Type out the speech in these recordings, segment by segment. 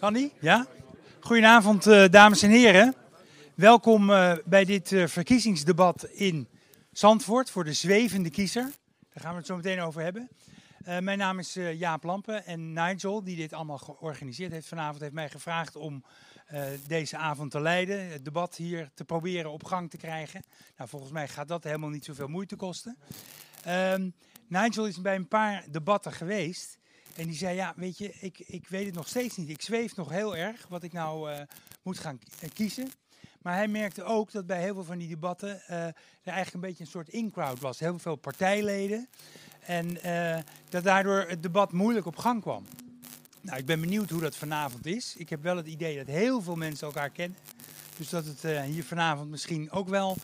Kan die? Ja? Goedenavond, uh, dames en heren. Welkom uh, bij dit uh, verkiezingsdebat in Zandvoort voor de zwevende kiezer. Daar gaan we het zo meteen over hebben. mijn naam is Jaap Lampen en Nigel, die dit allemaal georganiseerd heeft vanavond, heeft mij gevraagd om deze avond te leiden. Het debat hier te proberen op gang te krijgen. Nou, volgens mij gaat dat helemaal niet zoveel moeite kosten. Um, Nigel is bij een paar debatten geweest. En die zei, ja, weet je, ik, ik weet het nog steeds niet. Ik zweef nog heel erg wat ik nou uh, moet gaan eh, kiezen. Maar hij merkte ook dat bij heel veel van die debatten uh, er eigenlijk een beetje een soort in-crowd was. Heel veel partijleden. En dat daardoor het debat moeilijk op gang kwam. Nou, ik ben benieuwd hoe dat vanavond is. Ik heb wel het idee dat heel veel mensen elkaar kennen. Dus dat het hier vanavond misschien ook wel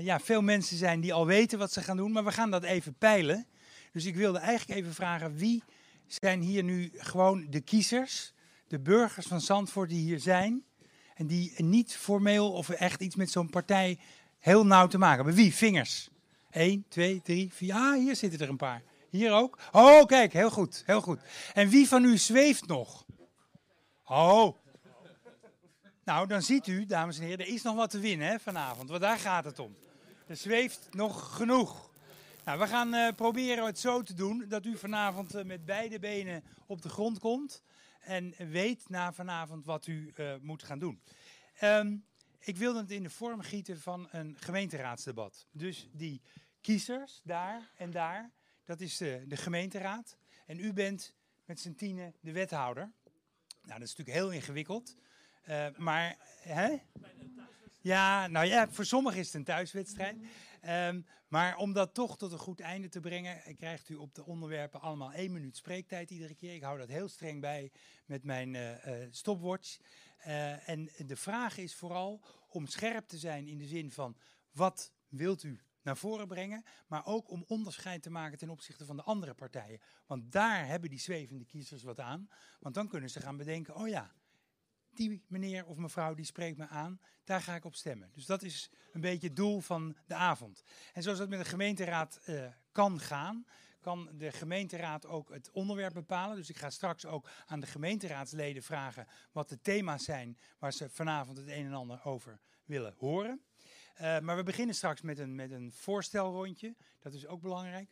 ja, veel mensen zijn die al weten wat ze gaan doen. Maar we gaan dat even peilen. Dus ik wilde eigenlijk even vragen, wie zijn hier nu gewoon de kiezers, de burgers van Zandvoort die hier zijn en die niet formeel of echt iets met zo'n partij heel nauw te maken hebben? Wie? Vingers. 1, 2, 3, 4. Ah, hier zitten er een paar. Hier ook. Oh, kijk, heel goed, heel goed. En wie van u zweeft nog? Oh. Nou, dan ziet u, dames en heren, er is nog wat te winnen vanavond, want daar gaat het om. Er zweeft nog genoeg. Nou, we gaan uh, proberen het zo te doen dat u vanavond uh, met beide benen op de grond komt. En weet na vanavond wat u uh, moet gaan doen. Um, ik wilde het in de vorm gieten van een gemeenteraadsdebat. Dus die kiezers daar en daar, dat is de, de gemeenteraad. En u bent met z'n tienen de wethouder. Nou, dat is natuurlijk heel ingewikkeld. maar, hè? Ja, nou ja, voor sommigen is het een thuiswedstrijd. Um, maar om dat toch tot een goed einde te brengen, krijgt u op de onderwerpen allemaal één minuut spreektijd iedere keer. Ik hou dat heel streng bij met mijn uh, uh, stopwatch. En de vraag is vooral om scherp te zijn in de zin van wat wilt u naar voren brengen, maar ook om onderscheid te maken ten opzichte van de andere partijen. Want daar hebben die zwevende kiezers wat aan. Want dan kunnen ze gaan bedenken, oh ja, die meneer of mevrouw die spreekt me aan, daar ga ik op stemmen. Dus dat is een beetje het doel van de avond. En zoals dat met de gemeenteraad uh, kan gaan, kan de gemeenteraad ook het onderwerp bepalen. Dus ik ga straks ook aan de gemeenteraadsleden vragen wat de thema's zijn waar ze vanavond het een en ander over willen horen. Uh, maar we beginnen straks met een, met een voorstelrondje. Dat is ook belangrijk.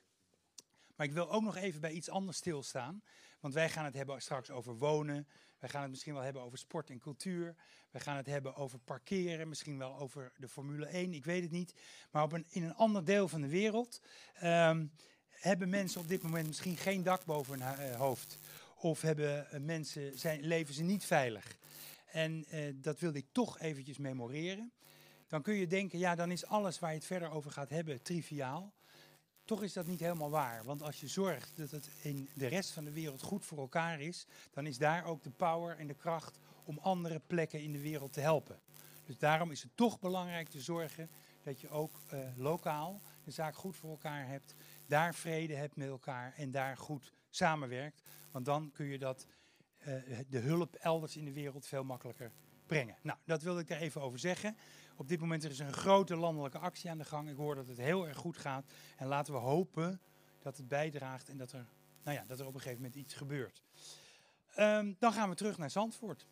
Maar ik wil ook nog even bij iets anders stilstaan. Want wij gaan het hebben straks over wonen, we gaan het misschien wel hebben over sport en cultuur. We gaan het hebben over parkeren, misschien wel over de Formule 1, ik weet het niet. Maar op een, in een ander deel van de wereld um, hebben mensen op dit moment misschien geen dak boven hun uh, hoofd. Of hebben uh, mensen, zijn, leven ze niet veilig. En uh, dat wilde ik toch eventjes memoreren. Dan kun je denken, ja, dan is alles waar je het verder over gaat hebben triviaal. Toch is dat niet helemaal waar. Want als je zorgt dat het in de rest van de wereld goed voor elkaar is, dan is daar ook de power en de kracht om andere plekken in de wereld te helpen. Dus daarom is het toch belangrijk te zorgen dat je ook uh, lokaal de zaak goed voor elkaar hebt, daar vrede hebt met elkaar en daar goed samenwerkt. Want dan kun je dat, uh, de hulp elders in de wereld veel makkelijker brengen. Nou, dat wilde ik er even over zeggen. Op dit moment is er een grote landelijke actie aan de gang. Ik hoor dat het heel erg goed gaat. En laten we hopen dat het bijdraagt en dat er, nou ja, dat er op een gegeven moment iets gebeurt. Um, dan gaan we terug naar Zandvoort.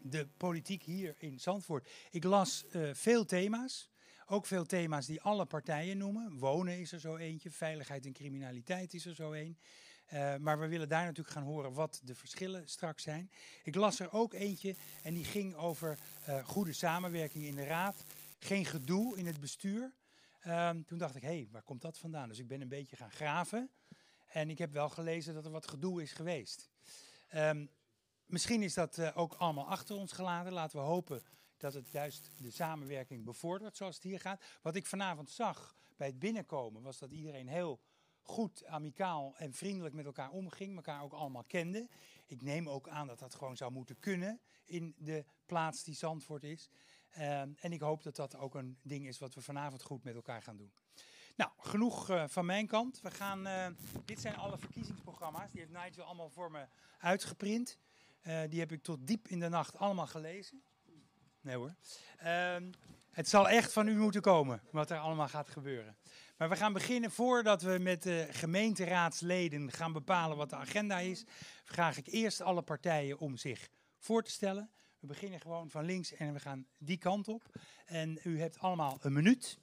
De politiek hier in Zandvoort. Ik las uh, veel thema's. Ook veel thema's die alle partijen noemen. Wonen is er zo eentje, veiligheid en criminaliteit is er zo een. Uh, maar we willen daar natuurlijk gaan horen wat de verschillen straks zijn. Ik las er ook eentje en die ging over uh, goede samenwerking in de raad. Geen gedoe in het bestuur. Um, toen dacht ik, hé, hey, waar komt dat vandaan? Dus ik ben een beetje gaan graven. En ik heb wel gelezen dat er wat gedoe is geweest. Um, misschien is dat uh, ook allemaal achter ons gelaten. Laten we hopen dat het juist de samenwerking bevordert zoals het hier gaat. Wat ik vanavond zag bij het binnenkomen was dat iedereen heel goed, amicaal en vriendelijk met elkaar omging, elkaar ook allemaal kende. Ik neem ook aan dat dat gewoon zou moeten kunnen in de plaats die Zandvoort is. Uh, en ik hoop dat dat ook een ding is wat we vanavond goed met elkaar gaan doen. Nou, genoeg uh, van mijn kant. We gaan, uh, dit zijn alle verkiezingsprogramma's. Die heeft Nigel allemaal voor me uitgeprint. Uh, die heb ik tot diep in de nacht allemaal gelezen. Nee hoor. Ehm, Het zal echt van u moeten komen wat er allemaal gaat gebeuren. Maar we gaan beginnen voordat we met de gemeenteraadsleden gaan bepalen wat de agenda is. Vraag ik eerst alle partijen om zich voor te stellen. We beginnen gewoon van links en we gaan die kant op. En u hebt allemaal een minuut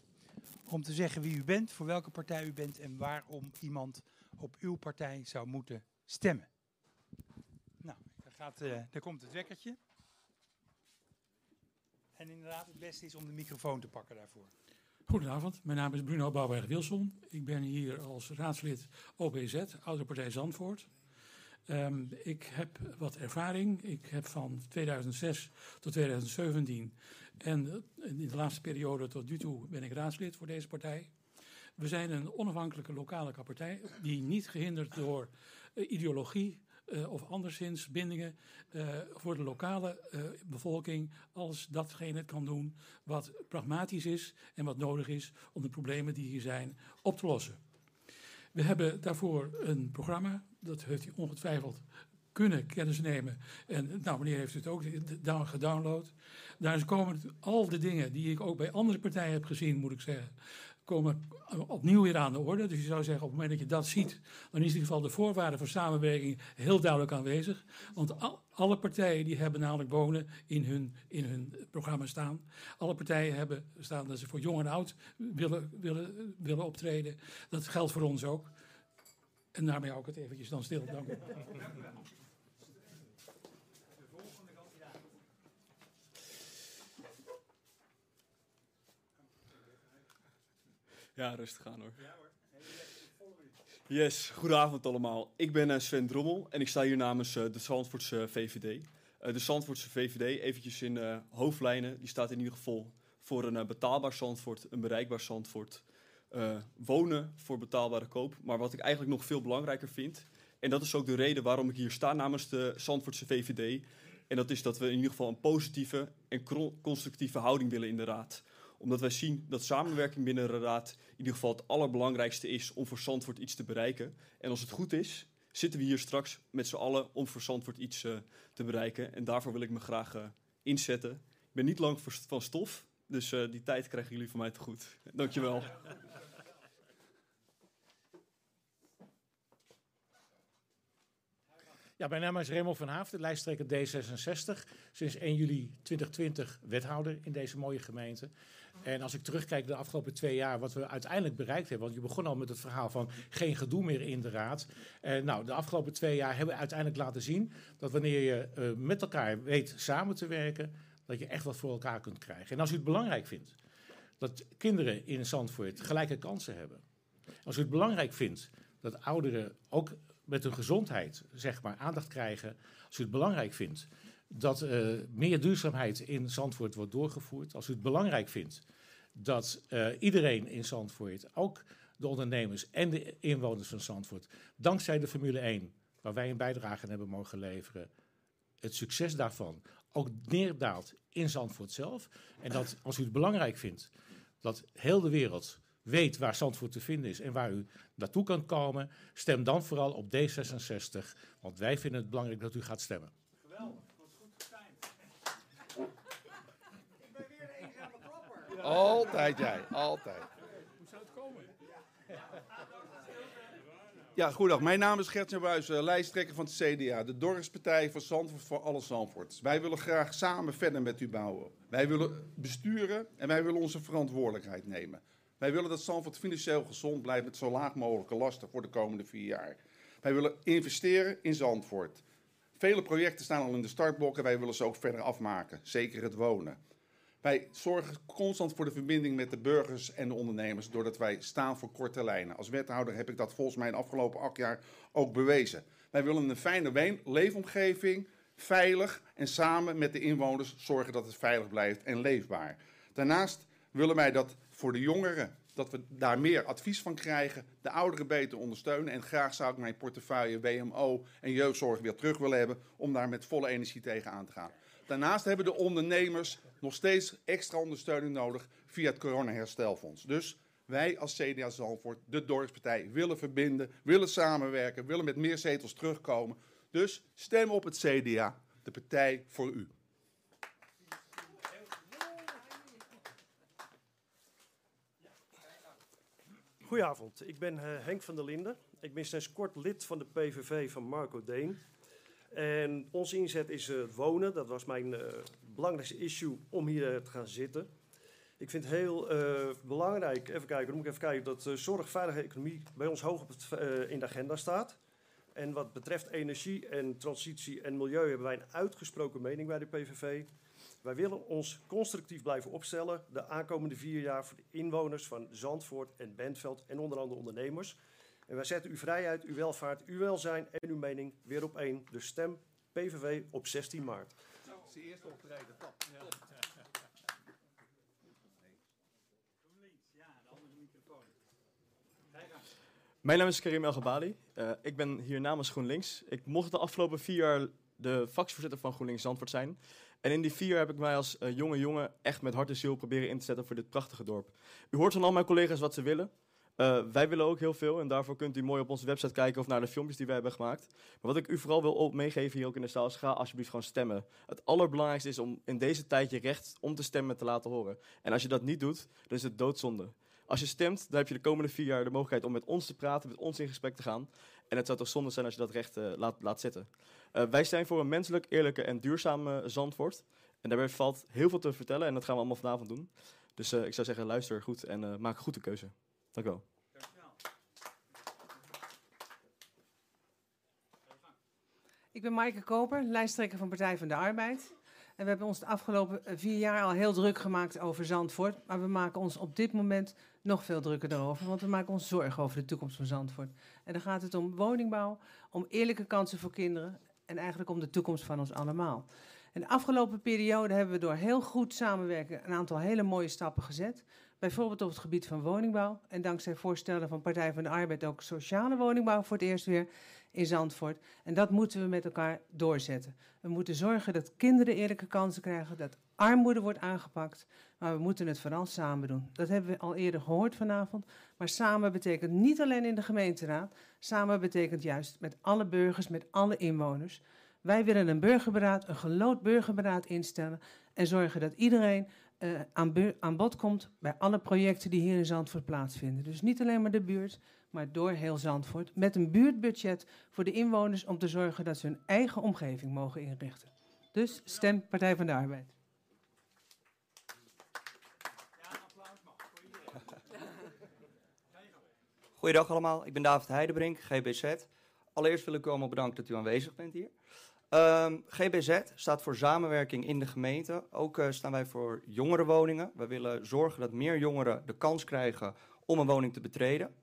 om te zeggen wie u bent, voor welke partij u bent en waarom iemand op uw partij zou moeten stemmen. Nou, daar, gaat, uh, daar komt het wekkertje. En inderdaad, het beste is om de microfoon te pakken daarvoor. Goedenavond, mijn naam is Bruno Bouwberg-Wilson. Ik ben hier als raadslid OBZ, Oude Partij Zandvoort. Um, ik heb wat ervaring. Ik heb van 2006 tot 2017 en in de laatste periode tot nu toe ben ik raadslid voor deze partij. We zijn een onafhankelijke lokale partij die niet gehinderd door uh, ideologie uh, of anderszins bindingen uh, voor de lokale uh, bevolking als datgene kan doen wat pragmatisch is en wat nodig is om de problemen die hier zijn op te lossen. We hebben daarvoor een programma, dat heeft u ongetwijfeld kunnen kennis nemen. En nou, meneer heeft het ook gedownload. Daar komen al de dingen die ik ook bij andere partijen heb gezien, moet ik zeggen, komen opnieuw weer aan de orde. Dus je zou zeggen, op het moment dat je dat ziet, dan is in ieder geval de voorwaarde voor samenwerking heel duidelijk aanwezig. Want alle partijen die hebben namelijk wonen in hun, in hun programma staan. Alle partijen hebben staan dat ze voor jong en oud willen, willen, willen optreden. Dat geldt voor ons ook. En daarmee hou ik het eventjes dan stil. Dank u. Ja, rustig aan hoor. Ja hoor. Yes, goedenavond allemaal. Ik ben uh, Sven Drommel en ik sta hier namens uh, de Zandvoortse VVD. Uh, de Zandvoortse VVD, eventjes in hoofdlijnen, die staat in ieder geval voor een betaalbaar Zandvoort, een bereikbaar Zandvoort. wonen voor betaalbare koop. Maar wat ik eigenlijk nog veel belangrijker vind, en dat is ook de reden waarom ik hier sta namens de Zandvoortse VVD. En dat is dat we in ieder geval een positieve en constructieve houding willen in de Raad omdat wij zien dat samenwerking binnen de Raad in ieder geval het allerbelangrijkste is om voor Zandvoort iets te bereiken. En als het goed is, zitten we hier straks met z'n allen om voor Zandvoort iets uh, te bereiken. En daarvoor wil ik me graag uh, inzetten. Ik ben niet lang van stof, dus uh, die tijd krijgen jullie van mij te goed. Dankjewel. Ja, mijn naam is Raymond van Haafden, lijsttrekker D66. Sinds 1 juli 2020 wethouder in deze mooie gemeente. En als ik terugkijk de afgelopen twee jaar, wat we uiteindelijk bereikt hebben. Want je begon al met het verhaal van geen gedoe meer in de raad. En nou, de afgelopen twee jaar hebben we uiteindelijk laten zien dat wanneer je uh, met elkaar weet samen te werken, dat je echt wat voor elkaar kunt krijgen. En als u het belangrijk vindt dat kinderen in Zandvoort gelijke kansen hebben. Als u het belangrijk vindt dat ouderen ook met hun gezondheid zeg maar, aandacht krijgen. Als u het belangrijk vindt dat uh, meer duurzaamheid in Zandvoort wordt doorgevoerd. Als u het belangrijk vindt dat uh, iedereen in Zandvoort, ook de ondernemers en de inwoners van Zandvoort, dankzij de Formule 1, waar wij een bijdrage aan hebben mogen leveren, het succes daarvan ook neerdaalt in Zandvoort zelf. En dat als u het belangrijk vindt dat heel de wereld weet waar Zandvoort te vinden is en waar u naartoe kan komen, stem dan vooral op D66. Want wij vinden het belangrijk dat u gaat stemmen. Geweldig, wat goed getimed. Ik ben weer de eenzame klapper. Altijd jij, altijd. Hoe zou het komen? Ja, goedendag. Mijn naam is Gert Buijs, lijsttrekker van het CDA, de dorpspartij van Zandvoort voor alle Zandvoorts. Wij willen graag samen verder met u bouwen. Wij willen besturen en wij willen onze verantwoordelijkheid nemen. Wij willen dat Zandvoort financieel gezond blijft met zo laag mogelijke lasten voor de komende vier jaar. Wij willen investeren in Zandvoort. Vele projecten staan al in de startblokken. Wij willen ze ook verder afmaken. Zeker het wonen. Wij zorgen constant voor de verbinding met de burgers en de ondernemers. Doordat wij staan voor korte lijnen. Als wethouder heb ik dat volgens mij in de afgelopen acht jaar ook bewezen. Wij willen een fijne leefomgeving. Veilig en samen met de inwoners zorgen dat het veilig blijft en leefbaar. Daarnaast willen wij dat voor de jongeren. Dat we daar meer advies van krijgen, de ouderen beter ondersteunen. En graag zou ik mijn portefeuille WMO en jeugdzorg weer terug willen hebben om daar met volle energie tegen aan te gaan. Daarnaast hebben de ondernemers nog steeds extra ondersteuning nodig via het coronaherstelfonds. Dus wij als CDA Zalvoort de dorpspartij, willen verbinden, willen samenwerken, willen met meer zetels terugkomen. Dus stem op het CDA, de partij voor u. Goedenavond, ik ben eh, Henk van der Linden. Ik ben sinds kort lid van de PVV van Marco Deen. En onze inzet is uh, wonen. Dat was mijn uh, belangrijkste issue om hier te gaan zitten. Ik vind het heel belangrijk, even kijken, moet ik even kijken, dat zorg, veilige economie bij ons hoog op het, in de agenda staat. En wat betreft energie en transitie en milieu hebben wij een uitgesproken mening bij de PVV. Wij willen ons constructief blijven opstellen de aankomende vier jaar voor de inwoners van Zandvoort en Bentveld en onder andere ondernemers. En wij zetten uw vrijheid, uw welvaart, uw welzijn en uw mening weer op één. Dus stem PVV op 16 maart. Nou, de eerste optreden. Top. Ja. Mijn naam is Karim El Gabali. Uh, ik ben hier namens GroenLinks. Ik mocht de afgelopen vier jaar de fractievoorzitter van GroenLinks Zandvoort zijn. En in die vier heb ik mij als uh, jonge jongen echt met hart en ziel proberen in te zetten voor dit prachtige dorp. U hoort van al mijn collega's wat ze willen. Uh, wij willen ook heel veel en daarvoor kunt u mooi op onze website kijken of naar de filmpjes die wij hebben gemaakt. Maar wat ik u vooral wil meegeven hier ook in de zaal is ga alsjeblieft gewoon stemmen. Het allerbelangrijkste is om in deze tijd je recht om te stemmen te laten horen. En als je dat niet doet, dan is het doodzonde. Als je stemt, dan heb je de komende vier jaar de mogelijkheid om met ons te praten, met ons in gesprek te gaan. En het zou toch zonde zijn als je dat recht uh, laat, laat zitten. Uh, wij zijn voor een menselijk, eerlijke en duurzame Zandvoort. En daarbij valt heel veel te vertellen en dat gaan we allemaal vanavond doen. Dus ik zou zeggen, luister goed en maak een goede keuze. Dank u wel. Ik ben Maaike Koper, lijsttrekker van Partij van de Arbeid. En we hebben ons de afgelopen vier jaar al heel druk gemaakt over Zandvoort. Maar we maken ons op dit moment nog veel drukker daarover. Want we maken ons zorgen over de toekomst van Zandvoort. En dan gaat het om woningbouw, om eerlijke kansen voor kinderen. En eigenlijk om de toekomst van ons allemaal. En de afgelopen periode hebben we door heel goed samenwerken een aantal hele mooie stappen gezet. Bijvoorbeeld op het gebied van woningbouw. En dankzij voorstellen van Partij van de Arbeid ook sociale woningbouw voor het eerst weer in Zandvoort. En dat moeten we met elkaar doorzetten. We moeten zorgen dat kinderen eerlijke kansen krijgen, dat armoede wordt aangepakt. Maar we moeten het vooral samen doen. Dat hebben we al eerder gehoord vanavond. Maar samen betekent niet alleen in de gemeenteraad. Samen betekent juist met alle burgers, met alle inwoners. Wij willen een burgerberaad, een gelood burgerberaad instellen. En zorgen dat iedereen uh, aan, aan bod komt bij alle projecten die hier in Zandvoort plaatsvinden. Dus niet alleen maar de buurt, maar door heel Zandvoort. Met een buurtbudget voor de inwoners om te zorgen dat ze hun eigen omgeving mogen inrichten. Dus stem Partij van de Arbeid. Goedendag allemaal, ik ben David Heidebrink, GBZ. Allereerst wil ik u allemaal bedanken dat u aanwezig bent hier. Ehm, GBZ staat voor samenwerking in de gemeente. Ook uh, staan wij voor jongerenwoningen. We willen zorgen dat meer jongeren de kans krijgen om een woning te betreden.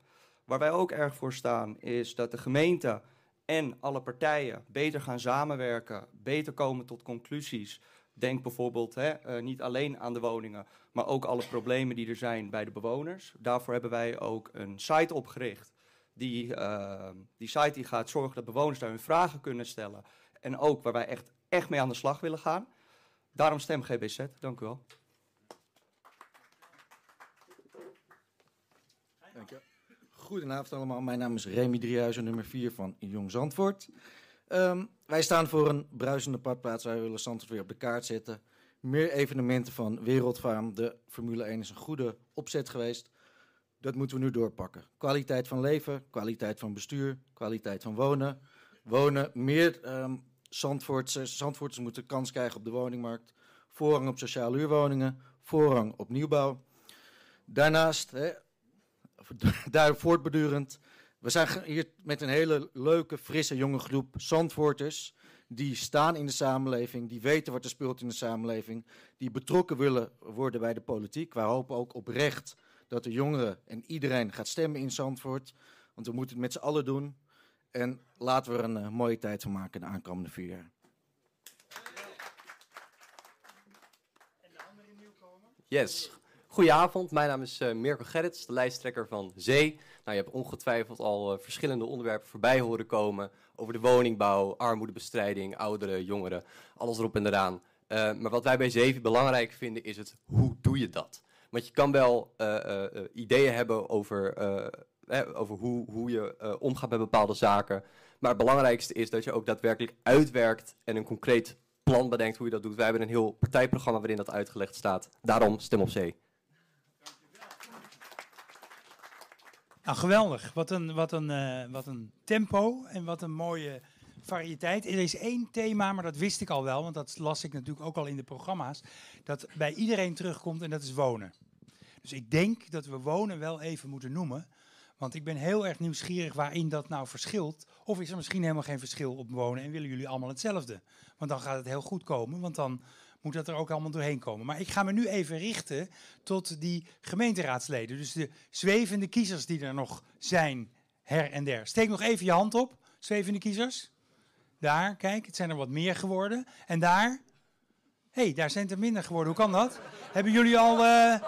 Waar wij ook erg voor staan is dat de gemeente en alle partijen beter gaan samenwerken, beter komen tot conclusies. Denk bijvoorbeeld hè, uh, niet alleen aan de woningen, maar ook alle problemen die er zijn bij de bewoners. Daarvoor hebben wij ook een site opgericht. Die, uh, die site die gaat zorgen dat bewoners daar hun vragen kunnen stellen. En ook waar wij echt, echt mee aan de slag willen gaan. Daarom stem GBZ. Dank u wel. Dank je. Goedenavond allemaal. Mijn naam is Remy Driehuizen, nummer 4 van Jong Zandvoort. Um, wij staan voor een bruisende padplaats. Wij willen Zandvoort weer op de kaart zetten. Meer evenementen van Wereldfaam. De Formule 1 is een goede opzet geweest. Dat moeten we nu doorpakken. Kwaliteit van leven, kwaliteit van bestuur, kwaliteit van wonen. Wonen, meer um, Zandvoortse, Zandvoorters moeten kans krijgen op de woningmarkt. Voorrang op sociale huurwoningen, voorrang op nieuwbouw. Daarnaast, daar voortbedurend, we zijn hier met een hele leuke, frisse, jonge groep Zandvoorters. Die staan in de samenleving, die weten wat er speelt in de samenleving. Die betrokken willen worden bij de politiek. Wij hopen ook oprecht dat de jongeren en iedereen gaat stemmen in Zandvoort. Want we moeten het met z'n allen doen. En laten we er een uh, mooie tijd van maken de aankomende vier jaar. Yes. Goedenavond, mijn naam is uh, Mirko Gerrits, de lijsttrekker van Zee. Nou, je hebt ongetwijfeld al uh, verschillende onderwerpen voorbij horen komen over de woningbouw, armoedebestrijding, ouderen, jongeren, alles erop en eraan. Uh, maar wat wij bij Zee belangrijk vinden is het hoe doe je dat? Want je kan wel ideeën hebben over over hoe, hoe je omgaat met bepaalde zaken. Maar het belangrijkste is dat je ook daadwerkelijk uitwerkt en een concreet plan bedenkt hoe je dat doet. Wij hebben een heel partijprogramma waarin dat uitgelegd staat. Daarom stem op zee. Nou, geweldig. Wat een, wat, een, uh, wat een tempo en wat een mooie variëteit. Er is één thema, maar dat wist ik al wel, want dat las ik natuurlijk ook al in de programma's, dat bij iedereen terugkomt en dat is wonen. Dus ik denk dat we wonen wel even moeten noemen. Want ik ben heel erg nieuwsgierig waarin dat nou verschilt. Of is er misschien helemaal geen verschil op wonen en willen jullie allemaal hetzelfde? Want dan gaat het heel goed komen, want dan moet dat er ook allemaal doorheen komen. Maar ik ga me nu even richten tot die gemeenteraadsleden. Dus de zwevende kiezers die er nog zijn, her en der. Steek nog even je hand op, zwevende kiezers. Daar, kijk, het zijn er wat meer geworden. En daar? Hé, hey, daar zijn er minder geworden. Hoe kan dat? Hebben jullie al, uh,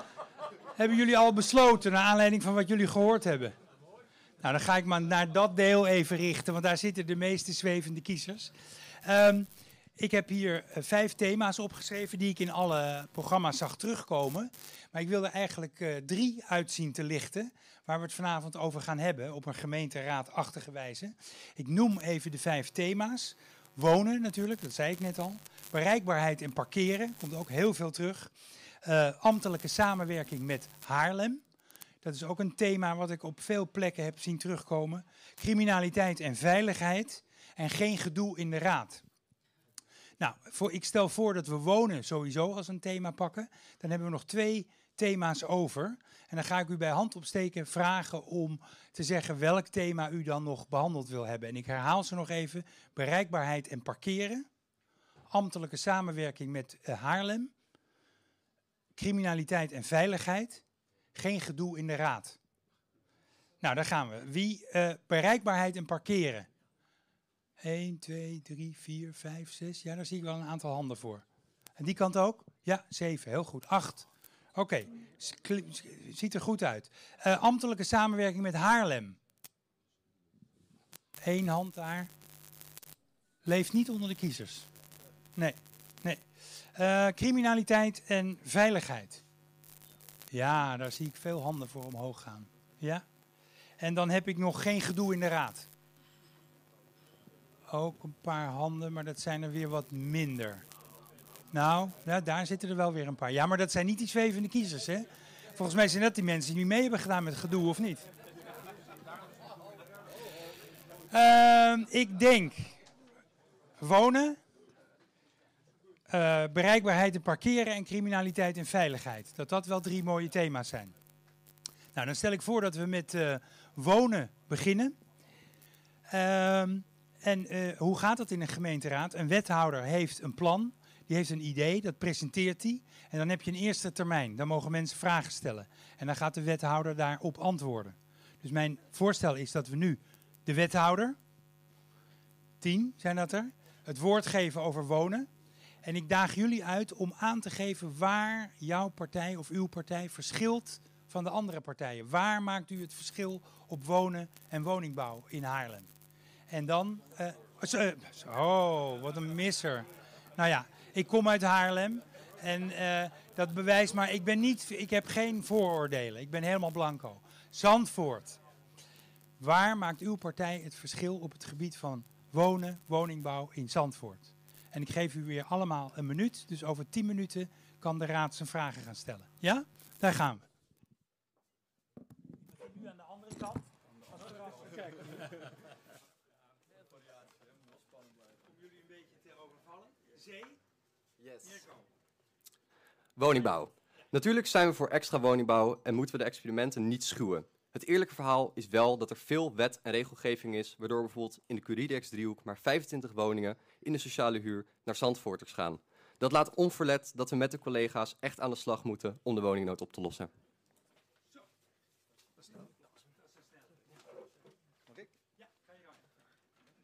hebben jullie al besloten, naar aanleiding van wat jullie gehoord hebben? Nou, dan ga ik maar naar dat deel even richten, want daar zitten de meeste zwevende kiezers. Um, ik heb hier uh, vijf thema's opgeschreven die ik in alle programma's zag terugkomen. Maar ik wilde eigenlijk uh, drie uitzien te lichten waar we het vanavond over gaan hebben op een gemeenteraadachtige wijze. Ik noem even de vijf thema's. Wonen natuurlijk, dat zei ik net al. Bereikbaarheid en parkeren, komt ook heel veel terug. Uh, ambtelijke samenwerking met Haarlem. Dat is ook een thema wat ik op veel plekken heb zien terugkomen. Criminaliteit en veiligheid. En geen gedoe in de raad. Nou, voor, ik stel voor dat we wonen sowieso als een thema pakken. Dan hebben we nog twee thema's over. En dan ga ik u bij hand opsteken vragen om te zeggen welk thema u dan nog behandeld wil hebben. En ik herhaal ze nog even. Bereikbaarheid en parkeren. Ambtelijke samenwerking met uh, Haarlem. Criminaliteit en veiligheid. Geen gedoe in de raad. Nou, daar gaan we. Wie uh, bereikbaarheid en parkeren. 1, 2, 3, 4, 5, 6. Ja, daar zie ik wel een aantal handen voor. En die kant ook? Ja, 7. Heel goed. 8. Oké, ziet er goed uit. Uh, ambtelijke samenwerking met Haarlem. Eén hand daar. Leeft niet onder de kiezers. Nee, nee. Uh, criminaliteit en veiligheid. Ja, daar zie ik veel handen voor omhoog gaan. Ja? En dan heb ik nog geen gedoe in de raad. Ook een paar handen, maar dat zijn er weer wat minder. Nou, daar zitten er wel weer een paar. Ja, maar dat zijn niet die zwevende kiezers, hè? Volgens mij zijn dat die mensen die mee hebben gedaan met gedoe, of niet? Uh, ik denk wonen, uh, bereikbaarheid en parkeren en criminaliteit en veiligheid. Dat dat wel drie mooie thema's zijn. Nou, dan stel ik voor dat we met uh, wonen beginnen. Uh, en uh, hoe gaat dat in een gemeenteraad? Een wethouder heeft een plan, die heeft een idee, dat presenteert hij. En dan heb je een eerste termijn. Dan mogen mensen vragen stellen. En dan gaat de wethouder daarop antwoorden. Dus mijn voorstel is dat we nu de wethouder, tien zijn dat er, het woord geven over wonen. En ik daag jullie uit om aan te geven waar jouw partij of uw partij verschilt van de andere partijen. Waar maakt u het verschil op wonen en woningbouw in Haarlem? En dan. Uh, oh, wat een misser. Nou ja, ik kom uit Haarlem. En uh, dat bewijst maar, ik ben niet, ik heb geen vooroordelen. Ik ben helemaal blanco. Zandvoort. Waar maakt uw partij het verschil op het gebied van wonen, woningbouw in Zandvoort? En ik geef u weer allemaal een minuut. Dus over tien minuten kan de raad zijn vragen gaan stellen. Ja? Daar gaan we. Nu aan de andere kant. Als erachter kijken. Zee? Yes. Woningbouw. Natuurlijk zijn we voor extra woningbouw en moeten we de experimenten niet schuwen. Het eerlijke verhaal is wel dat er veel wet en regelgeving is, waardoor bijvoorbeeld in de Curidex-driehoek maar 25 woningen in de sociale huur naar Zandvoorters gaan. Dat laat onverlet dat we met de collega's echt aan de slag moeten om de woningnood op te lossen.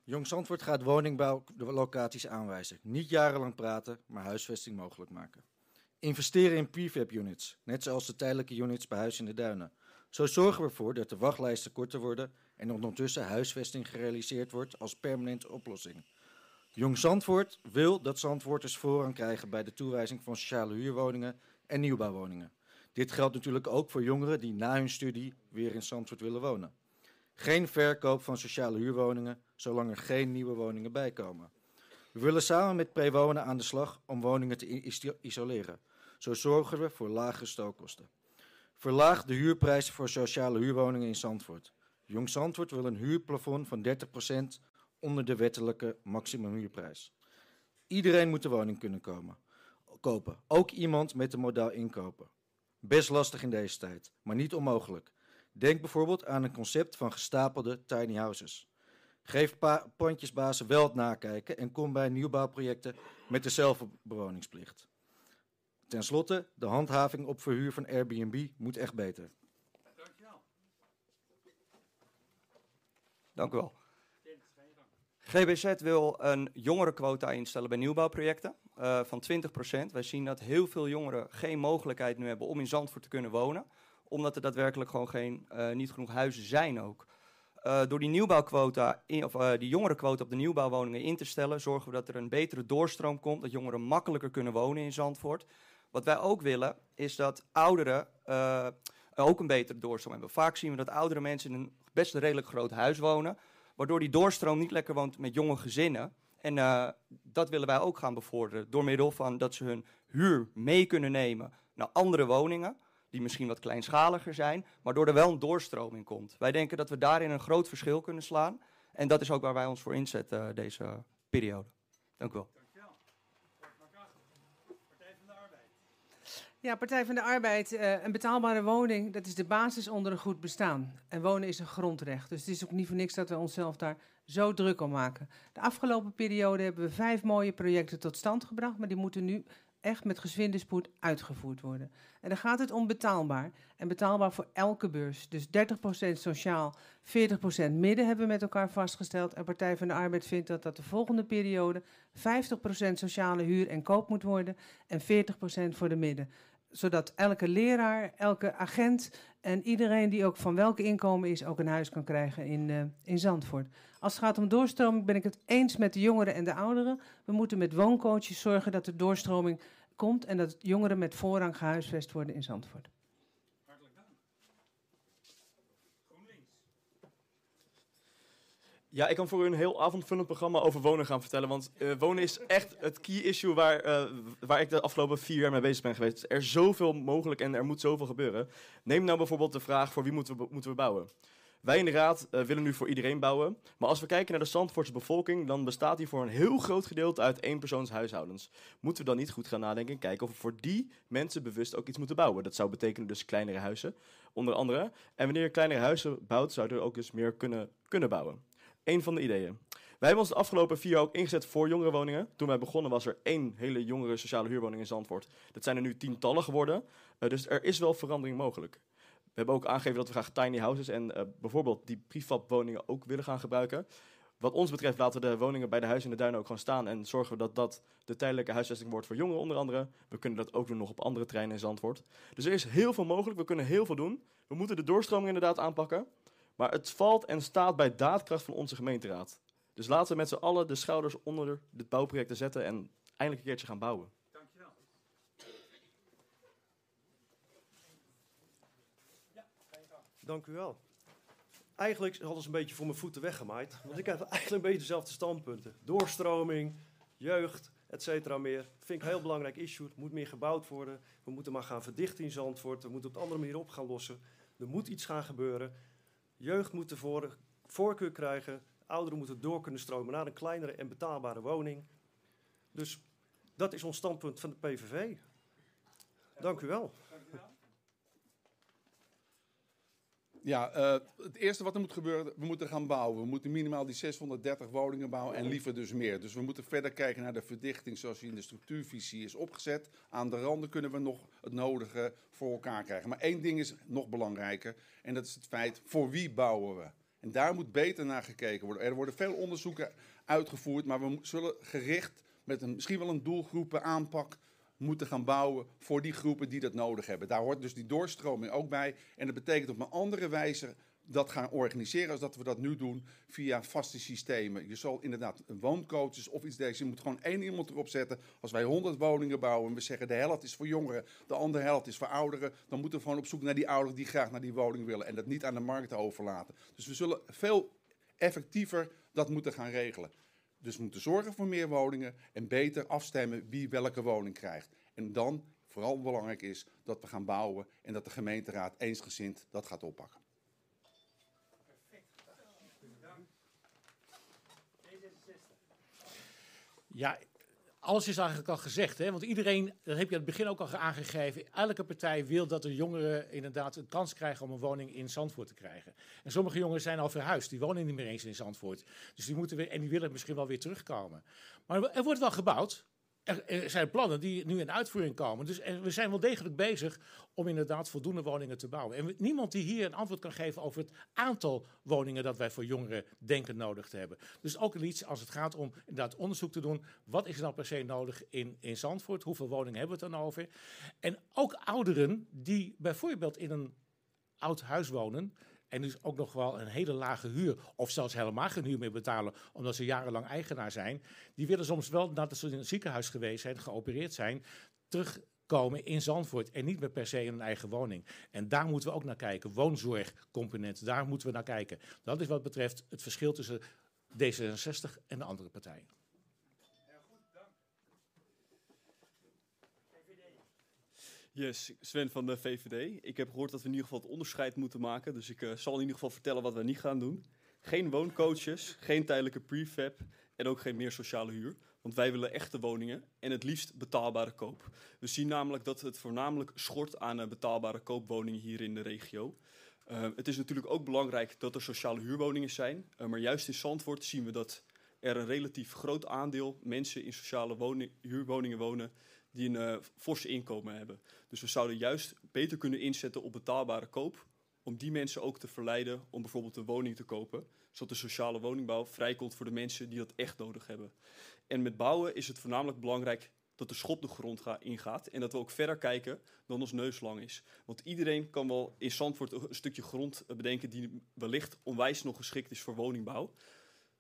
Jong Zandvoort gaat woningbouwlocaties aanwijzen. Niet jarenlang praten, maar huisvesting mogelijk maken. Investeren in prefab units, net zoals de tijdelijke units bij Huis in de Duinen. Zo zorgen we ervoor dat de wachtlijsten korter worden en ondertussen huisvesting gerealiseerd wordt als permanente oplossing. Jong Zandvoort wil dat Zandvoorters voorrang krijgen bij de toewijzing van sociale huurwoningen en nieuwbouwwoningen. Dit geldt natuurlijk ook voor jongeren die na hun studie weer in Zandvoort willen wonen. Geen verkoop van sociale huurwoningen, zolang er geen nieuwe woningen bijkomen. We willen samen met Prewonen aan de slag om woningen te isoleren. Zo zorgen we voor lagere stookkosten. Verlaag de huurprijzen voor sociale huurwoningen in Zandvoort. Jong Zandvoort wil een huurplafond van 30% onder de wettelijke maximumhuurprijs. Iedereen moet de woning kunnen komen, kopen, ook iemand met een modaal inkopen. Best lastig in deze tijd, maar niet onmogelijk. Denk bijvoorbeeld aan een concept van gestapelde tiny houses. Geef pandjesbazen wel het nakijken en kom bij nieuwbouwprojecten met de zelfbewoningsplicht. Ten slotte, de handhaving op verhuur van Airbnb moet echt beter. Dankjewel. Dank u wel. GBZ wil een jongerenquota instellen bij nieuwbouwprojecten uh, van 20%. Wij zien dat heel veel jongeren geen mogelijkheid nu hebben om in Zandvoort te kunnen wonen. Omdat er daadwerkelijk gewoon geen, uh, niet genoeg huizen zijn ook. Uh, door die nieuwbouwquota, of die jongerenquota op de nieuwbouwwoningen in te stellen, zorgen we dat er een betere doorstroom komt. Dat jongeren makkelijker kunnen wonen in Zandvoort. Wat wij ook willen, is dat ouderen ook een betere doorstroom hebben. Vaak zien we dat oudere mensen in een best redelijk groot huis wonen waardoor die doorstroom niet lekker woont met jonge gezinnen. En uh, dat willen wij ook gaan bevorderen door middel van dat ze hun huur mee kunnen nemen naar andere woningen, die misschien wat kleinschaliger zijn, maar door er wel een doorstroming komt. Wij denken dat we daarin een groot verschil kunnen slaan. En dat is ook waar wij ons voor inzetten uh, deze periode. Dank u wel. Ja, Partij van de Arbeid, uh, een betaalbare woning, dat is de basis onder een goed bestaan. En wonen is een grondrecht. Dus het is ook niet voor niks dat we onszelf daar zo druk om maken. De afgelopen periode hebben we vijf mooie projecten tot stand gebracht, maar die moeten nu echt met gezwinde uitgevoerd worden. En dan gaat het om betaalbaar. En betaalbaar voor elke beurs. Dus 30% sociaal, 40% midden hebben we met elkaar vastgesteld. En Partij van de Arbeid vindt dat dat de volgende periode 50% sociale huur en koop moet worden en 40% voor de midden zodat elke leraar, elke agent en iedereen die ook van welke inkomen is, ook een huis kan krijgen in, uh, in Zandvoort. Als het gaat om doorstroming ben ik het eens met de jongeren en de ouderen. We moeten met wooncoaches zorgen dat er doorstroming komt en dat jongeren met voorrang gehuisvest worden in Zandvoort. Ja, ik kan voor u een heel avondvullend programma over wonen gaan vertellen. Want uh, wonen is echt het key issue waar, uh, waar ik de afgelopen vier jaar mee bezig ben geweest. Er is zoveel mogelijk en er moet zoveel gebeuren. Neem nou bijvoorbeeld de vraag voor wie moeten we, moeten we bouwen. Wij in de Raad uh, willen nu voor iedereen bouwen. Maar als we kijken naar de Zandvoortse bevolking, dan bestaat die voor een heel groot gedeelte uit éénpersoonshuishoudens. Moeten we dan niet goed gaan nadenken en kijken of we voor die mensen bewust ook iets moeten bouwen? Dat zou betekenen dus kleinere huizen, onder andere. En wanneer je kleinere huizen bouwt, zou er ook dus meer kunnen, kunnen bouwen. Een van de ideeën. Wij hebben ons de afgelopen vier jaar ook ingezet voor jongerenwoningen. Toen wij begonnen was er één hele jongere sociale huurwoning in Zandvoort. Dat zijn er nu tientallen geworden. Uh, dus er is wel verandering mogelijk. We hebben ook aangegeven dat we graag tiny houses en uh, bijvoorbeeld die prefab-woningen ook willen gaan gebruiken. Wat ons betreft laten we de woningen bij de huizen in de duinen ook gewoon staan en zorgen we dat dat de tijdelijke huisvesting wordt voor jongeren onder andere. We kunnen dat ook doen nog op andere terreinen in Zandvoort. Dus er is heel veel mogelijk, we kunnen heel veel doen. We moeten de doorstroming inderdaad aanpakken. Maar het valt en staat bij daadkracht van onze gemeenteraad. Dus laten we met z'n allen de schouders onder dit bouwproject zetten en eindelijk een keertje gaan bouwen. Dankjewel. Ja, Dank u wel. Eigenlijk hadden ze een beetje voor mijn voeten weggemaaid. Want ik heb eigenlijk een beetje dezelfde standpunten. Doorstroming, jeugd, et cetera meer. Vind ik een heel belangrijk issue. Het moet meer gebouwd worden. We moeten maar gaan verdichten in Zandvoort. We moeten op de andere manier op gaan lossen. Er moet iets gaan gebeuren. Jeugd moet voor, voorkeur krijgen. Ouderen moeten door kunnen stromen naar een kleinere en betaalbare woning. Dus dat is ons standpunt van de PVV. Dank u wel. Ja, uh, het eerste wat er moet gebeuren, we moeten gaan bouwen. We moeten minimaal die 630 woningen bouwen en liever dus meer. Dus we moeten verder kijken naar de verdichting zoals die in de structuurvisie is opgezet. Aan de randen kunnen we nog het nodige voor elkaar krijgen. Maar één ding is nog belangrijker en dat is het feit, voor wie bouwen we? En daar moet beter naar gekeken worden. Er worden veel onderzoeken uitgevoerd, maar we zullen gericht met een, misschien wel een doelgroepen aanpak moeten gaan bouwen voor die groepen die dat nodig hebben. Daar hoort dus die doorstroming ook bij. En dat betekent op een andere wijze dat gaan organiseren als dat we dat nu doen via vaste systemen. Je zal inderdaad wooncoaches of iets dergelijks. Je moet gewoon één iemand erop zetten. Als wij 100 woningen bouwen en we zeggen de helft is voor jongeren, de andere helft is voor ouderen, dan moeten we gewoon op zoek naar die ouderen die graag naar die woning willen en dat niet aan de markt overlaten. Dus we zullen veel effectiever dat moeten gaan regelen. Dus we moeten zorgen voor meer woningen en beter afstemmen wie welke woning krijgt. En dan vooral belangrijk is dat we gaan bouwen en dat de gemeenteraad eensgezind dat gaat oppakken. Ja, alles is eigenlijk al gezegd. Hè? Want iedereen, dat heb je aan het begin ook al aangegeven. Elke partij wil dat de jongeren inderdaad een kans krijgen om een woning in Zandvoort te krijgen. En sommige jongeren zijn al verhuisd. Die wonen niet meer eens in Zandvoort. Dus die moeten weer, en die willen misschien wel weer terugkomen. Maar er wordt wel gebouwd er, zijn plannen die nu in uitvoering komen. Dus we zijn wel degelijk bezig om inderdaad voldoende woningen te bouwen. En niemand die hier een antwoord kan geven over het aantal woningen dat wij voor jongeren denken nodig te hebben. Dus ook iets als het gaat om inderdaad onderzoek te doen. Wat is er nou per se nodig in, in Zandvoort? Hoeveel woningen hebben we het dan over? En ook ouderen die bijvoorbeeld in een oud huis wonen en dus ook nog wel een hele lage huur, of zelfs helemaal geen huur meer betalen, omdat ze jarenlang eigenaar zijn. Die willen soms wel, nadat ze in het ziekenhuis geweest zijn, geopereerd zijn, terugkomen in Zandvoort en niet meer per se in een eigen woning. En daar moeten we ook naar kijken. Woonzorgcomponent, daar moeten we naar kijken. Dat is wat betreft het verschil tussen D66 en de andere partijen. Yes, Sven van de VVD. Ik heb gehoord dat we in ieder geval het onderscheid moeten maken. Dus ik uh, zal in ieder geval vertellen wat we niet gaan doen. Geen wooncoaches, geen tijdelijke prefab en ook geen meer sociale huur. Want wij willen echte woningen en het liefst betaalbare koop. We zien namelijk dat het voornamelijk schort aan uh, betaalbare koopwoningen hier in de regio. Uh, het is natuurlijk ook belangrijk dat er sociale huurwoningen zijn. maar juist in Zandvoort zien we dat er een relatief groot aandeel mensen in sociale huurwoningen wonen die een uh, forse inkomen hebben. Dus we zouden juist beter kunnen inzetten op betaalbare koop. Om die mensen ook te verleiden om bijvoorbeeld een woning te kopen. Zodat de sociale woningbouw vrijkomt voor de mensen die dat echt nodig hebben. En met bouwen is het voornamelijk belangrijk dat de schop de grond ingaat. En dat we ook verder kijken dan ons neus lang is. Want iedereen kan wel in Zandvoort een stukje grond bedenken die wellicht onwijs nog geschikt is voor woningbouw.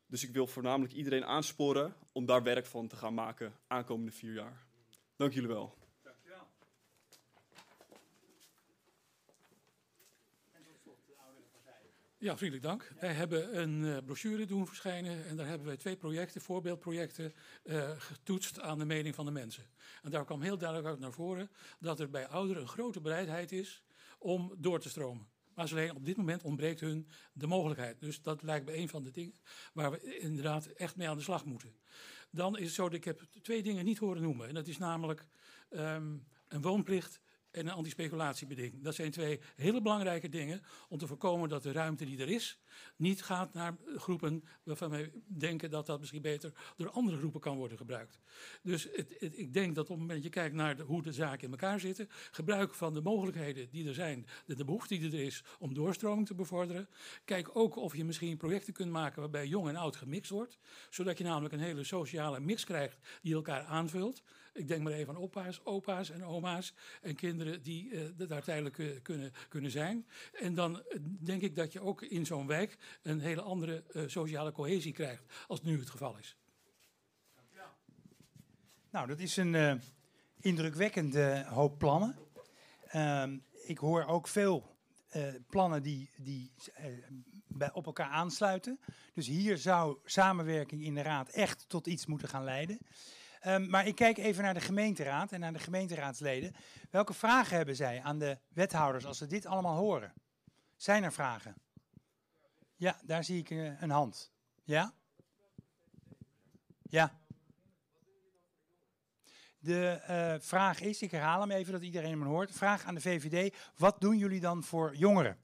Dus ik wil voornamelijk iedereen aansporen om daar werk van te gaan maken aankomende vier jaar. Dank jullie wel. Dankjewel. Ja, vriendelijk dank. Wij hebben een uh, brochure doen verschijnen en daar hebben wij twee projecten, voorbeeldprojecten, uh, getoetst aan de mening van de mensen. En daar kwam heel duidelijk uit naar voren dat er bij ouderen een grote bereidheid is om door te stromen. Maar alleen op dit moment ontbreekt hun de mogelijkheid. Dus dat lijkt me een van de dingen waar we inderdaad echt mee aan de slag moeten. Dan is het zo dat ik heb twee dingen niet horen noemen. En dat is namelijk um, een woonplicht en een antispeculatiebeding. Dat zijn twee hele belangrijke dingen om te voorkomen dat de ruimte die er is niet gaat naar groepen waarvan wij denken dat dat misschien beter door andere groepen kan worden gebruikt. Dus het, ik denk dat op het moment dat je kijkt naar hoe de zaken in elkaar zitten, gebruik van de mogelijkheden die er zijn, de, de behoefte die er is om doorstroming te bevorderen. Kijk ook of je misschien projecten kunt maken waarbij jong en oud gemixt wordt, zodat je namelijk een hele sociale mix krijgt die elkaar aanvult. Ik denk maar even aan opa's, opa's en oma's en kinderen die uh, daar tijdelijk uh, kunnen, kunnen zijn. En dan uh, denk ik dat je ook in zo'n wijk een hele andere sociale cohesie krijgt als nu het geval is. Nou, dat is een indrukwekkende hoop plannen. Ehm, ik hoor ook veel plannen die, die bij, op elkaar aansluiten. Dus hier zou samenwerking in de raad echt tot iets moeten gaan leiden. Um, maar ik kijk even naar de gemeenteraad en naar de gemeenteraadsleden. Welke vragen hebben zij aan de wethouders als ze dit allemaal horen? Zijn er vragen? Ja, daar zie ik uh, een hand. Ja? Ja. De uh, vraag is, ik herhaal hem even dat iedereen hem hoort. Vraag aan de VVD, wat doen jullie dan voor jongeren?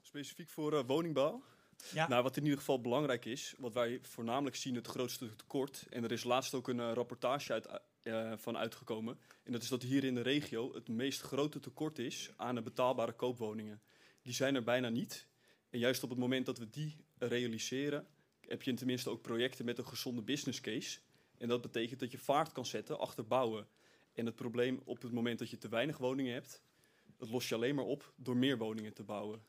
Specifiek voor uh, woningbouw? Nou, wat in ieder geval belangrijk is, wat wij voornamelijk zien het grootste tekort, en er is laatst ook een uh, rapportage uit, uh, van uitgekomen, en dat is dat hier in de regio het meest grote tekort is aan de betaalbare koopwoningen. Die zijn er bijna niet. En juist op het moment dat we die realiseren, heb je tenminste ook projecten met een gezonde business case. En dat betekent dat je vaart kan zetten achter bouwen. En het probleem op het moment dat je te weinig woningen hebt, dat los je alleen maar op door meer woningen te bouwen.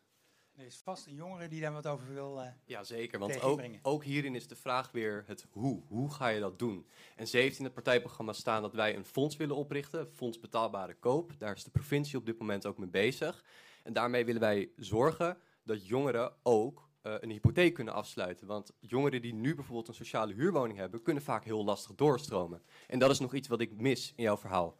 Er is vast een jongere die daar wat over wil uh, Ja, zeker. Want ook, ook, hierin is de vraag weer het hoe. Hoe ga je dat doen? En ze heeft in het partijprogramma staan dat wij een fonds willen oprichten. Fonds Betaalbare Koop. Daar is de provincie op dit moment ook mee bezig. En daarmee willen wij zorgen dat jongeren ook eh, een hypotheek kunnen afsluiten. Want jongeren die nu bijvoorbeeld een sociale huurwoning hebben, kunnen vaak heel lastig doorstromen. En dat is nog iets wat ik mis in jouw verhaal.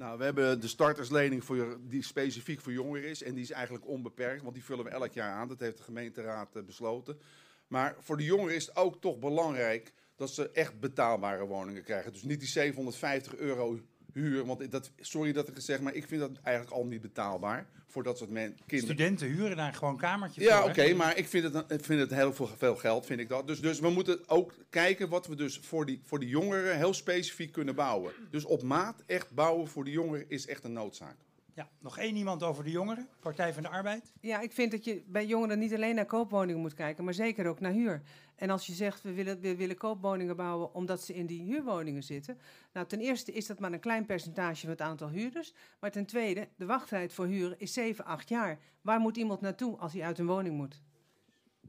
Nou, we hebben de starterslening voor, die specifiek voor jongeren is. En die is eigenlijk onbeperkt, want die vullen we elk jaar aan. Dat heeft de gemeenteraad uh, besloten. Maar voor de jongeren is het ook toch belangrijk dat ze echt betaalbare woningen krijgen. Dus niet die 750 euro huur. Want dat, sorry dat ik het zeg, maar ik vind dat eigenlijk al niet betaalbaar. Voor dat soort kinderen. Studenten huren daar gewoon kamertjes ja, voor. Ja, oké, maar ik vind het, ik vind het heel veel, veel geld, vind ik dat. Dus, dus we moeten ook kijken wat we dus voor die, voor die jongeren heel specifiek kunnen bouwen. Dus op maat echt bouwen voor de jongeren is echt een noodzaak. Ja, nog één iemand over de jongeren, Partij van de Arbeid. Ja, ik vind dat je bij jongeren niet alleen naar koopwoningen moet kijken, maar zeker ook naar huur. En als je zegt, we willen, we willen koopwoningen bouwen omdat ze in die huurwoningen zitten. Nou, ten eerste is dat maar een klein percentage van het aantal huurders. Maar ten tweede, de wachttijd voor huren is 7, 8 jaar. Waar moet iemand naartoe als hij uit een woning moet?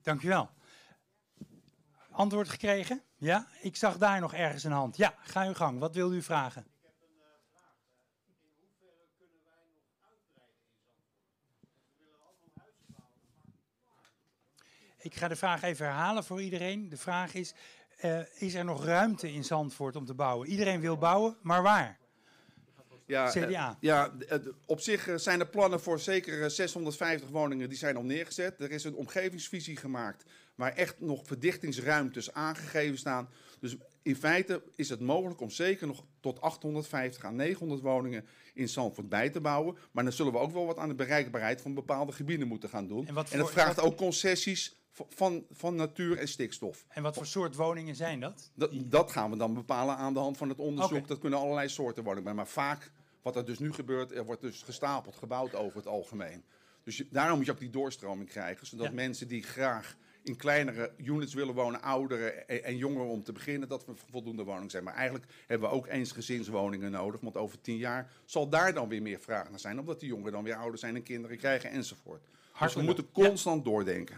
Dankjewel. Antwoord gekregen? Ja, ik zag daar nog ergens een hand. Ja, ga uw gang. Wat wil u vragen? Ik ga de vraag even herhalen voor iedereen. De vraag is, uh, is er nog ruimte in Zandvoort om te bouwen? Iedereen wil bouwen, maar waar? Ja, CDA. Uh, ja, op zich zijn er plannen voor zeker 650 woningen die zijn al neergezet. Er is een omgevingsvisie gemaakt waar echt nog verdichtingsruimtes aangegeven staan. Dus in feite is het mogelijk om zeker nog tot 850 à 900 woningen in Zandvoort bij te bouwen. Maar dan zullen we ook wel wat aan de bereikbaarheid van bepaalde gebieden moeten gaan doen. En, en dat vraagt ook concessies van, van natuur en stikstof. En wat voor soort woningen zijn dat? Dat, dat gaan we dan bepalen aan de hand van het onderzoek. Dat kunnen allerlei soorten woningen Maar vaak, wat er dus nu gebeurt, er wordt dus gestapeld gebouwd over het algemeen. Dus daarom moet je ook die doorstroming krijgen. Zodat mensen die graag in kleinere units willen wonen, ouderen en, jongeren om te beginnen, dat we voldoende woningen zijn. Maar eigenlijk hebben we ook eens gezinswoningen nodig, want over tien jaar zal daar dan weer meer vraag naar zijn, omdat die jongeren dan weer ouder zijn en kinderen krijgen enzovoort. dus we moeten constant doordenken.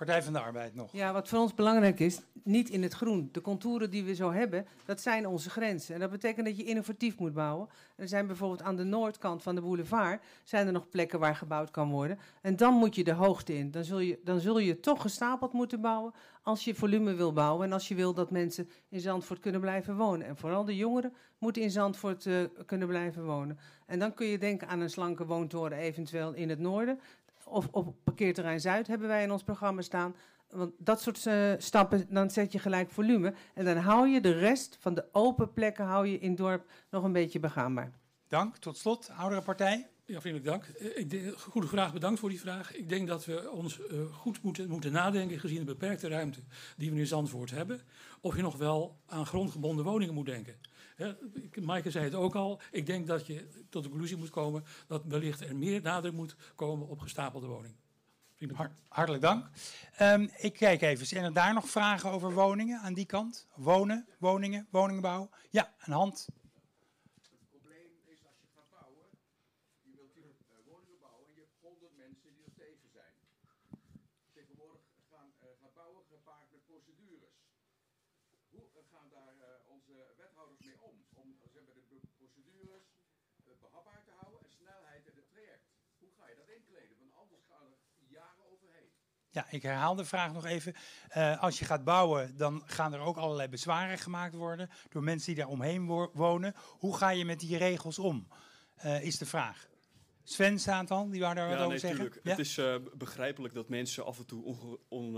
Partij van de Arbeid nog. Ja, wat voor ons belangrijk is, niet in het groen. De contouren die we zo hebben, dat zijn onze grenzen. En dat betekent dat je innovatief moet bouwen. er zijn bijvoorbeeld aan de noordkant van de boulevard zijn er nog plekken waar gebouwd kan worden. En dan moet je de hoogte in. Dan zul je, dan zul je toch gestapeld moeten bouwen als je volume wil bouwen. En als je wil dat mensen in Zandvoort kunnen blijven wonen. En vooral de jongeren moeten in Zandvoort uh, kunnen blijven wonen. En dan kun je denken aan een slanke woontoren eventueel in het noorden of op parkeerterrein Zuid hebben wij in ons programma staan. Want dat soort uh, stappen, dan zet je gelijk volume. En dan hou je de rest van de open plekken hou je in het dorp nog een beetje begaanbaar. Dank. Tot slot, oudere partij. Ja, vriendelijk dank. Eh, ik denk, goede vraag, bedankt voor die vraag. Ik denk dat we ons uh, goed moeten, moeten nadenken, gezien de beperkte ruimte die we nu in Zandvoort hebben, of je nog wel aan grondgebonden woningen moet denken. Maaike zei het ook al. Ik denk dat je tot de conclusie moet komen dat wellicht er meer nadruk moet komen op gestapelde woningen. hartelijk dank. Um, ik kijk even, zijn er daar nog vragen over woningen aan die kant? Wonen, woningen, woningbouw? Ja, een hand. Ja, ik herhaal de vraag nog even. Uh, als je gaat bouwen, dan gaan er ook allerlei bezwaren gemaakt worden door mensen die daar omheen wo wonen. Hoe ga je met die regels om, uh, is de vraag. Sven staat al, die wou daar ja, wat over nee, zeggen. Ja? Het is uh, begrijpelijk dat mensen af en toe onge on,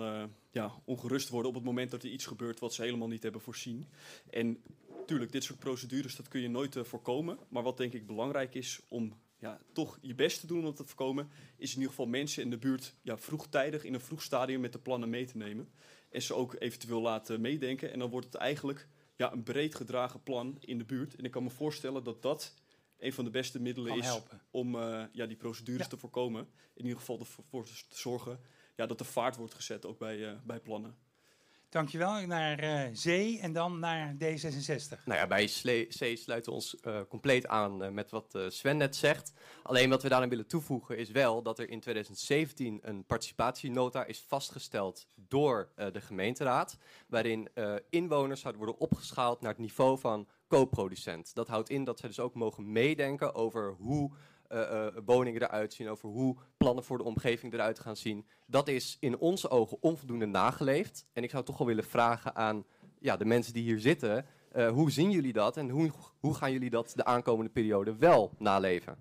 ja, ongerust worden op het moment dat er iets gebeurt wat ze helemaal niet hebben voorzien. En tuurlijk, dit soort procedures, dat kun je nooit voorkomen. Maar wat denk ik belangrijk is om ja, toch je best te doen om dat te voorkomen, is in ieder geval mensen in de buurt ja, vroegtijdig in een vroeg stadium met de plannen mee te nemen. En ze ook eventueel laten meedenken. En dan wordt het eigenlijk ja, een breed gedragen plan in de buurt. En ik kan me voorstellen dat dat een van de beste middelen is om uh, ja, die procedures te voorkomen. In ieder geval ervoor te zorgen ja, dat er vaart wordt gezet ook bij, uh, bij plannen. Dankjewel. Naar uh, Zee en dan naar D66. Nou ja, bij C sluiten we ons uh, compleet aan uh, met wat Sven net zegt. Alleen wat we daaraan willen toevoegen is wel dat er in 2017 een participatienota is vastgesteld door de gemeenteraad. Waarin inwoners zouden worden opgeschaald naar het niveau van co-producent. Dat houdt in dat ze dus ook mogen meedenken over hoe woningen eruit zien, over hoe plannen voor de omgeving eruit gaan zien. Dat is in onze ogen onvoldoende nageleefd. En ik zou toch wel willen vragen aan ja, de mensen die hier zitten, hoe zien jullie dat en hoe, hoe gaan jullie dat de aankomende periode wel naleven?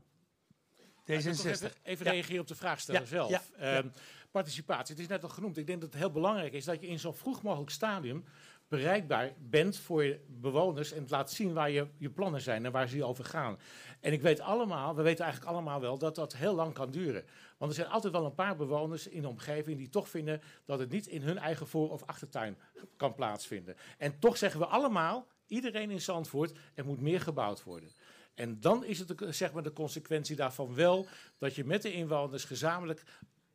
Even, even reageren op de vraagsteller zelf. Ehm, participatie, het is net al genoemd. Ik denk dat het heel belangrijk is dat je in zo'n vroeg mogelijk stadium bereikbaar bent voor je bewoners en laat zien waar je, je plannen zijn en waar ze over gaan. En ik weet allemaal, we weten eigenlijk allemaal wel dat dat heel lang kan duren. Want er zijn altijd wel een paar bewoners in de omgeving die toch vinden dat het niet in hun eigen voor- of achtertuin kan plaatsvinden. En toch zeggen we allemaal, iedereen in Zandvoort, er moet meer gebouwd worden. En dan is het zeg maar, de consequentie daarvan wel dat je met de inwoners gezamenlijk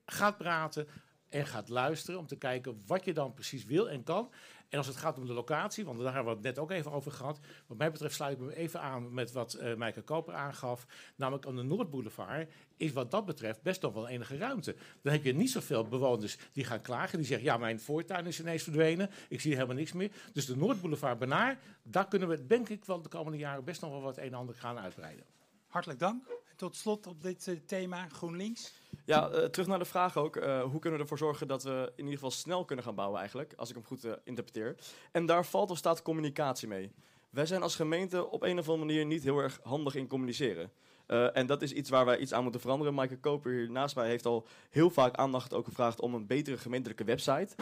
gaat praten en gaat luisteren om te kijken wat je dan precies wil en kan. En als het gaat om de locatie, want daar hebben we het net ook even over gehad. Wat mij betreft sluit ik me even aan met wat uh, Mijke Koper aangaf. Namelijk aan de Noordboulevard is wat dat betreft best nog wel enige ruimte. Dan heb je niet zoveel bewoners die gaan klagen. Die zeggen, ja, mijn voortuin is ineens verdwenen. Ik zie helemaal niks meer. Dus de Noordboulevard Benaar, daar kunnen we denk ik wel de komende jaren best nog wel wat een en ander gaan uitbreiden. Hartelijk dank. Tot slot op dit uh, thema GroenLinks. Ja, uh, terug naar de vraag ook. Uh, hoe kunnen we ervoor zorgen dat we in ieder geval snel kunnen gaan bouwen eigenlijk, als ik hem goed interpreteer. En daar valt of staat communicatie mee. Wij zijn als gemeente op een of andere manier niet heel erg handig in communiceren. en dat is iets waar wij iets aan moeten veranderen. Maaike Koper hier naast mij heeft al heel vaak aandacht ook gevraagd om een betere gemeentelijke website.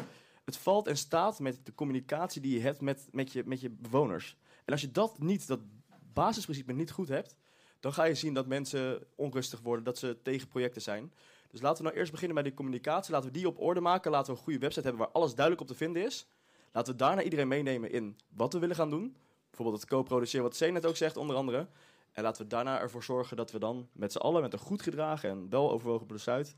Het valt en staat met de communicatie die je hebt met, met, je, met je bewoners. En als je dat niet, dat basisprincipe niet goed hebt, dan ga je zien dat mensen onrustig worden, dat ze tegen projecten zijn. Dus laten we nou eerst beginnen met die communicatie. Laten we die op orde maken. Laten we een goede website hebben waar alles duidelijk op te vinden is. Laten we daarna iedereen meenemen in wat we willen gaan doen. Bijvoorbeeld het co-produceren, wat C net ook zegt, onder andere. En laten we daarna ervoor zorgen dat we dan met z'n allen, met een goed gedragen en wel overwogen besluit,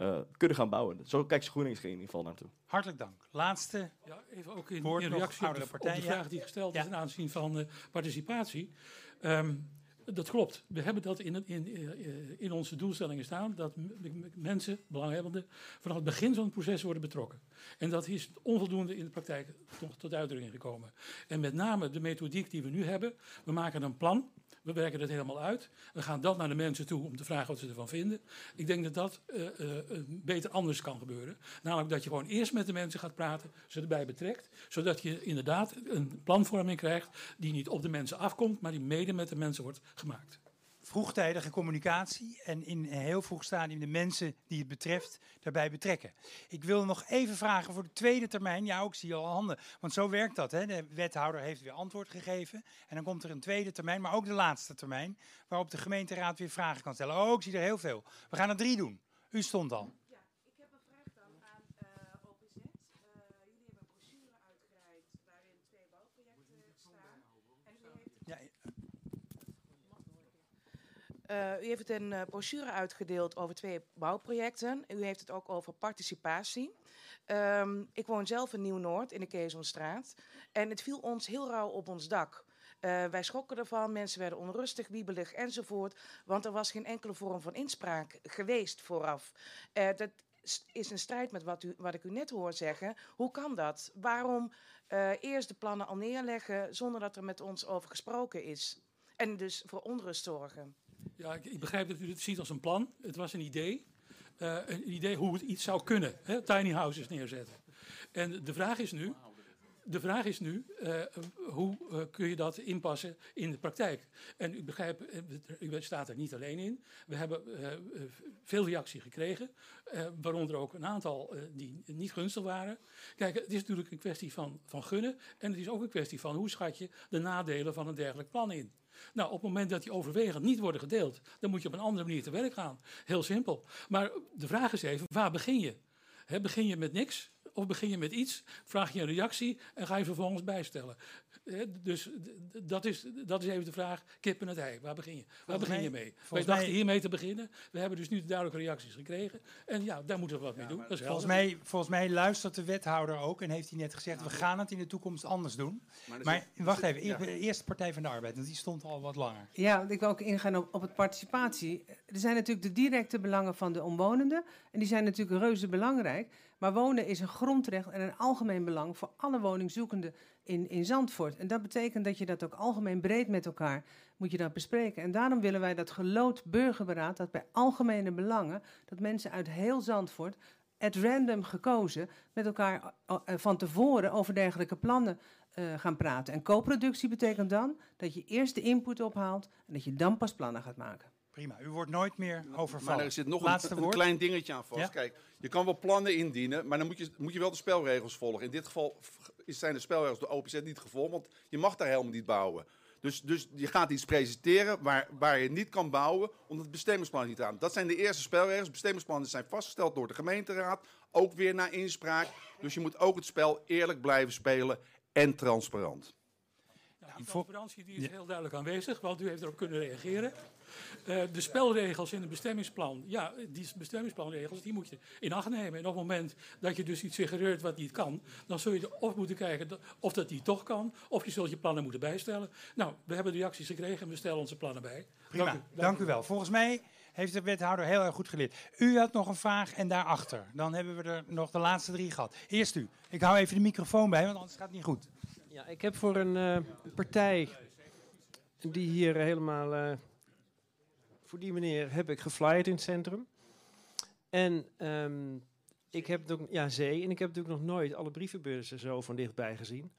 uh, kunnen gaan bouwen. Zo kijkt GroenLinks in ieder geval naartoe. Hartelijk dank. Laatste ja, even ook in, in reactie op de, op de, vraag die gesteld is ten aanzien van uh, participatie. Um, dat klopt. We hebben dat in, in, eh, in onze doelstellingen staan. Dat mensen, belanghebbenden, vanaf het begin van het proces worden betrokken. En dat is onvoldoende in de praktijk tot, tot uitdrukking gekomen. En met name de methodiek die we nu hebben. We maken een plan. We werken dat helemaal uit. We gaan dat naar de mensen toe om te vragen wat ze ervan vinden. Ik denk dat dat uh, beter anders kan gebeuren. Namelijk dat je gewoon eerst met de mensen gaat praten, ze erbij betrekt. Zodat je inderdaad een planvorming krijgt die niet op de mensen afkomt, maar die mede met de mensen wordt gemaakt vroegtijdige communicatie en in een heel vroeg stadium de mensen die het betreft daarbij betrekken. Ik wil nog even vragen voor de tweede termijn. Ja, ook zie je al handen. Want zo werkt dat. Hè? De wethouder heeft weer antwoord gegeven. En dan komt er een tweede termijn, maar ook de laatste termijn. Waarop de gemeenteraad weer vragen kan stellen. Oh, ik zie er heel veel. We gaan er drie doen. U stond al. Uh, u heeft een uh, brochure uitgedeeld over twee bouwprojecten. U heeft het ook over participatie. Um, ik woon zelf in Nieuw-Noord in de Keesomstraat. En het viel ons heel rauw op ons dak. Uh, wij schrokken ervan, mensen werden onrustig, wiebelig enzovoort. Want er was geen enkele vorm van inspraak geweest vooraf. dat is een strijd met wat, u, wat ik u net hoor zeggen. Hoe kan dat? Waarom eerst de plannen al neerleggen zonder dat er met ons over gesproken is? En dus voor onrust zorgen. Ja, ik, ik, begrijp dat u het ziet als een plan. Het was een idee. Uh, een idee hoe het iets zou kunnen. Hè? Tiny houses neerzetten. En de vraag is nu, de vraag is nu, uh, hoe uh, kun je dat inpassen in de praktijk? En u begrijpt, u staat er niet alleen in. We hebben veel reactie gekregen, waaronder ook een aantal die niet gunstig waren. Kijk, het is natuurlijk een kwestie van, van gunnen en het is ook een kwestie van hoe schat je de nadelen van een dergelijk plan in. Nou, op het moment dat die overwegend niet worden gedeeld, dan moet je op een andere manier te werk gaan. Heel simpel. Maar de vraag is even, waar begin je? begin je met niks? Of begin je met iets, vraag je een reactie en ga je vervolgens bijstellen. Dus dat is, dat is even de vraag, kip en het ei. Waar begin je? Waar begin je mee? Wij dachten hiermee te beginnen. We hebben dus nu duidelijke reacties gekregen. En ja, daar moeten we wat mee doen. Dat is volgens, mij, volgens mij luistert de wethouder ook en heeft hij net gezegd... we gaan het in de toekomst anders doen. Maar, wacht even, ja. de eerste Partij van de Arbeid, want die stond al wat langer. Ja, ik wil ook ingaan op, op het participatie. Er zijn natuurlijk de directe belangen van de omwonenden. En die zijn natuurlijk reuze belangrijk. Maar wonen is een grondrecht en een algemeen belang voor alle woningzoekenden in, in Zandvoort. En dat betekent dat je dat ook algemeen breed met elkaar moet je dat bespreken. En daarom willen wij dat gelood burgerberaad, dat bij algemene belangen, dat mensen uit heel Zandvoort, at random gekozen, met elkaar uh, van tevoren over dergelijke plannen uh, gaan praten. En co-productie betekent dan dat je eerst de input ophaalt en dat je dan pas plannen gaat maken. Prima, u wordt nooit meer overvallen. Maar er zit nog een, een, klein dingetje aan vast. Kijk, je kan wel plannen indienen, maar dan moet je, moet je wel de spelregels volgen. In dit geval zijn de spelregels door OPZ niet gevolgd, want je mag daar helemaal niet bouwen. Dus, dus je gaat iets presenteren waar, waar je niet kan bouwen, omdat het bestemmingsplan niet aan. Dat zijn de eerste spelregels. Bestemmingsplannen zijn vastgesteld door de gemeenteraad, ook weer naar inspraak. Dus je moet ook het spel eerlijk blijven spelen en transparant. Ja, die transparantie die is heel duidelijk aanwezig, want u heeft erop kunnen reageren. Uh, de spelregels in het bestemmingsplan, ja, die bestemmingsplanregels, die moet je in acht nemen. En op het moment dat je dus iets suggereert wat niet kan, dan zul je er of moeten kijken of dat niet toch kan, of je zult je plannen moeten bijstellen. Nou, we hebben reacties gekregen en we stellen onze plannen bij. Prima, dank u, dank dank u wel. Volgens mij heeft de wethouder heel erg goed geleerd. U had nog een vraag en daarachter. Dan hebben we er nog de laatste drie gehad. Eerst u. Ik hou even de microfoon bij, want anders gaat het niet goed. Ja, ik heb voor een uh, partij die hier helemaal... Uh, voor die meneer heb ik geflyerd in het centrum. En um, ik heb ook, ja, zee. En ik heb natuurlijk nog nooit alle brievenbussen zo van dichtbij gezien.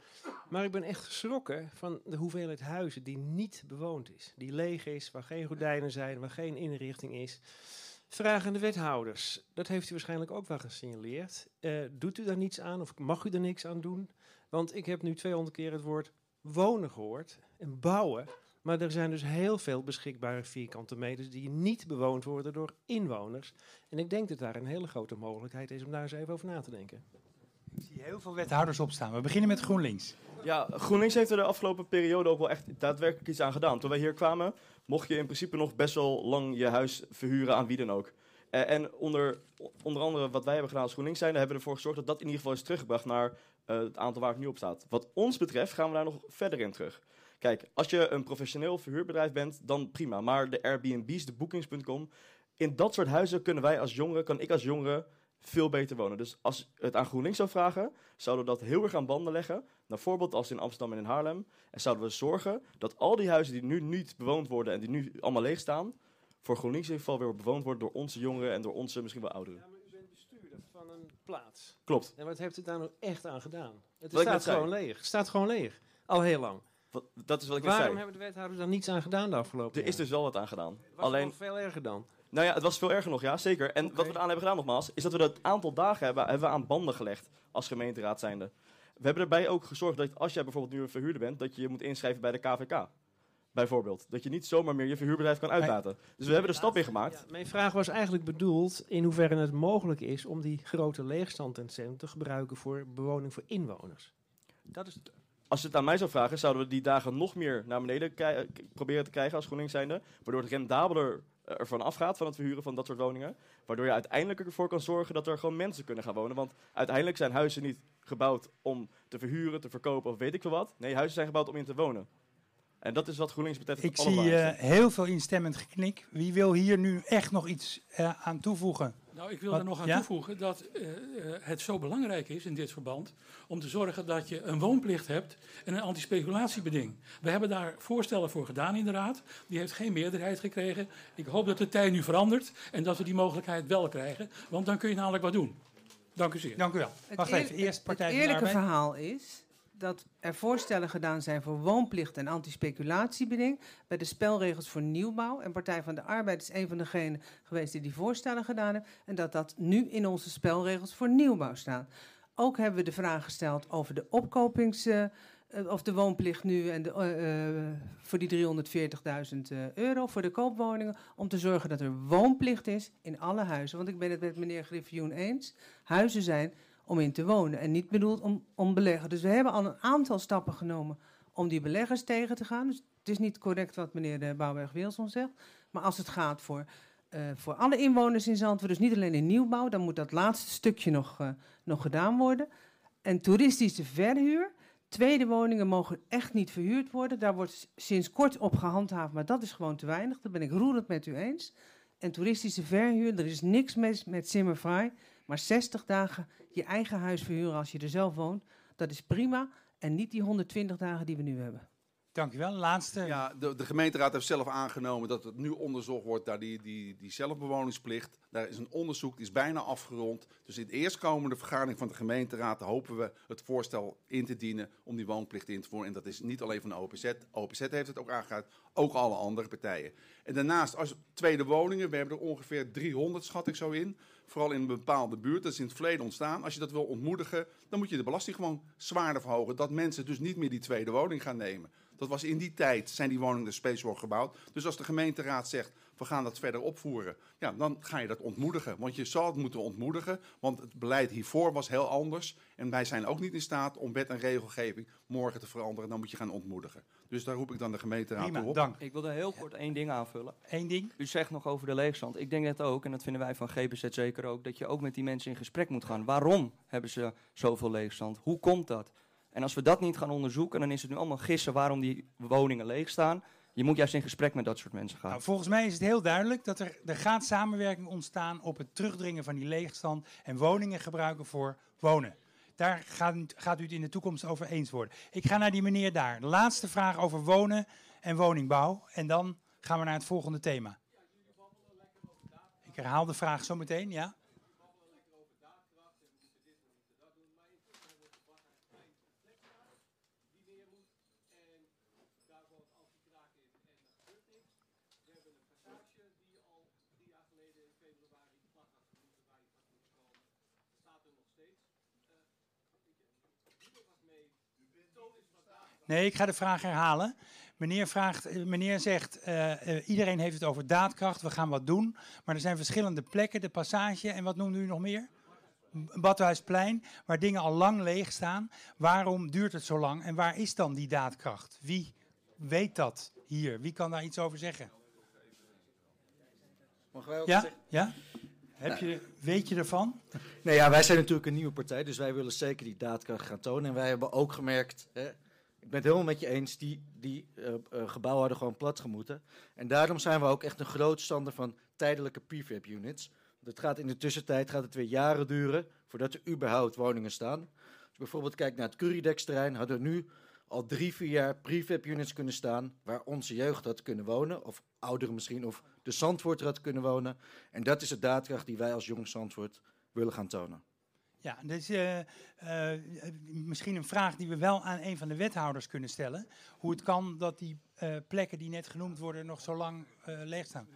Maar ik ben echt geschrokken van de hoeveelheid huizen die niet bewoond is. Die leeg is, waar geen gordijnen zijn, waar geen inrichting is. Vragen de wethouders. Dat heeft u waarschijnlijk ook wel gesignaleerd. Uh, doet u daar niets aan of mag u er niks aan doen? Want ik heb nu 200 keer het woord wonen gehoord en bouwen. Maar er zijn dus heel veel beschikbare vierkante meters die niet bewoond worden door inwoners. En ik denk dat daar een hele grote mogelijkheid is om daar eens even over na te denken. Ik zie heel veel wethouders opstaan. We beginnen met GroenLinks. Ja, GroenLinks heeft er de afgelopen periode ook wel echt daadwerkelijk iets aan gedaan. Toen wij hier kwamen, mocht je in principe nog best wel lang je huis verhuren aan wie dan ook. Uh, en onder, onder andere wat wij hebben gedaan als GroenLinks zijn, hebben we ervoor gezorgd dat dat in ieder geval is teruggebracht naar uh, het aantal waar het nu op staat. Wat ons betreft gaan we daar nog verder in terug. Kijk, als je een professioneel verhuurbedrijf bent, dan prima. Maar de Airbnb's, de Bookings.com, in dat soort huizen kunnen wij als jongeren, kan ik als jongere veel beter wonen. Dus als het aan GroenLinks zou vragen, zouden we dat heel erg aan banden leggen. Bijvoorbeeld als in Amsterdam en in Haarlem. En zouden we zorgen dat al die huizen die nu niet bewoond worden en die nu allemaal leeg staan, voor GroenLinks in ieder geval weer bewoond worden door onze jongeren en door onze misschien wel ouderen. Ja, maar u bent bestuurder van een plaats. Klopt. En wat heeft u daar nou echt aan gedaan? Het staat gewoon leeg. Het staat gewoon leeg. Al heel lang. Wat, dat is wat ik Waarom zei. hebben de wethouders daar niets aan gedaan de afgelopen Er is dus wel wat aan gedaan. Was Alleen, nog veel erger dan? Nou ja, het was veel erger nog, ja, zeker. En wat we eraan hebben gedaan nogmaals, is dat we dat aantal dagen hebben, hebben we aan banden gelegd als gemeenteraad zijnde. We hebben erbij ook gezorgd dat als jij bijvoorbeeld nu een verhuurder bent, dat je je moet inschrijven bij de KVK. Bijvoorbeeld. Dat je niet zomaar meer je verhuurbedrijf kan uitbaten. Dus we hebben er stap in gemaakt. Ja, mijn vraag was eigenlijk bedoeld in hoeverre het mogelijk is om die grote leegstand in het centrum te gebruiken voor bewoning voor inwoners. Dat is het. Als je het aan mij zou vragen, zouden we die dagen nog meer naar beneden proberen te krijgen als GroenLinks zijnde. Waardoor het rendabeler ervan afgaat van het verhuren van dat soort woningen. Waardoor je uiteindelijk ervoor kan zorgen dat er gewoon mensen kunnen gaan wonen. Want uiteindelijk zijn huizen niet gebouwd om te verhuren, te verkopen of weet ik veel wat. Nee, huizen zijn gebouwd om in te wonen. En dat is wat GroenLinks betreft Ik zie uh, heel veel instemmend geknik. Wie wil hier nu echt nog iets uh, aan toevoegen? Nou, ik wil wat, er nog aan ja? toevoegen dat uh, het zo belangrijk is in dit verband om te zorgen dat je een woonplicht hebt en een antispeculatiebeding. We hebben daar voorstellen voor gedaan in de Raad. Die heeft geen meerderheid gekregen. Ik hoop dat de tijd nu verandert en dat we die mogelijkheid wel krijgen, want dan kun je namelijk wat doen. Dank u zeer. Dank u wel. Wacht even, eerst Partij Het eerlijke verhaal is dat er voorstellen gedaan zijn voor woonplicht en antispeculatiebeding bij de spelregels voor nieuwbouw. En Partij van de Arbeid is een van degenen geweest die die voorstellen gedaan heeft. En dat dat nu in onze spelregels voor nieuwbouw staat. Ook hebben we de vraag gesteld over de opkopings... Uh, of de woonplicht nu en de, uh, voor die 340.000 euro voor de koopwoningen. Om te zorgen dat er woonplicht is in alle huizen. Want ik ben het met meneer Griffioen eens. Huizen zijn om in te wonen en niet bedoeld om, om beleggen. Dus we hebben al een aantal stappen genomen om die beleggers tegen te gaan. Dus het is niet correct wat meneer de Bouwberg-Wilson zegt. Maar als het gaat voor, uh, voor alle inwoners in Zandvoort, dus niet alleen in nieuwbouw, dan moet dat laatste stukje nog, uh, nog gedaan worden. En toeristische verhuur, tweede woningen mogen echt niet verhuurd worden. Daar wordt sinds kort op gehandhaafd, maar dat is gewoon te weinig. Dat ben ik roerend met u eens. En toeristische verhuur, er is niks mis met Simmerfrei Maar 60 dagen je eigen huis verhuren als je er zelf woont, dat is prima. En niet die 120 dagen die we nu hebben. Dankjewel. Laatste. Ja, de, de gemeenteraad heeft zelf aangenomen dat het nu onderzocht wordt naar die, die, die zelfbewoningsplicht. Daar is een onderzoek, die is bijna afgerond. Dus in de eerstkomende vergadering van de gemeenteraad hopen we het voorstel in te dienen om die woonplicht in te voeren. En dat is niet alleen van de OPZ. OPZ heeft het ook aangehaald, ook alle andere partijen. En daarnaast, als tweede woningen, we hebben er ongeveer 300 schat ik zo in. Vooral in een bepaalde buurt, dat is in het verleden ontstaan. Als je dat wil ontmoedigen, dan moet je de belasting gewoon zwaarder verhogen. Dat mensen dus niet meer die tweede woning gaan nemen. Dat was in die tijd, zijn die woningen speciaal gebouwd. Dus als de gemeenteraad zegt, we gaan dat verder opvoeren, ja, dan ga je dat ontmoedigen. Want je zal het moeten ontmoedigen, want het beleid hiervoor was heel anders. En wij zijn ook niet in staat om wet en regelgeving morgen te veranderen. Dan moet je gaan ontmoedigen. Dus daar roep ik dan de gemeenteraad Prima, toe op. dank. Ik wilde heel kort één ding aanvullen. Eén ding? U zegt nog over de leegstand. Ik denk net ook, en dat vinden wij van GBZ zeker ook, dat je ook met die mensen in gesprek moet gaan. Waarom hebben ze zoveel leegstand? Hoe komt dat? En als we dat niet gaan onderzoeken, dan is het nu allemaal gissen waarom die woningen leeg staan. Je moet juist in gesprek met dat soort mensen gaan. Nou, volgens mij is het heel duidelijk dat er, er gaat samenwerking ontstaan op het terugdringen van die leegstand en woningen gebruiken voor wonen. Daar gaat, gaat u het in de toekomst over eens worden. Ik ga naar die meneer daar. De laatste vraag over wonen en woningbouw. En dan gaan we naar het volgende thema. Ik herhaal de vraag zo meteen, ja? Nee, ik ga de vraag herhalen. Meneer, vraagt, eh, meneer zegt, eh, eh, iedereen heeft het over daadkracht, we gaan wat doen. Maar er zijn verschillende plekken, de passage en wat noemde u nog meer? Badhuisplein, waar dingen al lang leeg staan. Waarom duurt het zo lang en waar is dan die daadkracht? Wie weet dat hier? Wie kan daar iets over zeggen? Mogen wij ook Ja? zeggen? Ja? Heb je, weet je ervan? Nee, ja, wij zijn natuurlijk een nieuwe partij, dus wij willen zeker die daadkracht gaan tonen. En wij hebben ook gemerkt, hè, ik ben het helemaal met je eens, die, die eh, eh, gebouwen hadden gewoon plat gemoeten. En daarom zijn we ook echt een groot stander van tijdelijke prefab units. Dat gaat in de tussentijd gaat het weer jaren duren voordat er überhaupt woningen staan. Als je bijvoorbeeld kijkt naar het Curidex-terrein, hadden we nu al drie, vier jaar prefab units kunnen staan waar onze jeugd had kunnen wonen, of ouderen misschien, of de Zandvoort had kunnen wonen. En dat is de daadkracht die wij als Jong Zandvoort willen gaan tonen. Ja, dus eh, eh, misschien een vraag die we wel aan een van de wethouders kunnen stellen. Hoe het kan dat die eh, plekken die net genoemd worden nog zo lang leeg staan.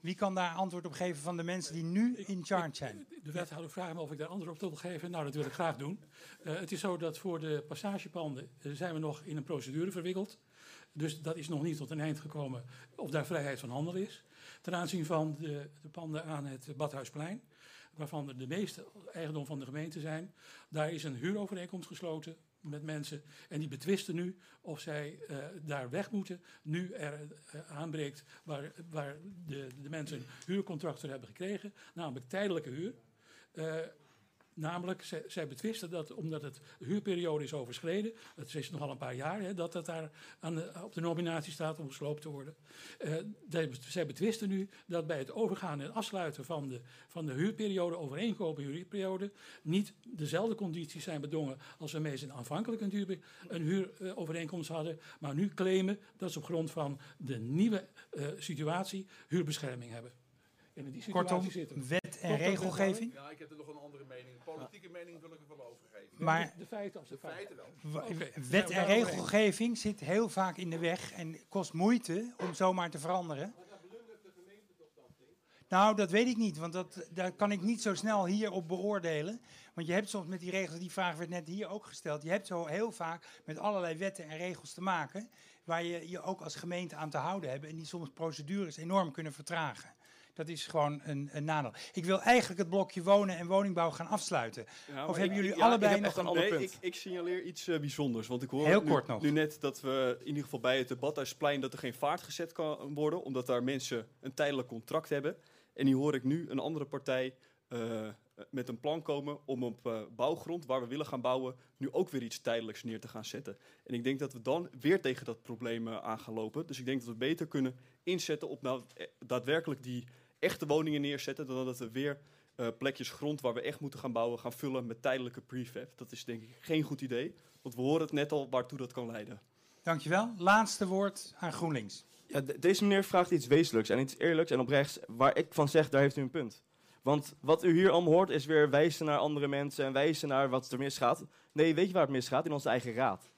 Wie kan daar antwoord op geven van de mensen die nu in charge zijn? De wethouder vraagt me of ik daar antwoord op wil geven. Nou, dat wil ik graag doen. Het is zo dat voor de passagepanden zijn we nog in een procedure verwikkeld. Dus dat is nog niet tot een eind gekomen of daar vrijheid van handel is. Ten aanzien van de, de panden aan het Badhuisplein, waarvan de meeste eigendom van de gemeente zijn, daar is een huurovereenkomst gesloten met mensen. En die betwisten nu of zij eh, daar weg moeten. Nu er eh, aanbreekt waar, waar de, de mensen een huurcontract voor hebben gekregen, namelijk tijdelijke huur. Eh, Namelijk, zij, zij betwisten dat omdat het huurperiode is overschreden, het is nogal een paar jaar, hè, dat dat daar aan op de nominatie staat om gesloopt te worden. Eh, de- zij betwisten nu dat bij het overgaan en afsluiten van de, van de huurperiode, overeenkomen huurperiode, niet dezelfde condities zijn bedongen als waarmee ze aanvankelijk een, huur, een huurovereenkomst hadden, maar nu claimen dat ze op grond van de nieuwe eh, situatie huurbescherming hebben. En in die situatie Kortom, zitten wet en regelgeving? Ja, ik heb er nog een andere mening. Politieke mening wil ik er wel over geven. Maar- de, de feiten als de, feiten wel. Wet we en regelgeving zit heel vaak in de weg en kost moeite om zomaar te veranderen. Nou, dat weet ik niet, want dat, daar kan ik niet zo snel hierop beoordelen. Want je hebt soms met die regels, die vraag werd net hier ook gesteld, je hebt zo heel vaak met allerlei wetten en regels te maken, waar je je ook als gemeente aan te houden hebt en die soms procedures enorm kunnen vertragen. Dat is gewoon een, een nadeel. Ik wil eigenlijk het blokje wonen en woningbouw gaan afsluiten. Ja, of hebben ik- jullie ja, allebei nog een ander nee, punt? Ik, ik signaleer iets eh, bijzonders. Want ik hoor Heel nu, kort nog. nu net dat we in ieder geval bij het Badhuisplein... dat er geen vaart gezet kan worden... omdat daar mensen een tijdelijk contract hebben. En nu hoor ik nu een andere partij eh, met een plan komen... om op eh, bouwgrond, waar we willen gaan bouwen... nu ook weer iets tijdelijks neer te gaan zetten. En ik denk dat we dan weer tegen dat probleem aan gaan lopen. Dus ik denk dat we beter kunnen inzetten op nou daadwerkelijk die echte woningen neerzetten... dan dat we weer eh, plekjes grond waar we echt moeten gaan bouwen, gaan vullen met tijdelijke prefab. Dat is denk ik geen goed idee, want we horen het net al waartoe dat kan leiden. Dankjewel. Laatste woord aan GroenLinks. Ja, de- deze meneer vraagt iets wezenlijks en iets eerlijks en oprechts, waar ik van zeg, daar heeft u een punt. Want wat u hier allemaal hoort is weer wijzen naar andere mensen en wijzen naar wat er misgaat. Nee, weet je waar het misgaat? In onze eigen raad.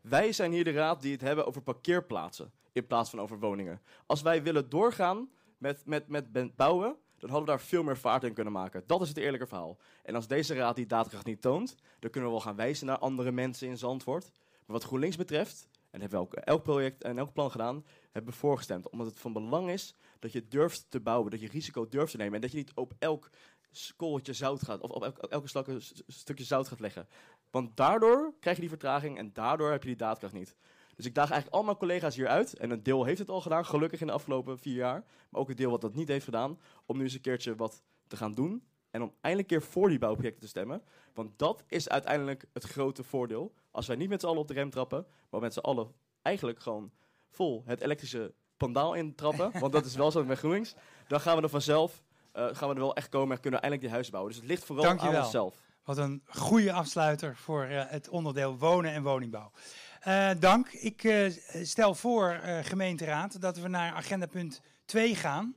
Wij zijn hier de raad die het hebben over parkeerplaatsen in plaats van over woningen. Als wij willen doorgaan met, met, met bouwen, dan hadden we daar veel meer vaart in kunnen maken. Dat is het eerlijke verhaal. En als deze raad die daadkracht niet toont, dan kunnen we wel gaan wijzen naar andere mensen in Zandvoort. Maar wat GroenLinks betreft, en hebben we elk project en elk plan gedaan, hebben we voorgestemd. Omdat het van belang is dat je durft te bouwen, dat je risico durft te nemen. En dat je niet op elk skoltje zout gaat, of op elk, elke stukje zout gaat leggen. Want daardoor krijg je die vertraging en daardoor heb je die daadkracht niet. Dus ik daag eigenlijk al mijn collega's hier uit. En een deel heeft het al gedaan, gelukkig in de afgelopen vier jaar. Maar ook een deel wat dat niet heeft gedaan. Om nu eens een keertje wat te gaan doen. En om eindelijk een keer voor die bouwprojecten te stemmen. Want dat is uiteindelijk het grote voordeel. Als wij niet met z'n allen op de rem trappen. Maar met z'n allen eigenlijk gewoon vol het elektrische pandaal intrappen. want dat is wel zo met GroenLinks. Dan gaan we er vanzelf eh, gaan we er wel echt komen en kunnen we eindelijk die huizen bouwen. Dus het ligt vooral Dankjewel. aan onszelf. Wat een goede afsluiter voor eh, het onderdeel wonen en woningbouw. Eh, dank. Ik eh, stel voor, eh, gemeenteraad, dat we naar agenda punt 2 gaan.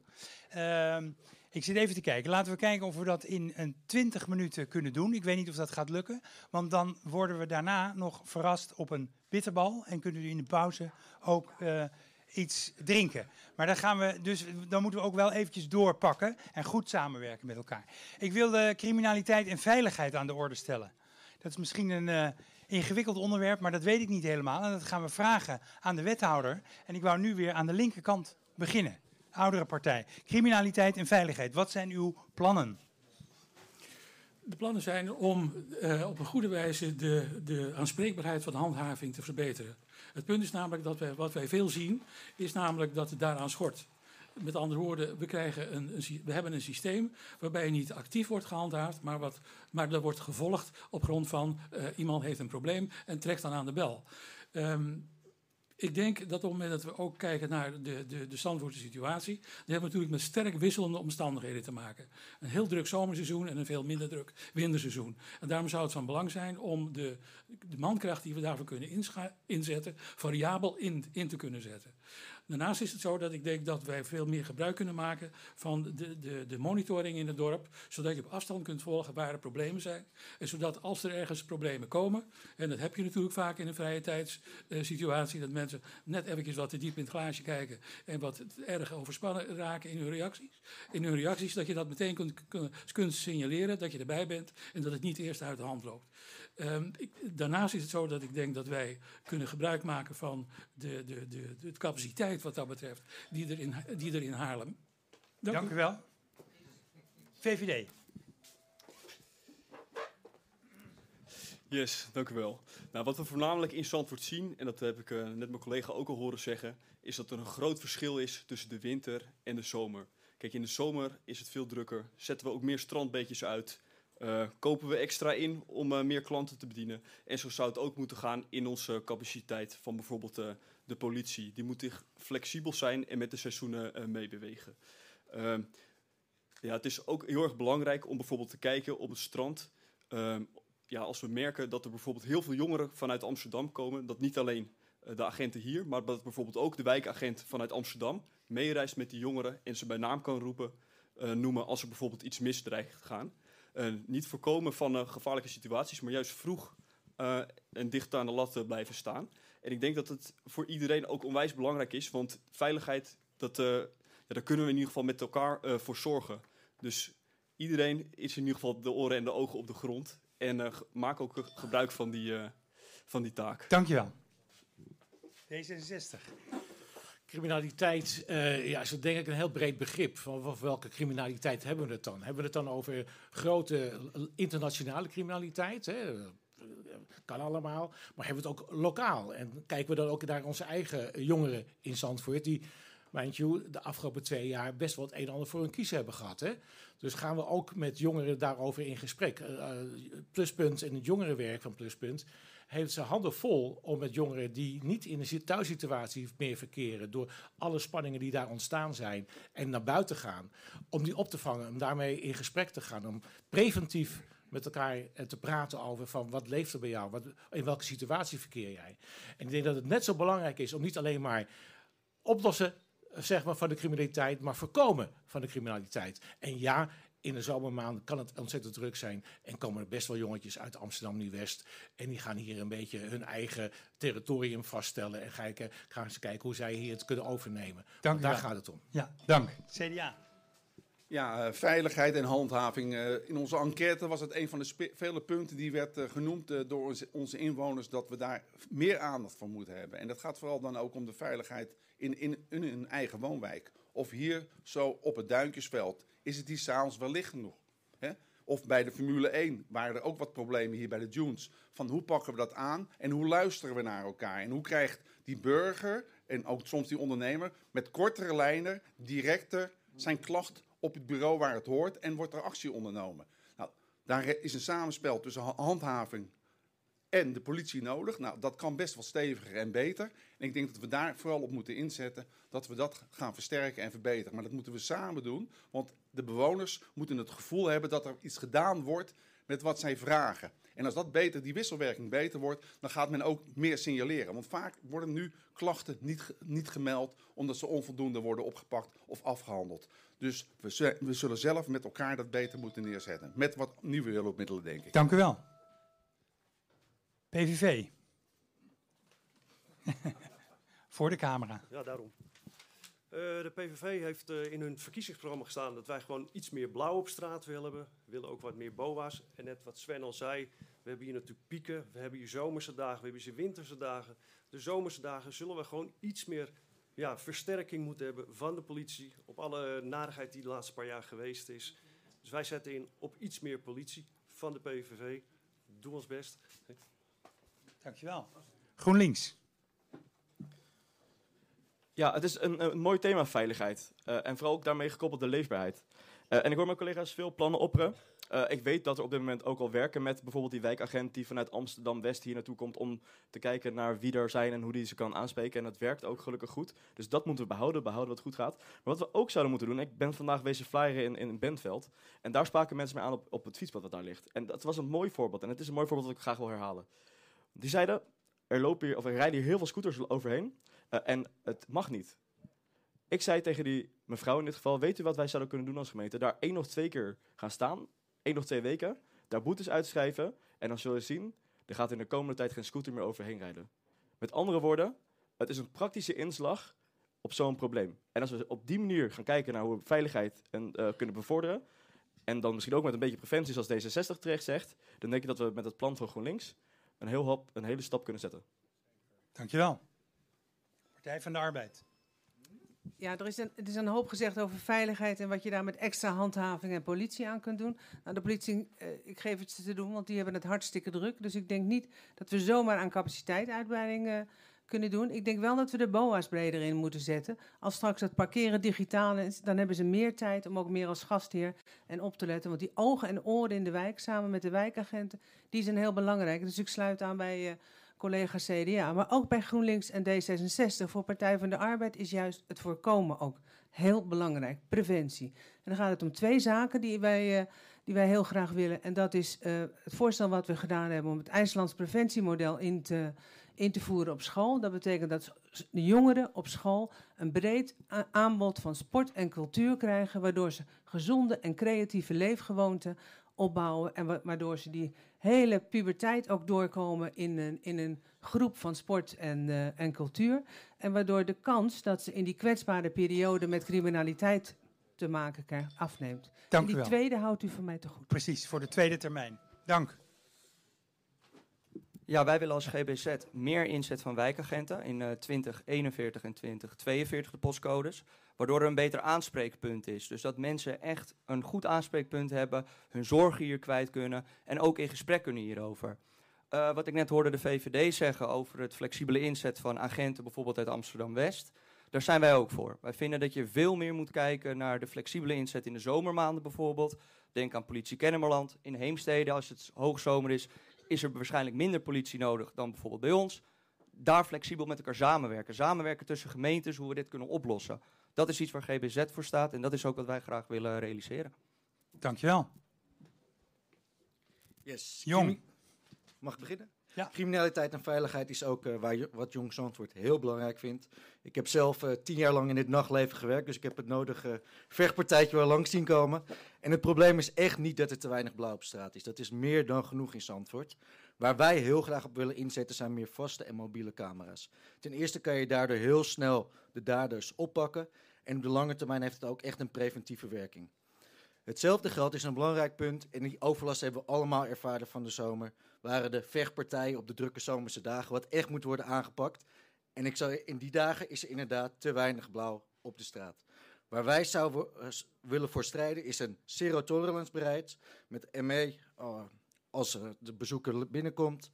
Ehm, ik zit even te kijken. Laten we kijken of we dat in een 20 minuten kunnen doen. Ik weet niet of dat gaat lukken. Want dan worden we daarna nog verrast op een bitterbal. En kunnen we in de pauze ook iets drinken. Maar dan, gaan we dus, dan moeten we ook wel eventjes doorpakken en goed samenwerken met elkaar. Ik wil de criminaliteit en veiligheid aan de orde stellen. Dat is misschien een ingewikkeld onderwerp, maar dat weet ik niet helemaal. En dat gaan we vragen aan de wethouder. En ik wou nu weer aan de linkerkant beginnen. Oudere partij. Criminaliteit en veiligheid. Wat zijn uw plannen? De plannen zijn om eh, op een goede wijze de, de aanspreekbaarheid van de handhaving te verbeteren. Het punt is namelijk dat wij, wat wij veel zien, is namelijk dat het daaraan schort. Met andere woorden, we, krijgen een, we hebben een systeem waarbij niet actief wordt gehandhaafd, maar, wat, maar dat wordt gevolgd op grond van eh, iemand heeft een probleem en trekt dan aan de bel. Ehm, ik denk dat op het moment dat we ook kijken naar de, de, de hebben we natuurlijk met sterk wisselende omstandigheden te maken. Een heel druk zomerseizoen en een veel minder druk winterseizoen. En daarom zou het van belang zijn om de, de mankracht die we daarvoor kunnen inzetten, variabel in te kunnen zetten. Daarnaast is het zo dat ik denk dat wij veel meer gebruik kunnen maken van de, de, de monitoring in het dorp, zodat je op afstand kunt volgen waar er problemen zijn. En zodat als er ergens problemen komen, en dat heb je natuurlijk vaak in een vrije tijdssituatie, dat mensen net eventjes wat te diep in het glaasje kijken en wat erg overspannen raken in hun reacties. In hun reacties dat je dat meteen kunt, kunt signaleren, dat je erbij bent en dat het niet eerst uit de hand loopt. Ehm, ik, daarnaast is het zo dat ik denk dat wij kunnen gebruik maken van de, de, de, de capaciteit wat dat betreft, die er in, die er in Haarlem. Dank, u wel. VVD. Yes, dank u wel. Nou, wat we voornamelijk in Zandvoort zien, en dat heb ik eh, net mijn collega ook al horen zeggen, is dat er een groot verschil is tussen de winter en de zomer. Kijk, in de zomer is het veel drukker, zetten we ook meer strandbeetjes uit, eh, kopen we extra in om eh, meer klanten te bedienen. En zo zou het ook moeten gaan in onze capaciteit van bijvoorbeeld eh, de politie. Die moet flexibel zijn en met de seizoenen meebewegen. Ehm, ja, het is ook heel erg belangrijk om bijvoorbeeld te kijken op het strand. Ehm, ja, als we merken dat er bijvoorbeeld heel veel jongeren vanuit Amsterdam komen, dat niet alleen de agenten hier, maar dat bijvoorbeeld ook de wijkagent vanuit Amsterdam meereist met die jongeren en ze bij naam kan roepen, noemen als er bijvoorbeeld iets mis dreigt te gaan. Eh, niet voorkomen van eh, gevaarlijke situaties, maar juist vroeg eh, en dicht aan de lat blijven staan. En ik denk dat het voor iedereen ook onwijs belangrijk is, want veiligheid, dat, eh, ja, daar kunnen we in ieder geval met elkaar eh, voor zorgen. Dus iedereen is in ieder geval de oren en de ogen op de grond. En eh, maak ook gebruik van die, eh, van die taak. Dankjewel. D66. Criminaliteit eh, ja, is denk ik een heel breed begrip. Van welke criminaliteit hebben we het dan? Hebben we het dan over grote internationale criminaliteit? Hè? Eh, Kan allemaal. Maar hebben we het ook lokaal? En kijken we dan ook naar onze eigen jongeren in Zandvoort... die mind de afgelopen twee jaar best wel het een en ander voor een kiezer hebben gehad. Hè? Dus gaan we ook met jongeren daarover in gesprek. Uh, Pluspunt en het jongerenwerk van Pluspunt heeft zijn handen vol om met jongeren die niet in een thuissituatie meer verkeren, door alle spanningen die daar ontstaan zijn, en naar buiten gaan, om die op te vangen, om daarmee in gesprek te gaan, om preventief met elkaar te praten over van wat leeft er bij jou, wat, in welke situatie verkeer jij. En ik denk dat het net zo belangrijk is om niet alleen maar oplossen zeg maar, van de criminaliteit, maar voorkomen van de criminaliteit. En ja, in de zomermaanden kan het ontzettend druk zijn. En komen er best wel jongetjes uit Amsterdam Nieuw-West. En die gaan hier een beetje hun eigen territorium vaststellen. En kijken, gaan ze kijken hoe zij hier het kunnen overnemen. Dank daar gaat het om. Ja, dank. CDA. Ja, uh, veiligheid en handhaving. Uh, in onze enquête was het een van de vele punten die werd uh, genoemd door onze, onze, inwoners dat we daar meer aandacht voor moeten hebben. En dat gaat vooral dan ook om de veiligheid in, in, in hun eigen woonwijk. Of hier zo op het Duinkjesveld is het hier s'avonds wel licht genoeg. Hè? Of bij de Formule 1 waren er ook wat problemen hier bij de Dunes. Van hoe pakken we dat aan en hoe luisteren we naar elkaar? En hoe krijgt die burger en ook soms die ondernemer met kortere lijnen directer zijn klacht op het bureau waar het hoort en wordt er actie ondernomen? Nou, daar is een samenspel tussen handhaving en de politie nodig. Nou, dat kan best wel steviger en beter. En ik denk dat we daar vooral op moeten inzetten, dat we dat gaan versterken en verbeteren. Maar dat moeten we samen doen, want de bewoners moeten het gevoel hebben dat er iets gedaan wordt met wat zij vragen. En als dat beter, die wisselwerking beter wordt, dan gaat men ook meer signaleren. Want vaak worden nu klachten niet, niet gemeld omdat ze onvoldoende worden opgepakt of afgehandeld. Dus we, we zullen zelf met elkaar dat beter moeten neerzetten. Met wat nieuwe hulpmiddelen, denk ik. Dank u wel. PVV. Voor de camera. Ja, daarom. Uh, de PVV heeft uh, in hun verkiezingsprogramma gestaan dat wij gewoon iets meer blauw op straat willen hebben. We willen ook wat meer BOA's. En net wat Sven al zei, we hebben hier natuurlijk pieken. We hebben hier zomerse dagen, we hebben hier winterse dagen. De zomerse dagen zullen we gewoon iets meer ja, versterking moeten hebben van de politie. Op alle narigheid die de laatste paar jaar geweest is. Dus wij zetten in op iets meer politie van de PVV. Doe ons best. Dankjewel. GroenLinks. Ja, het is een, een mooi thema, veiligheid. Uh, en vooral ook daarmee gekoppeld de leefbaarheid. Uh, en ik hoor mijn collega's veel plannen opperen. Uh, ik weet dat er op dit moment ook al werken met bijvoorbeeld die wijkagent die vanuit Amsterdam-West hier naartoe komt om te kijken naar wie er zijn en hoe die ze kan aanspreken. En dat werkt ook gelukkig goed. Dus dat moeten we behouden, behouden wat goed gaat. Maar wat we ook zouden moeten doen, ik ben vandaag wezen flyeren in, in Bentveld. En daar spraken mensen mij aan op, op het fietspad wat daar ligt. En dat was een mooi voorbeeld. En het is een mooi voorbeeld dat ik graag wil herhalen. Die zeiden, er, lopen hier, of er rijden hier heel veel scooters overheen uh, en het mag niet. Ik zei tegen die mevrouw in dit geval, weet u wat wij zouden kunnen doen als gemeente? Daar één of twee keer gaan staan, één of twee weken, daar boetes uitschrijven en dan zul je zien, er gaat in de komende tijd geen scooter meer overheen rijden. Met andere woorden, het is een praktische inslag op zo'n probleem. En als we op die manier gaan kijken naar hoe we veiligheid en, uh, kunnen bevorderen, en dan misschien ook met een beetje preventie, zoals D66 terecht zegt, dan denk ik dat we met het plan van GroenLinks een, heel hop, een hele stap kunnen zetten. Dankjewel. Partij van de Arbeid. Ja, er is, een, er is een hoop gezegd over veiligheid en wat je daar met extra handhaving en politie aan kunt doen. Nou, de politie, eh, ik geef het ze te doen, want die hebben het hartstikke druk. Dus ik denk niet dat we zomaar aan capaciteituitbreiding uh, kunnen doen. Ik denk wel dat we de BOA's breder in moeten zetten. Als straks het parkeren digitaal is, dan hebben ze meer tijd om ook meer als gastheer en op te letten. Want die ogen en oren in de wijk, samen met de wijkagenten, die zijn heel belangrijk. Dus ik sluit aan bij uh, collega CDA. Maar ook bij GroenLinks en D66 voor Partij van de Arbeid is juist het voorkomen ook heel belangrijk. Preventie. En dan gaat het om twee zaken die wij, uh, die wij heel graag willen. En dat is uh, het voorstel wat we gedaan hebben om het IJslands preventiemodel in te in te voeren op school. Dat betekent dat de jongeren op school een breed aanbod van sport en cultuur krijgen, waardoor ze gezonde en creatieve leefgewoonten opbouwen en waardoor ze die hele puberteit ook doorkomen in een, in een groep van sport en, uh, en cultuur. En waardoor de kans dat ze in die kwetsbare periode met criminaliteit te maken krijgen afneemt. Dank en die u wel. tweede houdt u van mij te goed. Precies, voor de tweede termijn. Dank. Ja, wij willen als GBZ meer inzet van wijkagenten in uh, 2041 en 2042 de postcodes, waardoor er een beter aanspreekpunt is. Dus dat mensen echt een goed aanspreekpunt hebben, hun zorgen hier kwijt kunnen en ook in gesprek kunnen hierover. Uh, wat ik net hoorde de VVD zeggen over het flexibele inzet van agenten bijvoorbeeld uit Amsterdam-West. Daar zijn wij ook voor. Wij vinden dat je veel meer moet kijken naar de flexibele inzet in de zomermaanden bijvoorbeeld. Denk aan politie Kennemerland. In Heemstede, als het hoogzomer is, is er waarschijnlijk minder politie nodig dan bijvoorbeeld bij ons. Daar flexibel met elkaar samenwerken. Samenwerken tussen gemeentes, hoe we dit kunnen oplossen. Dat is iets waar GBZ voor staat en dat is ook wat wij graag willen realiseren. Dankjewel. Yes. Jong. Mag ik beginnen? Criminaliteit en veiligheid is ook eh, waar wat Jong Zandvoort heel belangrijk vindt. Ik heb zelf eh, tien jaar lang in het nachtleven gewerkt, dus ik heb het nodige vechtpartijtje wel langs zien komen. En het probleem is echt niet dat er te weinig blauw op straat is. Dat is meer dan genoeg in Zandvoort. Waar wij heel graag op willen inzetten zijn meer vaste en mobiele camera's. Ten eerste kan je daardoor heel snel de daders oppakken. En op de lange termijn heeft het ook echt een preventieve werking. Hetzelfde geldt is een belangrijk punt. En die overlast hebben we allemaal ervaren van de zomer. Waren de vechtpartijen op de drukke zomerse dagen. Wat echt moet worden aangepakt. En ik zou, in die dagen is er inderdaad te weinig blauw op de straat. Waar wij zouden uh, willen voor strijden is een zero tolerance beleid. Met ME uh, als uh, de bezoeker binnenkomt.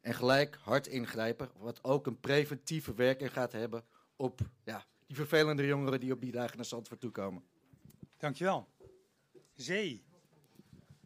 En gelijk hard ingrijpen. Wat ook een preventieve werking gaat hebben op ja, die vervelende jongeren die op die dagen naar Zandvoort toe komen. Dankjewel. Zee.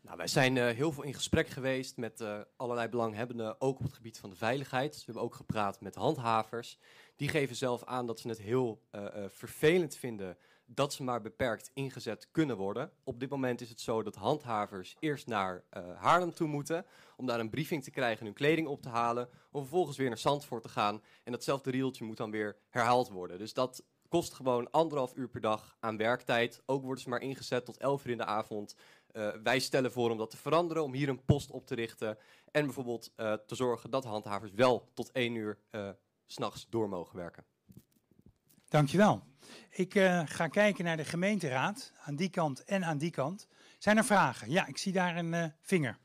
Nou, wij zijn uh, heel veel in gesprek geweest met uh, allerlei belanghebbenden, ook op het gebied van de veiligheid. Dus we hebben ook gepraat met handhavers. Die geven zelf aan dat ze het heel uh, vervelend vinden dat ze maar beperkt ingezet kunnen worden. Op dit moment is het zo dat handhavers eerst naar Haarlem toe moeten om daar een briefing te krijgen en hun kleding op te halen, om vervolgens weer naar Zandvoort te gaan. En datzelfde rieltje moet dan weer herhaald worden. Dus dat kost gewoon anderhalf uur per dag aan werktijd. Ook worden ze maar ingezet tot elf uur in de avond. Uh, wij stellen voor om dat te veranderen, om hier een post op te richten. En bijvoorbeeld uh, te zorgen dat handhavers wel tot één uur uh, s'nachts door mogen werken. Dankjewel. Ik ga kijken naar de gemeenteraad, aan die kant en aan die kant. Zijn er vragen? Ja, ik zie daar een vinger.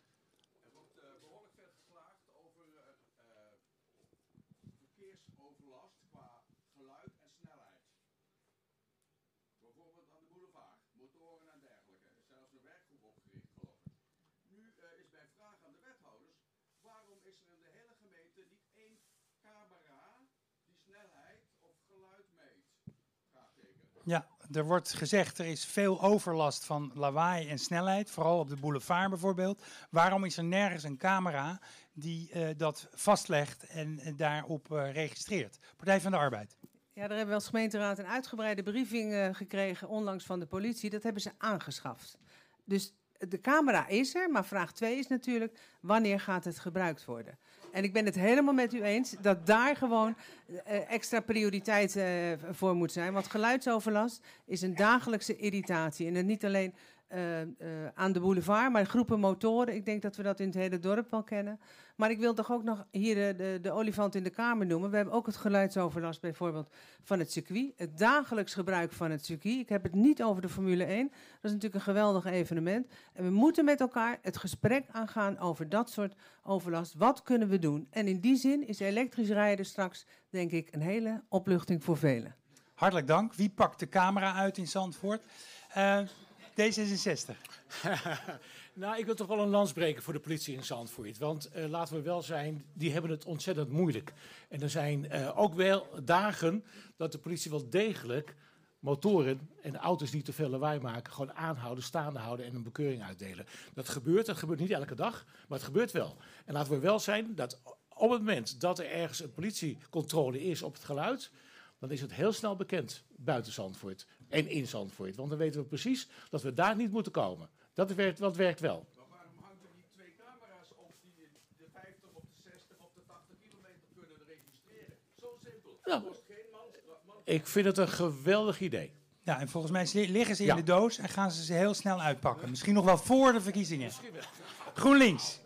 Ja, er wordt gezegd er is veel overlast van lawaai en snelheid, vooral op de boulevard bijvoorbeeld. Waarom is er nergens een camera die uh, dat vastlegt en uh, daarop uh, registreert? Partij van de Arbeid. Ja, daar hebben we als gemeenteraad een uitgebreide briefing gekregen onlangs van de politie. Dat hebben ze aangeschaft. Dus de camera is er, maar vraag 2 is natuurlijk wanneer gaat het gebruikt worden? En ik ben het helemaal met u eens dat daar gewoon uh, extra prioriteit uh, voor moet zijn. Want geluidsoverlast is een dagelijkse irritatie. En niet alleen uh, aan de boulevard, maar groepen motoren. Ik denk dat we dat in het hele dorp wel kennen. Maar ik wil toch ook nog hier de, de, de olifant in de kamer noemen. We hebben ook het geluidsoverlast bijvoorbeeld van het circuit. Het dagelijks gebruik van het circuit. Ik heb het niet over de Formule 1. Dat is natuurlijk een geweldig evenement. En we moeten met elkaar het gesprek aangaan over dat soort overlast. Wat kunnen we doen? En in die zin is elektrisch rijden straks, denk ik, een hele opluchting voor velen. Hartelijk dank. Wie pakt de camera uit in Zandvoort? Uh, D66. nou, ik wil toch wel een lans breken voor de politie in Zandvoort. Want uh, laten we wel zijn, die hebben het ontzettend moeilijk. En er zijn uh, ook wel dagen dat de politie wel degelijk motoren en auto's die te veel lawaai maken, gewoon aanhouden, staande houden en een bekeuring uitdelen. Dat gebeurt, dat gebeurt niet elke dag, maar het gebeurt wel. En laten we wel zijn dat op het moment dat er ergens een politiecontrole is op het geluid, dan is het heel snel bekend buiten Zandvoort en in Zandvoort. Want dan weten we precies dat we daar niet moeten komen. Dat werkt, dat werkt wel. Maar waarom hangt er niet twee camera's op die de 50 op de 60 op de 80 kilometer kunnen registreren? Zo simpel. Ja. kost geen man, Ik vind het een geweldig idee. Ja, en volgens mij liggen ze in ja. de doos en gaan ze ze heel snel uitpakken. Misschien nog wel voor de verkiezingen. GroenLinks.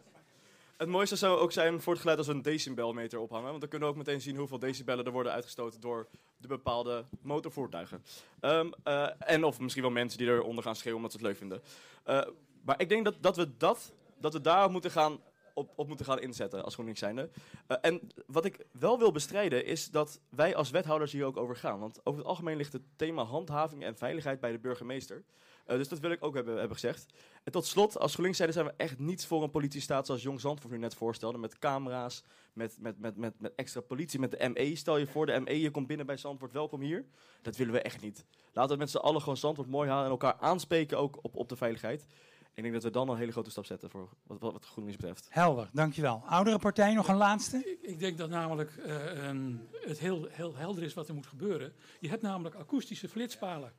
Het mooiste zou ook zijn voor het geluid als we een decibelmeter ophangen. Want dan kunnen we ook meteen zien hoeveel decibellen er worden uitgestoten door de bepaalde motorvoertuigen. Um, uh, en of misschien wel mensen die eronder gaan schreeuwen omdat ze het leuk vinden. Uh, maar ik denk dat, dat, we dat, dat we daarop moeten gaan op, op moeten gaan inzetten als GroenLinks zijnde. Uh, en wat ik wel wil bestrijden is dat wij als wethouders hier ook over gaan. Want over het algemeen ligt het thema handhaving en veiligheid bij de burgemeester. Uh, dus dat wil ik ook hebben, hebben gezegd. En tot slot, als GroenLinks zijde zijn we echt niet voor een politiestaat zoals Jong Zandvoort nu net voorstelde. Met camera's, met, met, met, met, met extra politie, met de ME. Stel je voor, de ME, je komt binnen bij Zandvoort, welkom hier. Dat willen we echt niet. Laten we met z'n allen gewoon Zandvoort mooi halen en elkaar aanspreken ook op, op de veiligheid. Ik denk dat we dan een hele grote stap zetten voor wat, wat, wat GroenLinks betreft. Helder, dankjewel. Oudere partij, nog een laatste? Ik, ik denk dat namelijk uh, een, het heel, heel helder is wat er moet gebeuren. Je hebt namelijk akoestische flitspalen.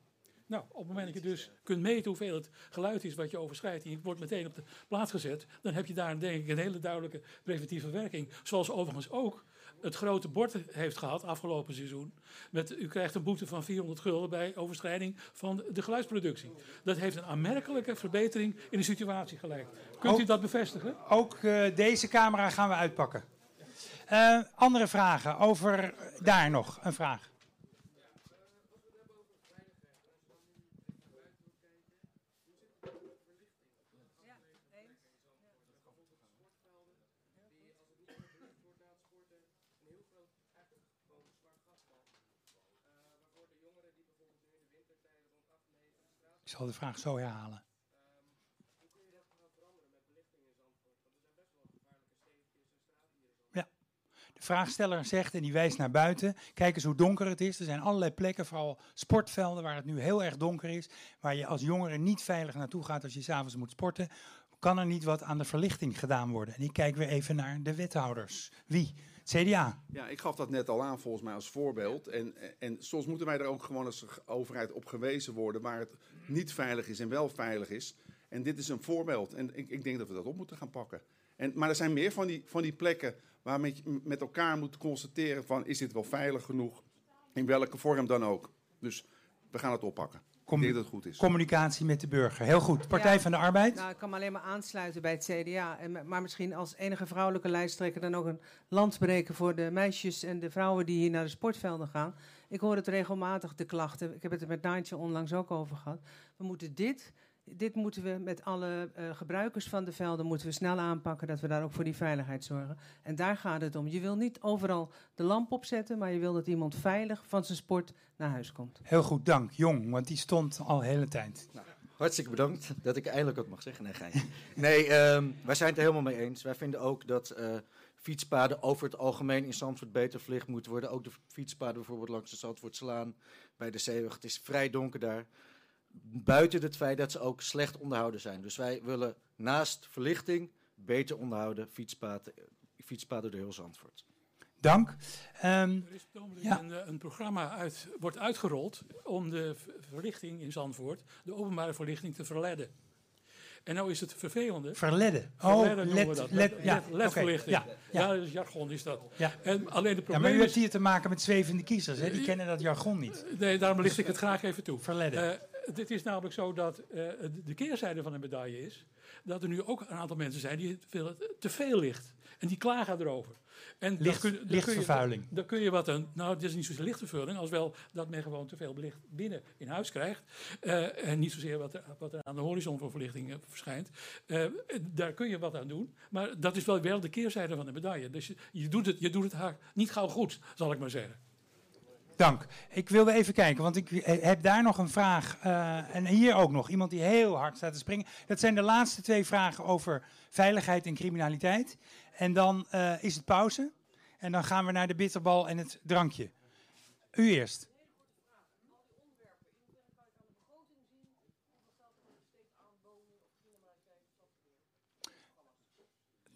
Nou, op het moment dat je dus kunt meten hoeveel het geluid is wat je overschrijdt... en je wordt meteen op de plaats gezet... dan heb je daar denk ik een hele duidelijke preventieve werking. Zoals overigens ook het grote bord heeft gehad afgelopen seizoen. Met, u krijgt een boete van 400 gulden bij overschrijding van de geluidsproductie. Dat heeft een aanmerkelijke verbetering in de situatie geleid. Kunt ook, u dat bevestigen? Ook uh, deze camera gaan we uitpakken. Uh, andere vragen over daar nog een vraag. Zal de vraag zo herhalen. De vraagsteller zegt en die wijst naar buiten. Kijk eens hoe donker het is. Er zijn allerlei plekken, vooral sportvelden, waar het nu heel erg donker is. Waar je als jongere niet veilig naartoe gaat als je s'avonds moet sporten. Kan er niet wat aan de verlichting gedaan worden? En ik kijk weer even naar de wethouders. Wie? CDA. Ja, ik gaf dat net al aan volgens mij als voorbeeld. En, en soms moeten wij er ook gewoon als overheid op gewezen worden waar het niet veilig is en wel veilig is. En dit is een voorbeeld. En ik, ik denk dat we dat op moeten gaan pakken. En, maar er zijn meer van die, van die plekken waar je met elkaar moet constateren van is dit wel veilig genoeg? In welke vorm dan ook. Dus we gaan het oppakken. Com ik denk dat het goed is. Communicatie met de burger. Heel goed. Partij Ja, van de Arbeid. Nou, ik kan me alleen maar aansluiten bij het CDA. En, maar misschien als enige vrouwelijke lijsttrekker dan ook een land breken voor de meisjes en de vrouwen die hier naar de sportvelden gaan. Ik hoor het regelmatig, de klachten. Ik heb het er met Naantje onlangs ook over gehad. We moeten dit, dit moeten we met alle uh, gebruikers van de velden moeten we snel aanpakken, dat we daar ook voor die veiligheid zorgen. En daar gaat het om. Je wil niet overal de lamp opzetten, maar je wil dat iemand veilig van zijn sport naar huis komt. Heel goed, dank. Jong, want die stond al de hele tijd. Nou, hartstikke bedankt dat ik eindelijk wat mag zeggen. Nee, nee um, wij zijn het er helemaal mee eens. Wij vinden ook dat uh, fietspaden over het algemeen in Zandvoort beter verlicht moeten worden. Ook de fietspaden bijvoorbeeld langs de Zandvoortslaan bij de Zeeweg. Het is vrij donker daar. Buiten het feit dat ze ook slecht onderhouden zijn. Dus wij willen naast verlichting beter onderhouden fietspaden, fietspaden door heel Zandvoort. Dank. Um, er is ja. een, een, programma uit, wordt uitgerold om de verlichting in Zandvoort, de openbare verlichting, te verledden. En nou is het vervelende. Verledden. Verledden oh, we dat. Led, ja, LED-verlichting. Okay, ja, ja. ja, dat is jargon is dat. Ja. En alleen de ja, maar u hebt hier te maken met zwevende kiezers, hè? die kennen dat jargon niet. Nee, daarom licht ik het graag even toe. Verledden. Uh, het is namelijk zo dat uh, de keerzijde van de medaille is dat er nu ook een aantal mensen zijn die het te veel licht. En die klagen erover. En Licht, kun, lichtvervuiling. Kun je, daar kun je wat aan. Nou, het is niet zozeer lichtvervuiling, als wel dat men gewoon te veel licht binnen in huis krijgt. Uh, en niet zozeer wat er, wat er aan de horizon voor verlichting uh, verschijnt. Uh, daar kun je wat aan doen. Maar dat is wel, wel de keerzijde van de medaille. Dus je, je doet het, je doet het haar niet gauw goed, zal ik maar zeggen. Dank. Ik wilde even kijken, want ik heb daar nog een vraag. Uh, en hier ook nog. Iemand die heel hard staat te springen. Dat zijn de laatste twee vragen over veiligheid en criminaliteit. En dan uh, is het pauze. En dan gaan we naar de bitterbal en het drankje. U eerst.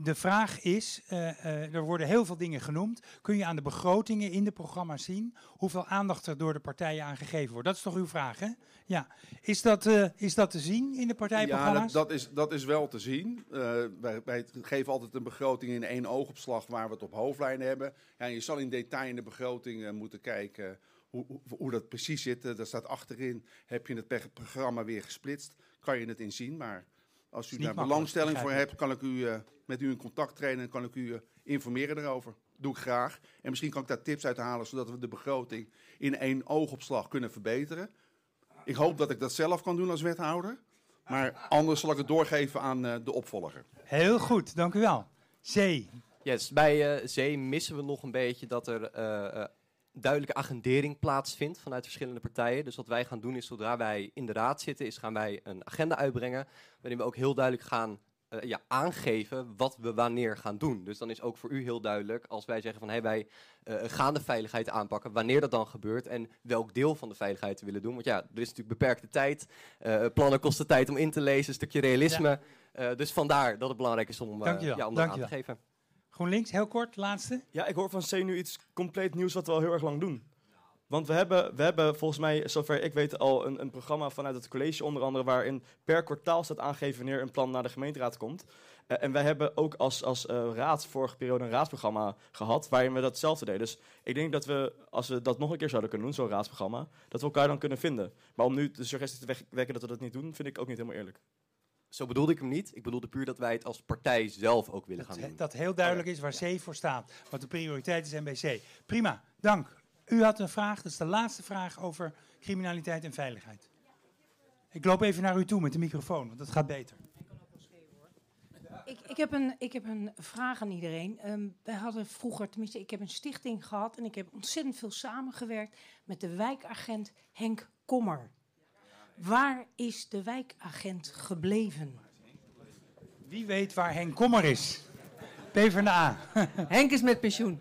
De vraag is, uh, uh, er worden heel veel dingen genoemd. Kun je aan de begrotingen in de programma's zien hoeveel aandacht er door de partijen aan gegeven wordt? Dat is toch uw vraag, hè? Ja. Is dat, uh, is dat te zien in de partijprogramma's? Ja, dat, dat, is, dat is wel te zien. Wij, wij, geven altijd een begroting in één oogopslag waar we het op hoofdlijnen hebben. Ja, je zal in detail in de begroting moeten kijken hoe, hoe, dat precies zit. Daar staat achterin, heb je het programma weer gesplitst, kan je het inzien, maar... Als u daar belangstelling voor hebt, kan ik u uh, met u in contact treden en kan ik u uh, informeren daarover. Doe ik graag. En misschien kan ik daar tips uit halen, zodat we de begroting in één oogopslag kunnen verbeteren. Ik hoop dat ik dat zelf kan doen als wethouder. Maar anders zal ik het doorgeven aan uh, de opvolger. Heel goed, dank u wel. Zee. Yes, bij uh, Zee missen we nog een beetje dat er uh, duidelijke agendering plaatsvindt vanuit verschillende partijen. Dus wat wij gaan doen is, zodra wij in de raad zitten, is gaan wij een agenda uitbrengen. Waarin we ook heel duidelijk gaan uh, ja, aangeven wat we wanneer gaan doen. Dus dan is ook voor u heel duidelijk als wij zeggen van hey, wij uh, gaan de veiligheid aanpakken, wanneer dat dan gebeurt en welk deel van de veiligheid we willen doen. Want ja, er is natuurlijk beperkte tijd. Uh, plannen kosten tijd om in te lezen, een stukje realisme. Ja. dus vandaar dat het belangrijk is om, ja, om dat aan te geven. GroenLinks, heel kort, laatste. Ja, ik hoor van C nu iets compleet nieuws wat we al heel erg lang doen. Want we hebben, we hebben volgens mij, zover ik weet, al een, een programma vanuit het college onder andere... waarin per kwartaal staat aangegeven wanneer een plan naar de gemeenteraad komt. Uh, en wij hebben ook als, als uh, raad vorige periode een raadsprogramma gehad... waarin we datzelfde deden. Dus ik denk dat we, als we dat nog een keer zouden kunnen doen, zo'n raadsprogramma... dat we elkaar dan kunnen vinden. Maar om nu de suggestie te wekken dat we dat niet doen, vind ik ook niet helemaal eerlijk. Zo bedoelde ik hem niet. Ik bedoelde puur dat wij het als partij zelf ook willen dat, gaan doen. Dat heel duidelijk is waar C voor staat. Wat de prioriteiten zijn bij C. Prima, dank. U had een vraag, dat is de laatste vraag over criminaliteit en veiligheid. Ik loop even naar u toe met de microfoon, want dat gaat beter. Ik, ik, heb, een, ik heb een vraag aan iedereen. Um, wij hadden vroeger, tenminste, ik heb een stichting gehad en ik heb ontzettend veel samengewerkt met de wijkagent Henk Kommer. Waar is de wijkagent gebleven? Wie weet waar Henk Kommer is? PvdA. Henk is met pensioen.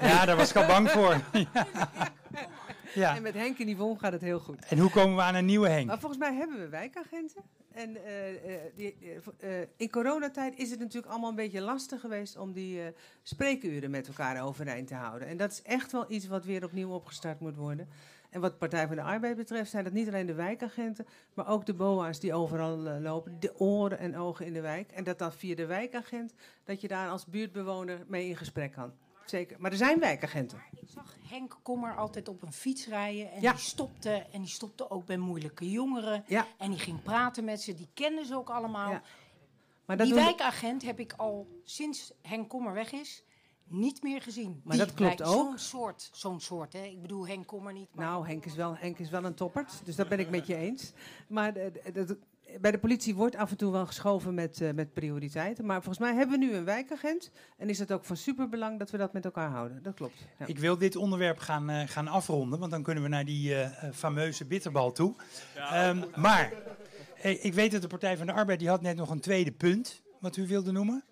Ja, daar was ik al bang voor. ja. En met Henk in Yvonne gaat het heel goed. En hoe komen we aan een nieuwe Henk? Maar volgens mij hebben we wijkagenten. En uh, die, uh, in coronatijd is het natuurlijk allemaal een beetje lastig geweest om die spreekuren met elkaar overeind te houden. En dat is echt wel iets wat weer opnieuw opgestart moet worden. En wat Partij van de Arbeid betreft zijn dat niet alleen de wijkagenten, maar ook de BOA's die overal uh, lopen, de oren en ogen in de wijk. En dat dan via de wijkagent, dat je daar als buurtbewoner mee in gesprek kan. Zeker. Maar er zijn wijkagenten. Ik zag Henk Kommer altijd op een fiets rijden en ja. die stopte en die stopte ook bij moeilijke jongeren. Ja. En die ging praten met ze, die kenden ze ook allemaal. Ja. Maar die wijkagent heb ik al sinds Henk Kommer weg is niet meer gezien. Maar dat klopt ook. Zo'n soort, zo'n soort, hè? Ik bedoel, Henk kom er niet. Maar... Nou, Henk is, wel, Henk is wel een toppert, dus dat ben ik met je eens. Maar de, de, bij de politie wordt af en toe wel geschoven met, uh, met prioriteiten. Maar volgens mij hebben we nu een wijkagent. En is het ook van superbelang dat we dat met elkaar houden. Dat klopt. Ja. Ik wil dit onderwerp gaan, uh, gaan afronden, want dan kunnen we naar die uh, fameuze bitterbal toe. Ja, um, maar ik weet dat de Partij van de Arbeid die had net nog een tweede punt, wat u wilde noemen.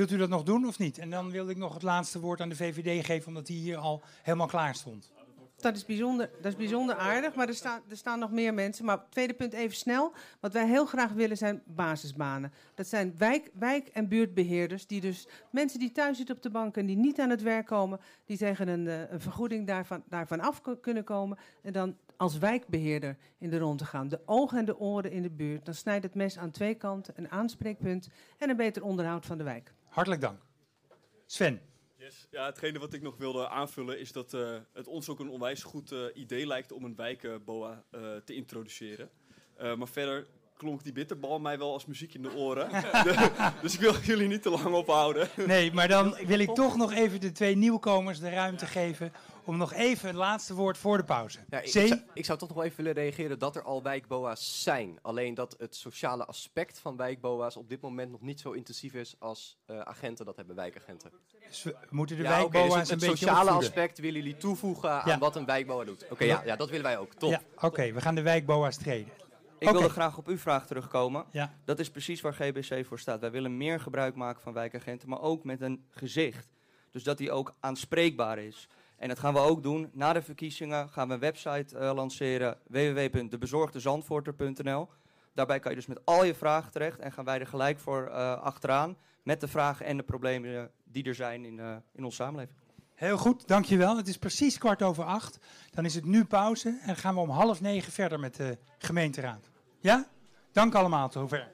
Wilt u dat nog doen of niet? En dan wilde ik nog het laatste woord aan de VVD geven, omdat die hier al helemaal klaar stond. Dat is bijzonder, dat is bijzonder aardig, maar er, staan er staan nog meer mensen. Maar tweede punt even snel. Wat wij heel graag willen zijn basisbanen. Dat zijn wijk, wijk- en buurtbeheerders. Die dus mensen die thuis zitten op de bank en die niet aan het werk komen, die tegen een, uh, een vergoeding daarvan, daarvan af kunnen komen. En dan als wijkbeheerder in de rond te gaan. De ogen en de oren in de buurt. Dan snijdt het mes aan twee kanten, een aanspreekpunt en een beter onderhoud van de wijk. Hartelijk dank. Sven. Yes. Ja, hetgene wat ik nog wilde aanvullen is dat uh, het ons ook een onwijs goed uh, idee lijkt om een wijkboa uh, te introduceren. maar verder klonk die bitterbal mij wel als muziek in de oren. dus ik wil jullie niet te lang ophouden. Nee, maar dan wil ik toch nog even de twee nieuwkomers de ruimte geven om nog even het laatste woord voor de pauze. Ja, ik, zou, ik, zou, toch nog even willen reageren dat er al wijkboa's zijn. Alleen dat het sociale aspect van wijkboa's op dit moment nog niet zo intensief is als uh, agenten dat hebben, wijkagenten. Dus we moeten de ja, wijkboa's okay, dus een beetje Het sociale opvoeden. aspect willen jullie toevoegen ja. aan wat een wijkboa doet. Oké, okay, ja, ja, dat willen wij ook. Top. Ja, Oké, okay, we gaan de wijkboa's treden. Ik okay. wilde graag op uw vraag terugkomen. Ja. Dat is precies waar GBC voor staat. Wij willen meer gebruik maken van wijkagenten, maar ook met een gezicht. Dus dat die ook aanspreekbaar is. En dat gaan we ook doen. Na de verkiezingen gaan we een website uh, lanceren, www.debezorgdezandvoorter.nl. Daarbij kan je dus met al je vragen terecht en gaan wij er gelijk voor uh, achteraan met de vragen en de problemen die er zijn in, uh, in onze samenleving. Heel goed, dankjewel. Het is precies kwart over acht. Dan is het nu pauze en gaan we om half negen verder met de gemeenteraad. Ja? Dank allemaal, tot zover.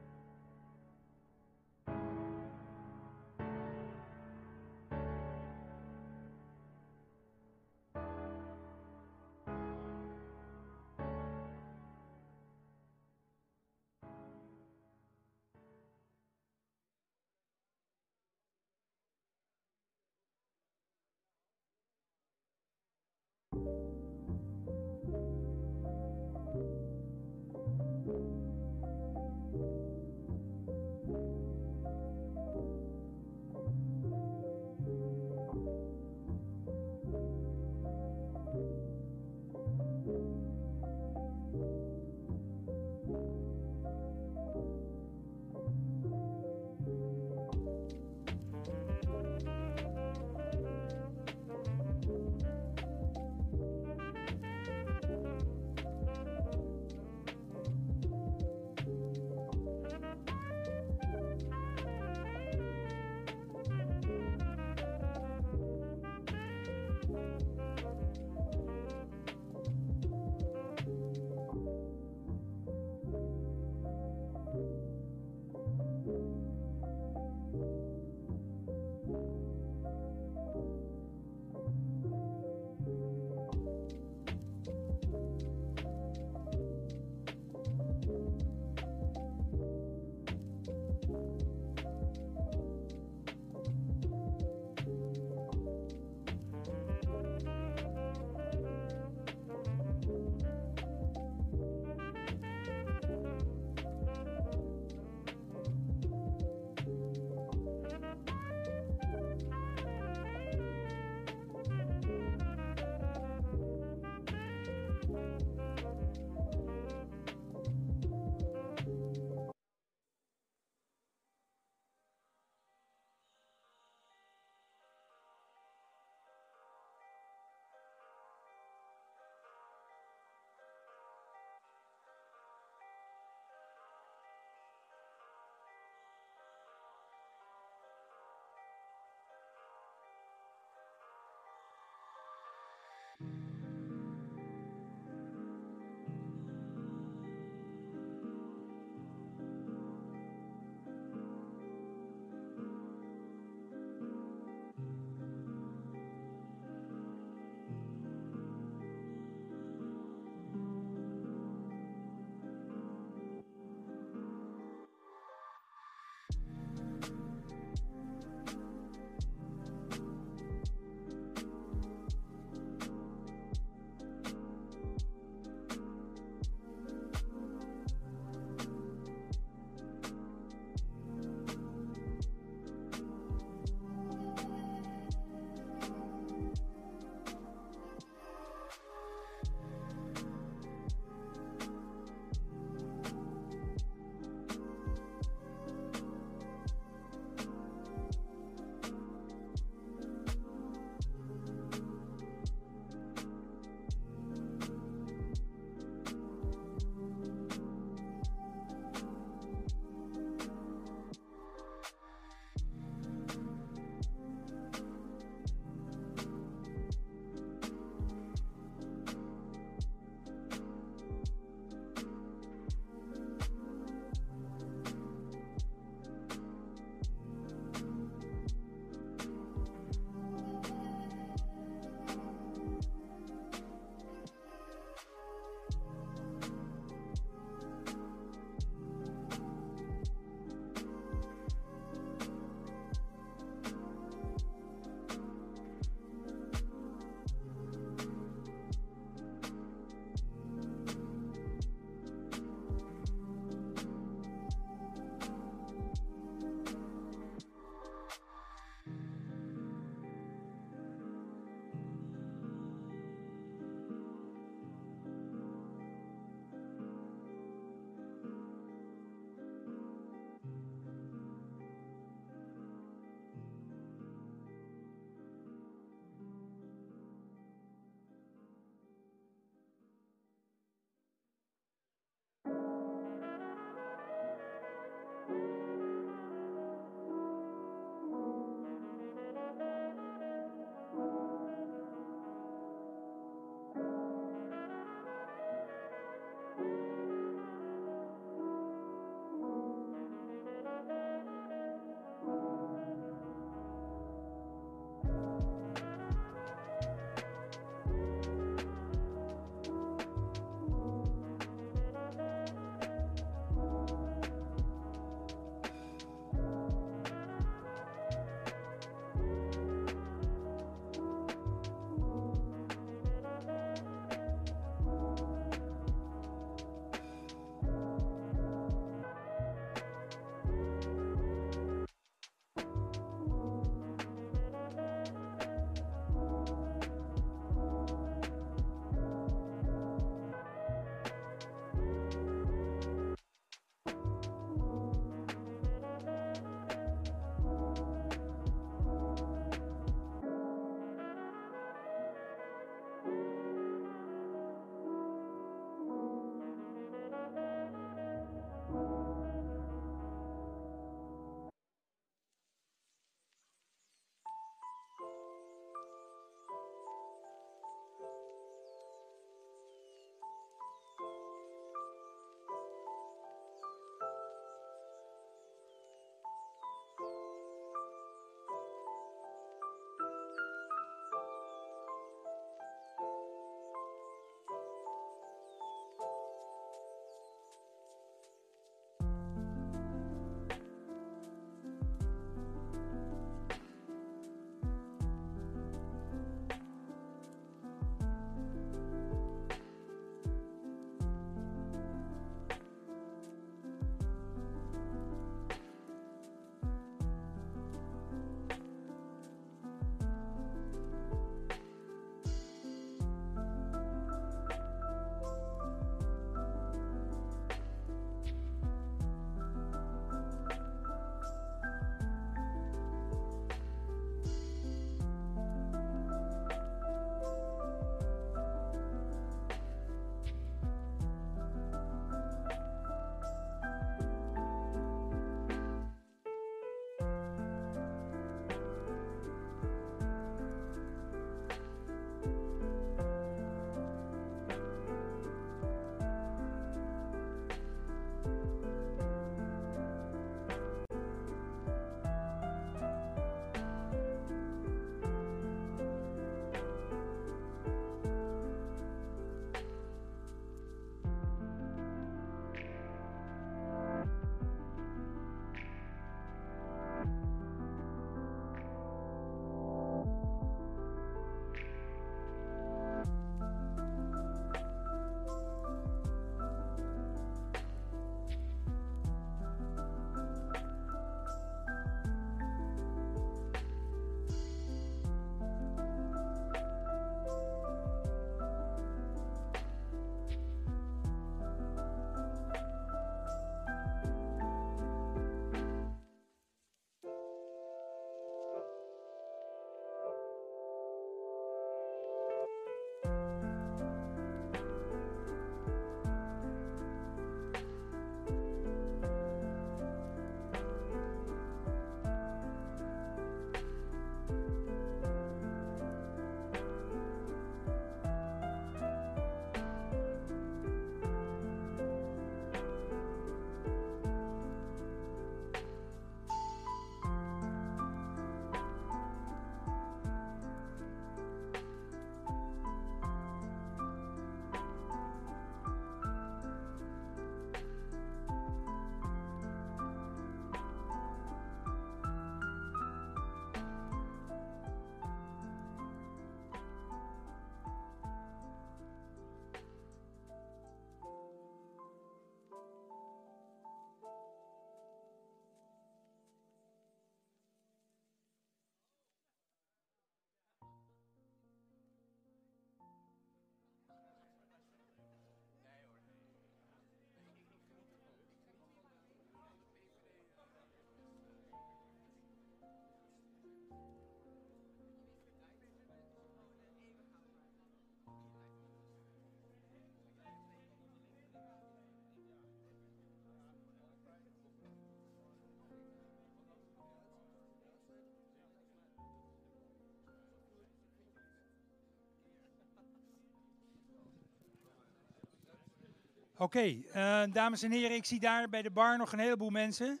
Oké, eh, dames en heren, ik zie daar bij de bar nog een heleboel mensen.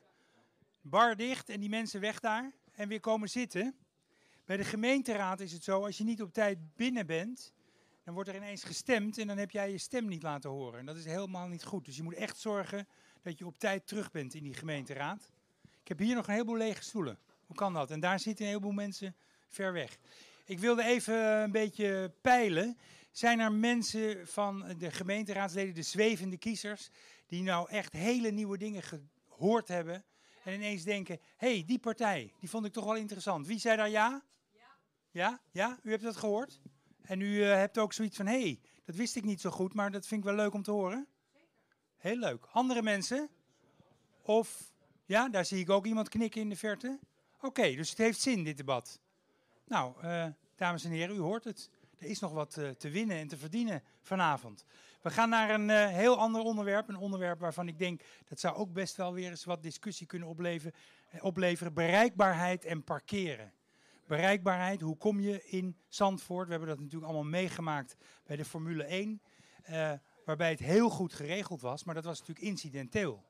Bar dicht en die mensen weg daar en weer komen zitten. Bij de gemeenteraad is het zo, als je niet op tijd binnen bent, dan wordt er ineens gestemd en dan heb jij je stem niet laten horen. En dat is helemaal niet goed. Dus je moet echt zorgen dat je op tijd terug bent in die gemeenteraad. Ik heb hier nog een heleboel lege stoelen. Hoe kan dat? En daar zitten een heleboel mensen ver weg. Ik wilde even een beetje peilen. Zijn er mensen van de gemeenteraadsleden, de zwevende kiezers, die nou echt hele nieuwe dingen gehoord hebben en ineens denken: hé, hey, die partij, die vond ik toch wel interessant. Wie zei daar ja? Ja? Ja? ja? U hebt dat gehoord? En u uh, hebt ook zoiets van: hé, hey, dat wist ik niet zo goed, maar dat vind ik wel leuk om te horen. Zeker. Heel leuk. Andere mensen? Of, ja, daar zie ik ook iemand knikken in de verte. Oké, dus het heeft zin, dit debat. Nou, uh, dames en heren, u hoort het. Er is nog wat uh, te winnen en te verdienen vanavond. We gaan naar een uh, heel ander onderwerp. Een onderwerp waarvan ik denk dat zou ook best wel weer eens wat discussie kunnen opleveren. opleveren. Bereikbaarheid en parkeren. Bereikbaarheid, hoe kom je in Zandvoort? We hebben dat natuurlijk allemaal meegemaakt bij de Formule 1. Uh, waarbij het heel goed geregeld was, maar dat was natuurlijk incidenteel.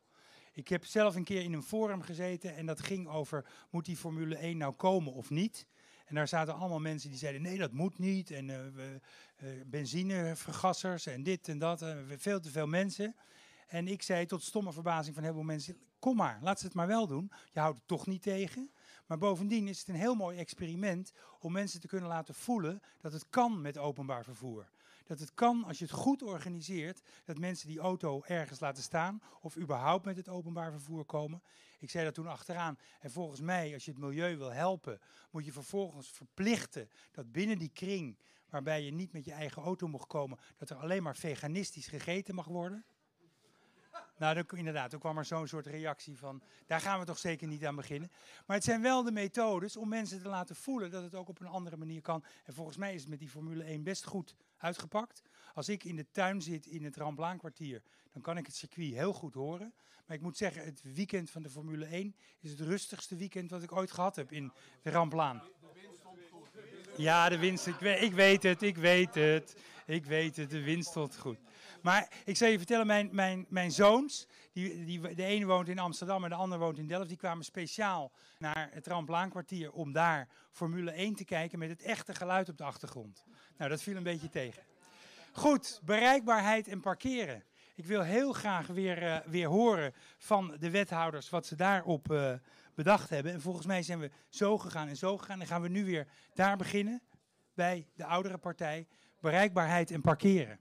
Ik heb zelf een keer in een forum gezeten en dat ging over moet die Formule 1 nou komen of niet. En daar zaten allemaal mensen die zeiden nee dat moet niet en uh, uh, benzinevergassers en dit en dat. Uh, veel te veel mensen. En ik zei tot stomme verbazing van heel veel mensen, kom maar, laat ze het maar wel doen. Je houdt het toch niet tegen. Maar bovendien is het een heel mooi experiment om mensen te kunnen laten voelen dat het kan met openbaar vervoer. Dat het kan als je het goed organiseert, dat mensen die auto ergens laten staan of überhaupt met het openbaar vervoer komen. Ik zei dat toen achteraan. En volgens mij, als je het milieu wil helpen, moet je vervolgens verplichten dat binnen die kring waarbij je niet met je eigen auto mag komen, dat er alleen maar veganistisch gegeten mag worden. Nou, inderdaad, toen kwam er zo'n soort reactie van, daar gaan we toch zeker niet aan beginnen. Maar het zijn wel de methodes om mensen te laten voelen dat het ook op een andere manier kan. En volgens mij is het met die Formule 1 best goed uitgepakt. Als ik in de tuin zit in het Ramplaankwartier, dan kan ik het circuit heel goed horen. Maar ik moet zeggen, het weekend van de Formule 1 is het rustigste weekend wat ik ooit gehad heb in de Ramplaan. Ja, de winst, ik weet, ik weet het, ik weet het. Ik weet het, de winst stond goed. Maar ik zal je vertellen, mijn, mijn, mijn zoons, die, die, de ene woont in Amsterdam en de ander woont in Delft, die kwamen speciaal naar het Ramplaankwartier om daar Formule 1 te kijken met het echte geluid op de achtergrond. Nou, dat viel een beetje tegen. Goed, bereikbaarheid en parkeren. Ik wil heel graag weer, uh, weer horen van de wethouders wat ze daarop uh, bedacht hebben. En volgens mij zijn we zo gegaan en zo gegaan. En gaan we nu weer daar beginnen bij de oudere partij. Bereikbaarheid en parkeren.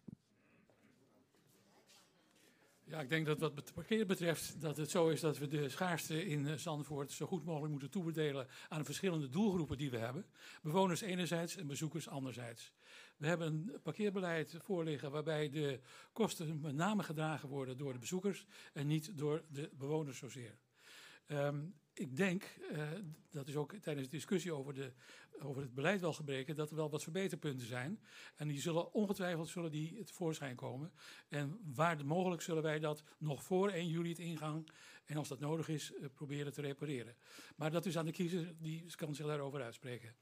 Ja, ik denk dat wat het parkeren betreft, dat het zo is dat we de schaarste in Zandvoort zo goed mogelijk moeten toebedelen aan de verschillende doelgroepen die we hebben. Bewoners enerzijds en bezoekers anderzijds. We hebben een parkeerbeleid voorliggen waarbij de kosten met name gedragen worden door de bezoekers en niet door de bewoners zozeer. Um, ik denk, uh, dat is ook tijdens de discussie over, de, over het beleid wel gebreken, dat er wel wat verbeterpunten zijn. En die zullen ongetwijfeld zullen die tevoorschijn komen. En waar mogelijk zullen wij dat nog voor 1 juli het ingang en als dat nodig is, uh, proberen te repareren. Maar dat is aan de kiezer, die kan zich daarover uitspreken.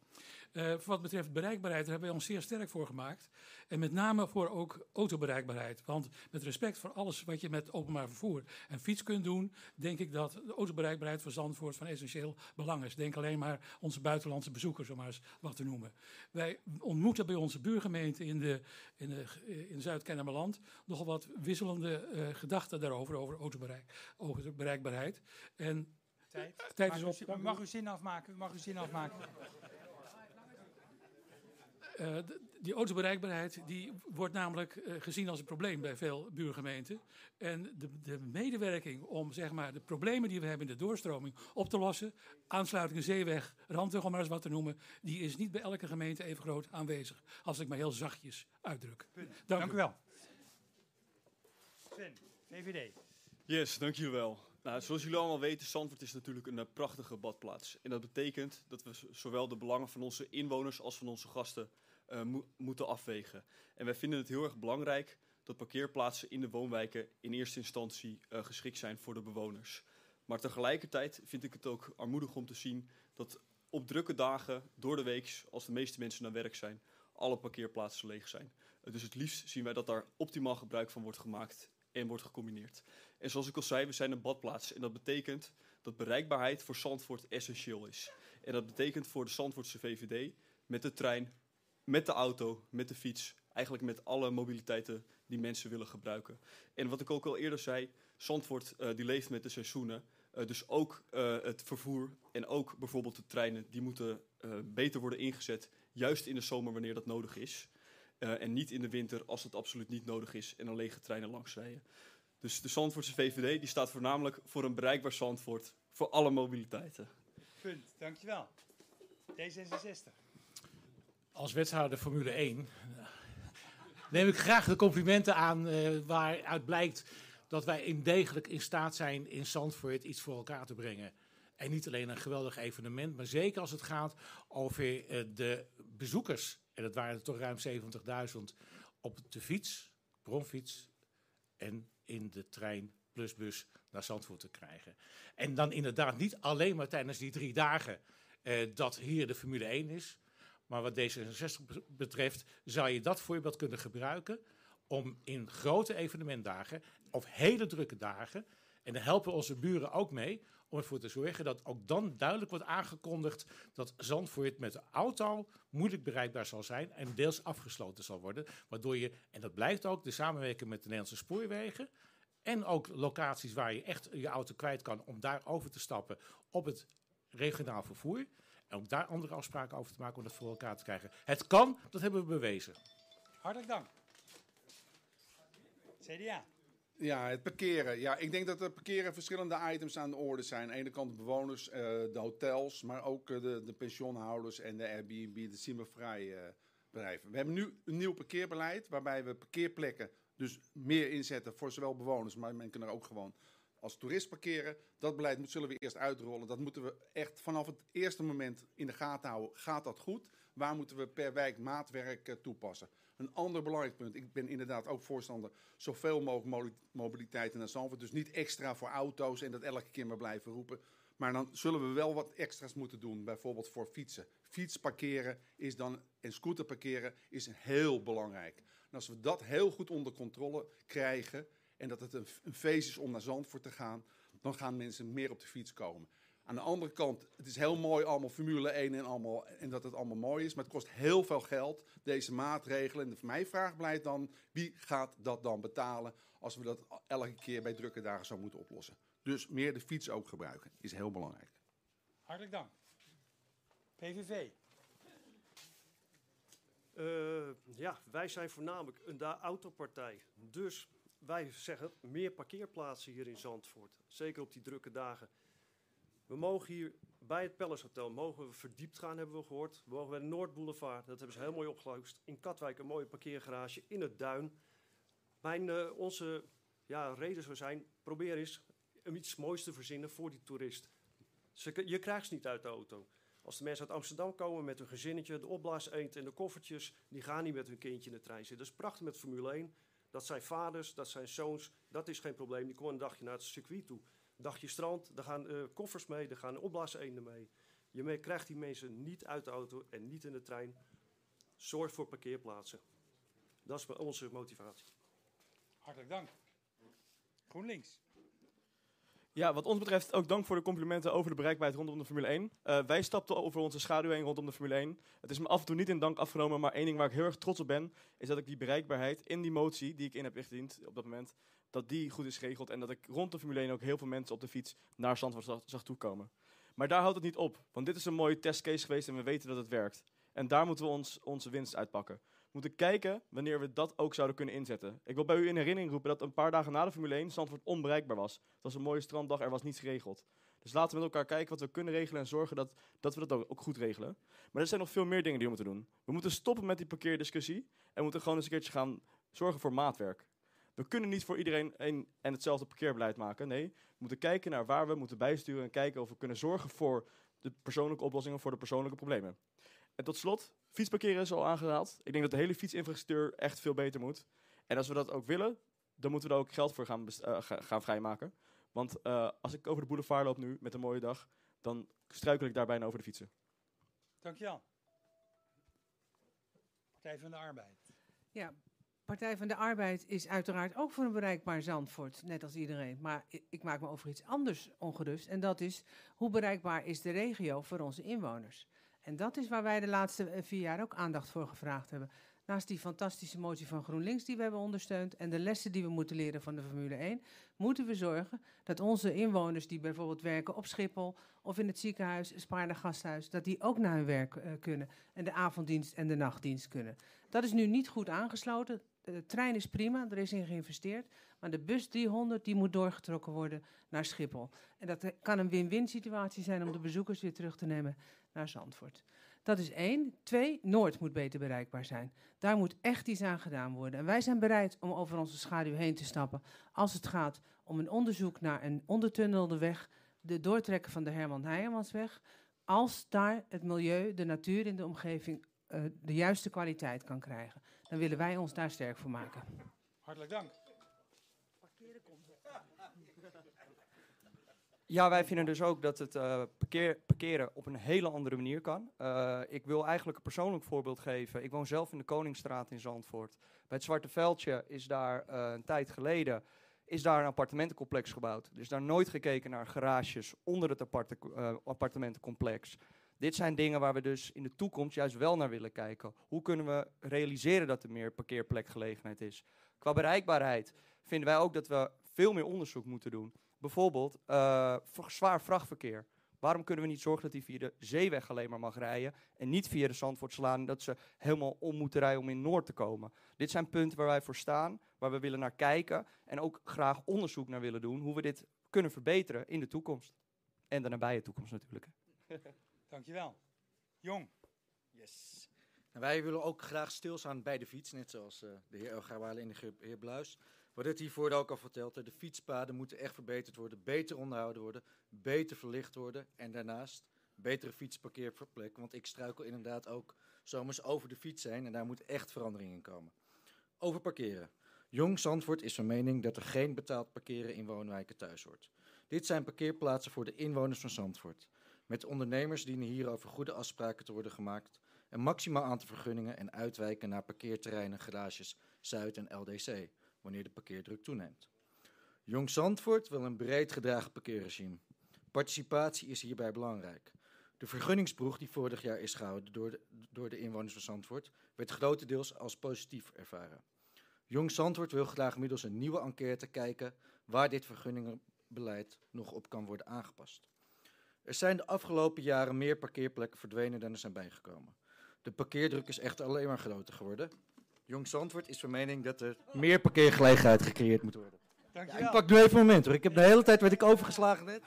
Uh, wat betreft bereikbaarheid, daar hebben wij ons zeer sterk voor gemaakt. En met name voor ook autobereikbaarheid. Want met respect voor alles wat je met openbaar vervoer en fiets kunt doen, denk ik dat de autobereikbaarheid voor Zandvoort van essentieel belang is. Denk alleen maar onze buitenlandse bezoekers, om maar eens wat te noemen. Wij ontmoeten bij onze buurgemeente in, de, in, de, in Zuid-Kennemerland nogal wat wisselende uh, gedachten daarover, over autobereik, autobereikbaarheid. En Tijd. Tijd is op. U, mag u zin afmaken? U mag uw zin afmaken. Uh, die autobereikbaarheid die wordt namelijk uh, gezien als een probleem bij veel buurgemeenten. En de, de, medewerking om zeg maar, de problemen die we hebben in de doorstroming op te lossen, aansluiting zeeweg, randweg om maar eens wat te noemen, die is niet bij elke gemeente even groot aanwezig. Als ik maar heel zachtjes uitdruk. Dank, dank u wel. Sven, VVD. Yes, dank jullie wel. Nou, zoals jullie allemaal weten, Zandvoort is natuurlijk een uh, prachtige badplaats. En dat betekent dat we zowel de belangen van onze inwoners als van onze gasten uh, mo moeten afwegen. En wij vinden het heel erg belangrijk dat parkeerplaatsen in de woonwijken in eerste instantie uh, geschikt zijn voor de bewoners. Maar tegelijkertijd vind ik het ook armoedig om te zien dat op drukke dagen door de week, als de meeste mensen naar werk zijn, alle parkeerplaatsen leeg zijn. Uh, dus het liefst zien wij dat daar optimaal gebruik van wordt gemaakt en wordt gecombineerd. En zoals ik al zei, we zijn een badplaats. En dat betekent dat bereikbaarheid voor Zandvoort essentieel is. En dat betekent voor de Zandvoortse VVD met de trein, met de auto, met de fiets, eigenlijk met alle mobiliteiten die mensen willen gebruiken. En wat ik ook al eerder zei, Zandvoort uh, die leeft met de seizoenen. Uh, dus ook uh, het vervoer en ook bijvoorbeeld de treinen, die moeten beter worden ingezet. Juist in de zomer wanneer dat nodig is. en niet in de winter als het absoluut niet nodig is en dan lege treinen langs rijden. Dus de Zandvoortse VVD die staat voornamelijk voor een bereikbaar Zandvoort voor alle mobiliteiten. Punt, dankjewel. D66. Als wethouder Formule 1 neem ik graag de complimenten aan uh, waaruit blijkt dat wij in degelijk in staat zijn in Zandvoort iets voor elkaar te brengen. En niet alleen een geweldig evenement, maar zeker als het gaat over uh, de bezoekers. En dat waren er toch ruim 70.000 op de fiets, bronfiets en in de trein plus bus naar Zandvoort te krijgen. En dan inderdaad niet alleen maar tijdens die drie dagen uh, dat hier de Formule 1 is. Maar wat D66 betreft zou je dat voorbeeld kunnen gebruiken om in grote evenementdagen of hele drukke dagen, en daar helpen onze buren ook mee, om ervoor te zorgen dat ook dan duidelijk wordt aangekondigd dat Zandvoort met de auto moeilijk bereikbaar zal zijn en deels afgesloten zal worden. Waardoor je, en dat blijkt ook, de samenwerking met de Nederlandse spoorwegen en ook locaties waar je echt je auto kwijt kan om daar over te stappen op het regionaal vervoer. En ook daar andere afspraken over te maken om dat voor elkaar te krijgen. Het kan, dat hebben we bewezen. Hartelijk dank. CDA. Ja, het parkeren. Ja, ik denk dat er parkeren verschillende items aan de orde zijn. Aan de ene kant de bewoners, uh, de hotels, maar ook uh, de, de pensioenhouders en de Airbnb, de Simmervrij uh, bedrijven. We hebben nu een nieuw parkeerbeleid waarbij we parkeerplekken dus meer inzetten voor zowel bewoners, maar men kan er ook gewoon als toerist parkeren. Dat beleid zullen we eerst uitrollen. Dat moeten we echt vanaf het eerste moment in de gaten houden. Gaat dat goed? Waar moeten we per wijk maatwerk uh, toepassen? Een ander belangrijk punt. Ik ben inderdaad ook voorstander zoveel mogelijk mobiliteit naar Zandvoort. Dus niet extra voor auto's en dat elke keer maar blijven roepen. Maar dan zullen we wel wat extra's moeten doen. Bijvoorbeeld voor fietsen. Fiets parkeren is dan, en scooter parkeren is heel belangrijk. En als we dat heel goed onder controle krijgen en dat het een, een feest is om naar Zandvoort te gaan, dan gaan mensen meer op de fiets komen. Aan de andere kant, het is heel mooi allemaal Formule 1 en, allemaal, en dat het allemaal mooi is, maar het kost heel veel geld, deze maatregelen. En voor mij vraag blijft dan, wie gaat dat dan betalen als we dat elke keer bij drukke dagen zo moeten oplossen? Dus meer de fiets ook gebruiken, is heel belangrijk. Hartelijk dank. PVV. Uh, ja, wij zijn voornamelijk een autopartij. Dus wij zeggen meer parkeerplaatsen hier in Zandvoort. Zeker op die drukke dagen. We mogen hier bij het Palace Hotel mogen we verdiept gaan, hebben we gehoord. We mogen bij de Noordboulevard, dat hebben ze heel mooi opgelost. In Katwijk een mooie parkeergarage in het Duin. Mijn, uh, onze ja, reden zou zijn, probeer eens om iets moois te verzinnen voor die toerist. Ze, je krijgt ze niet uit de auto. Als de mensen uit Amsterdam komen met hun gezinnetje, de opblaas en de koffertjes, die gaan niet met hun kindje in de trein zitten. Dat is prachtig met Formule 1. Dat zijn vaders, dat zijn zoons, dat is geen probleem. Die komen een dagje naar het circuit toe. Dagje strand, daar gaan uh, koffers mee, daar gaan opblaaseenden mee. Je krijgt die mensen niet uit de auto en niet in de trein. Zorg voor parkeerplaatsen. Dat is onze motivatie. Hartelijk dank. GroenLinks. Ja, wat ons betreft ook dank voor de complimenten over de bereikbaarheid rondom de Formule 1. Uh, wij stapten over onze schaduw heen rondom de Formule 1. Het is me af en toe niet in dank afgenomen, maar één ding waar ik heel erg trots op ben, is dat ik die bereikbaarheid in die motie die ik in heb ingediend op dat moment, dat die goed is geregeld en dat ik rond de Formule 1 ook heel veel mensen op de fiets naar Zandvoort zag, zag toekomen. Maar daar houdt het niet op, want dit is een mooie testcase geweest en we weten dat het werkt. En daar moeten we ons, onze winst uitpakken. Moeten kijken wanneer we dat ook zouden kunnen inzetten. Ik wil bij u in herinnering roepen dat een paar dagen na de Formule 1 Zandvoort onbereikbaar was. Het was een mooie stranddag, er was niets geregeld. Dus laten we met elkaar kijken wat we kunnen regelen en zorgen dat, dat we dat ook goed regelen. Maar er zijn nog veel meer dingen die we moeten doen. We moeten stoppen met die parkeerdiscussie en moeten gewoon eens een keertje gaan zorgen voor maatwerk. We kunnen niet voor iedereen een en hetzelfde parkeerbeleid maken. Nee, we moeten kijken naar waar we moeten bijsturen en kijken of we kunnen zorgen voor de persoonlijke oplossingen voor de persoonlijke problemen. En tot slot, fietsparkeren is al aangehaald. Ik denk dat de hele fietsinfrastructuur echt veel beter moet. En als we dat ook willen, dan moeten we daar ook geld voor gaan, uh, gaan vrijmaken. Want uh, als ik over de boulevard loop nu met een mooie dag, dan struikel ik daar bijna over de fietsen. Dankjewel. Partij van de Arbeid. Ja, Partij van de Arbeid is uiteraard ook voor een bereikbaar Zandvoort, net als iedereen. Maar ik maak me over iets anders ongerust. En dat is, hoe bereikbaar is de regio voor onze inwoners? En dat is waar wij de laatste eh, vier jaar ook aandacht voor gevraagd hebben. Naast die fantastische motie van GroenLinks die we hebben ondersteund en de lessen die we moeten leren van de Formule 1, moeten we zorgen dat onze inwoners die bijvoorbeeld werken op Schiphol of in het ziekenhuis, Spaarne Gasthuis, dat die ook naar hun werk eh, kunnen en de avonddienst en de nachtdienst kunnen. Dat is nu niet goed aangesloten. De trein is prima, er is in geïnvesteerd, maar de bus 300 die moet doorgetrokken worden naar Schiphol. En dat eh, kan een win-win situatie zijn om de bezoekers weer terug te nemen naar Zandvoort. Dat is één. Twee, Noord moet beter bereikbaar zijn. Daar moet echt iets aan gedaan worden. En wij zijn bereid om over onze schaduw heen te stappen als het gaat om een onderzoek naar een ondertunnelde weg, de doortrekken van de Herman Heijemansweg, als daar het milieu, de natuur in de omgeving eh, de juiste kwaliteit kan krijgen. Dan willen wij ons daar sterk voor maken. Hartelijk dank. Ja, wij vinden dus ook dat het eh, parkeer, parkeren op een hele andere manier kan. Eh, ik wil eigenlijk een persoonlijk voorbeeld geven. Ik woon zelf in de Koningsstraat in Zandvoort. Bij het Zwarte Veldje is daar eh, een tijd geleden is daar een appartementencomplex gebouwd. Er is daar nooit gekeken naar garages onder het aparte, appartementencomplex. Dit zijn dingen waar we dus in de toekomst juist wel naar willen kijken. Hoe kunnen we realiseren dat er meer parkeerplekgelegenheid is? Qua bereikbaarheid vinden wij ook dat we veel meer onderzoek moeten doen. Bijvoorbeeld eh, zwaar vrachtverkeer. Waarom kunnen we niet zorgen dat die via de zeeweg alleen maar mag rijden en niet via de Zandvoortslaan, dat ze helemaal om moeten rijden om in Noord te komen? Dit zijn punten waar wij voor staan, waar we willen naar kijken en ook graag onderzoek naar willen doen, hoe we dit kunnen verbeteren in de toekomst. En de nabije toekomst natuurlijk. Dankjewel. Jong. Yes. En wij willen ook graag stilstaan bij de fiets, net zoals eh, de heer Elgawale en de heer- Bluis. Wat het hiervoor ook al verteld, de fietspaden moeten echt verbeterd worden, beter onderhouden worden, beter verlicht worden en daarnaast betere fietsparkeerplek. Want ik struikel inderdaad ook zomers over de fiets heen en daar moet echt verandering in komen. Over parkeren. Jong Zandvoort is van mening dat er geen betaald parkeren in woonwijken thuis hoort. Dit zijn parkeerplaatsen voor de inwoners van Zandvoort. Met ondernemers dienen hierover goede afspraken te worden gemaakt. Een maximaal aantal vergunningen en uitwijken naar parkeerterreinen, garages, Zuid en LDC, wanneer de parkeerdruk toeneemt. Jong Zandvoort wil een breed gedragen parkeerregime. Participatie is hierbij belangrijk. De vergunningsproef die vorig jaar is gehouden door de, door de inwoners van Zandvoort werd grotendeels als positief ervaren. Jong Zandvoort wil graag middels een nieuwe enquête kijken waar dit vergunningenbeleid nog op kan worden aangepast. Er zijn de afgelopen jaren meer parkeerplekken verdwenen dan er zijn bijgekomen. De parkeerdruk is echter alleen maar groter geworden. Jong Zandvoort is van mening dat er meer parkeergelegenheid gecreëerd moet worden. Ja, ik pak nu even een moment hoor. Ik heb de hele tijd werd ik overgeslagen net.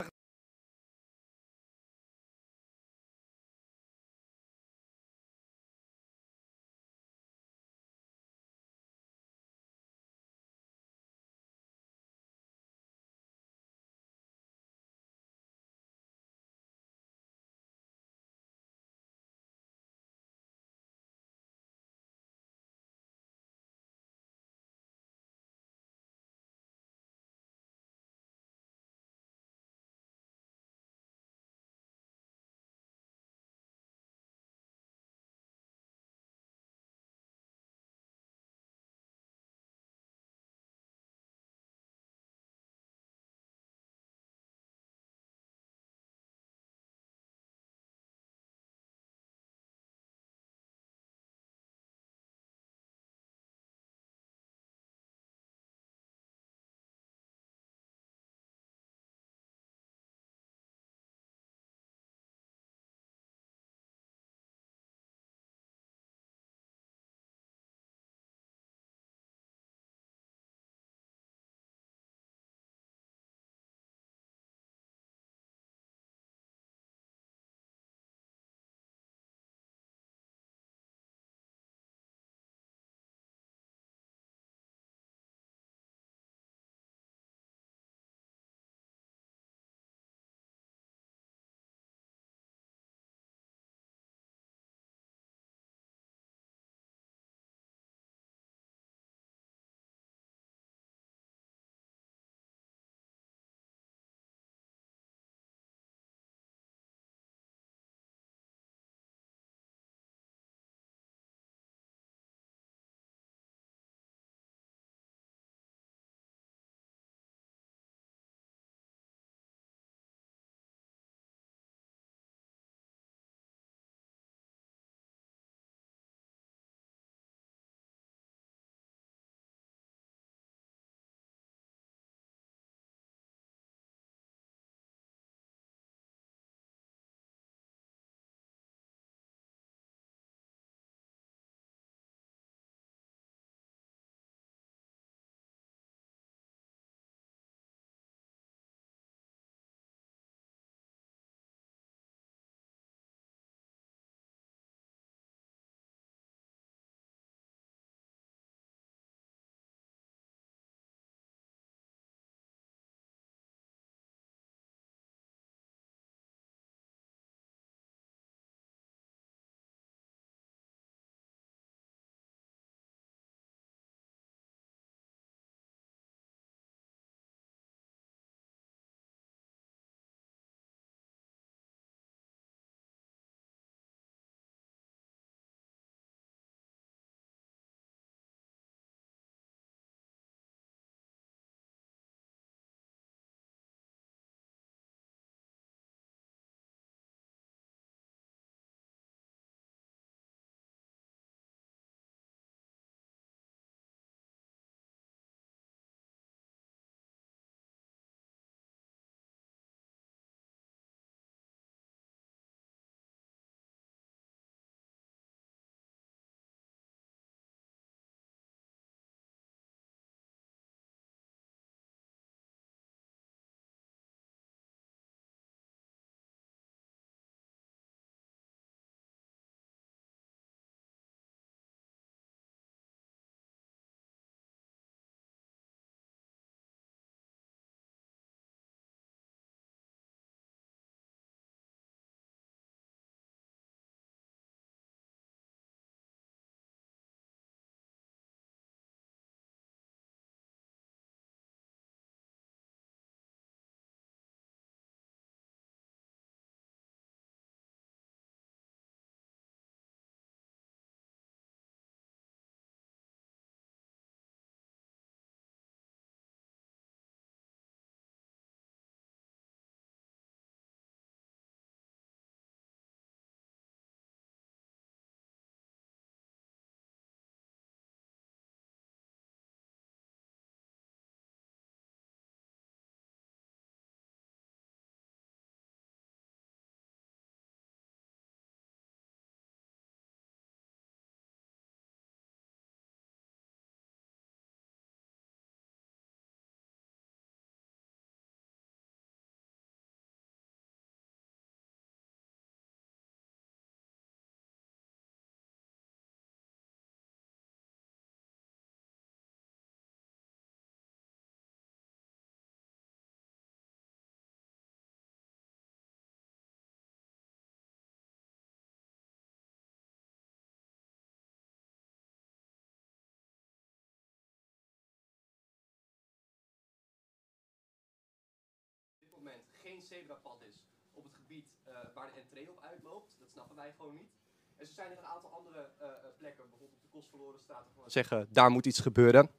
Geen zebrapad is op het gebied uh, waar de entree op uitloopt. Dat snappen wij gewoon niet. En zo zijn er een aantal andere uh, plekken, bijvoorbeeld op de Kostverlorenstraat, zeggen daar moet iets gebeuren.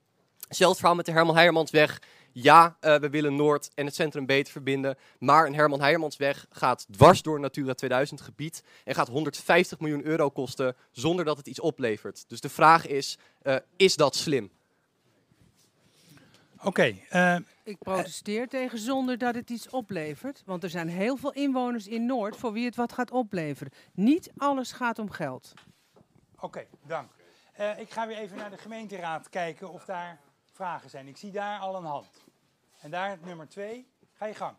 Zelfs verhaal met de Herman Heijermansweg. Ja, uh, we willen Noord en het centrum beter verbinden. Maar een Herman Heijermansweg gaat dwars door Natura 2000 gebied. En gaat 150 miljoen euro kosten zonder dat het iets oplevert. Dus de vraag is, uh, is dat slim? Oké. Okay, uh, ik protesteer tegen zonder dat het iets oplevert. Want er zijn heel veel inwoners in Noord voor wie het wat gaat opleveren. Niet alles gaat om geld. Oké, dank. Uh, ik ga weer even naar de gemeenteraad kijken of daar vragen zijn. Ik zie daar al een hand. En daar nummer twee. Ga je gang.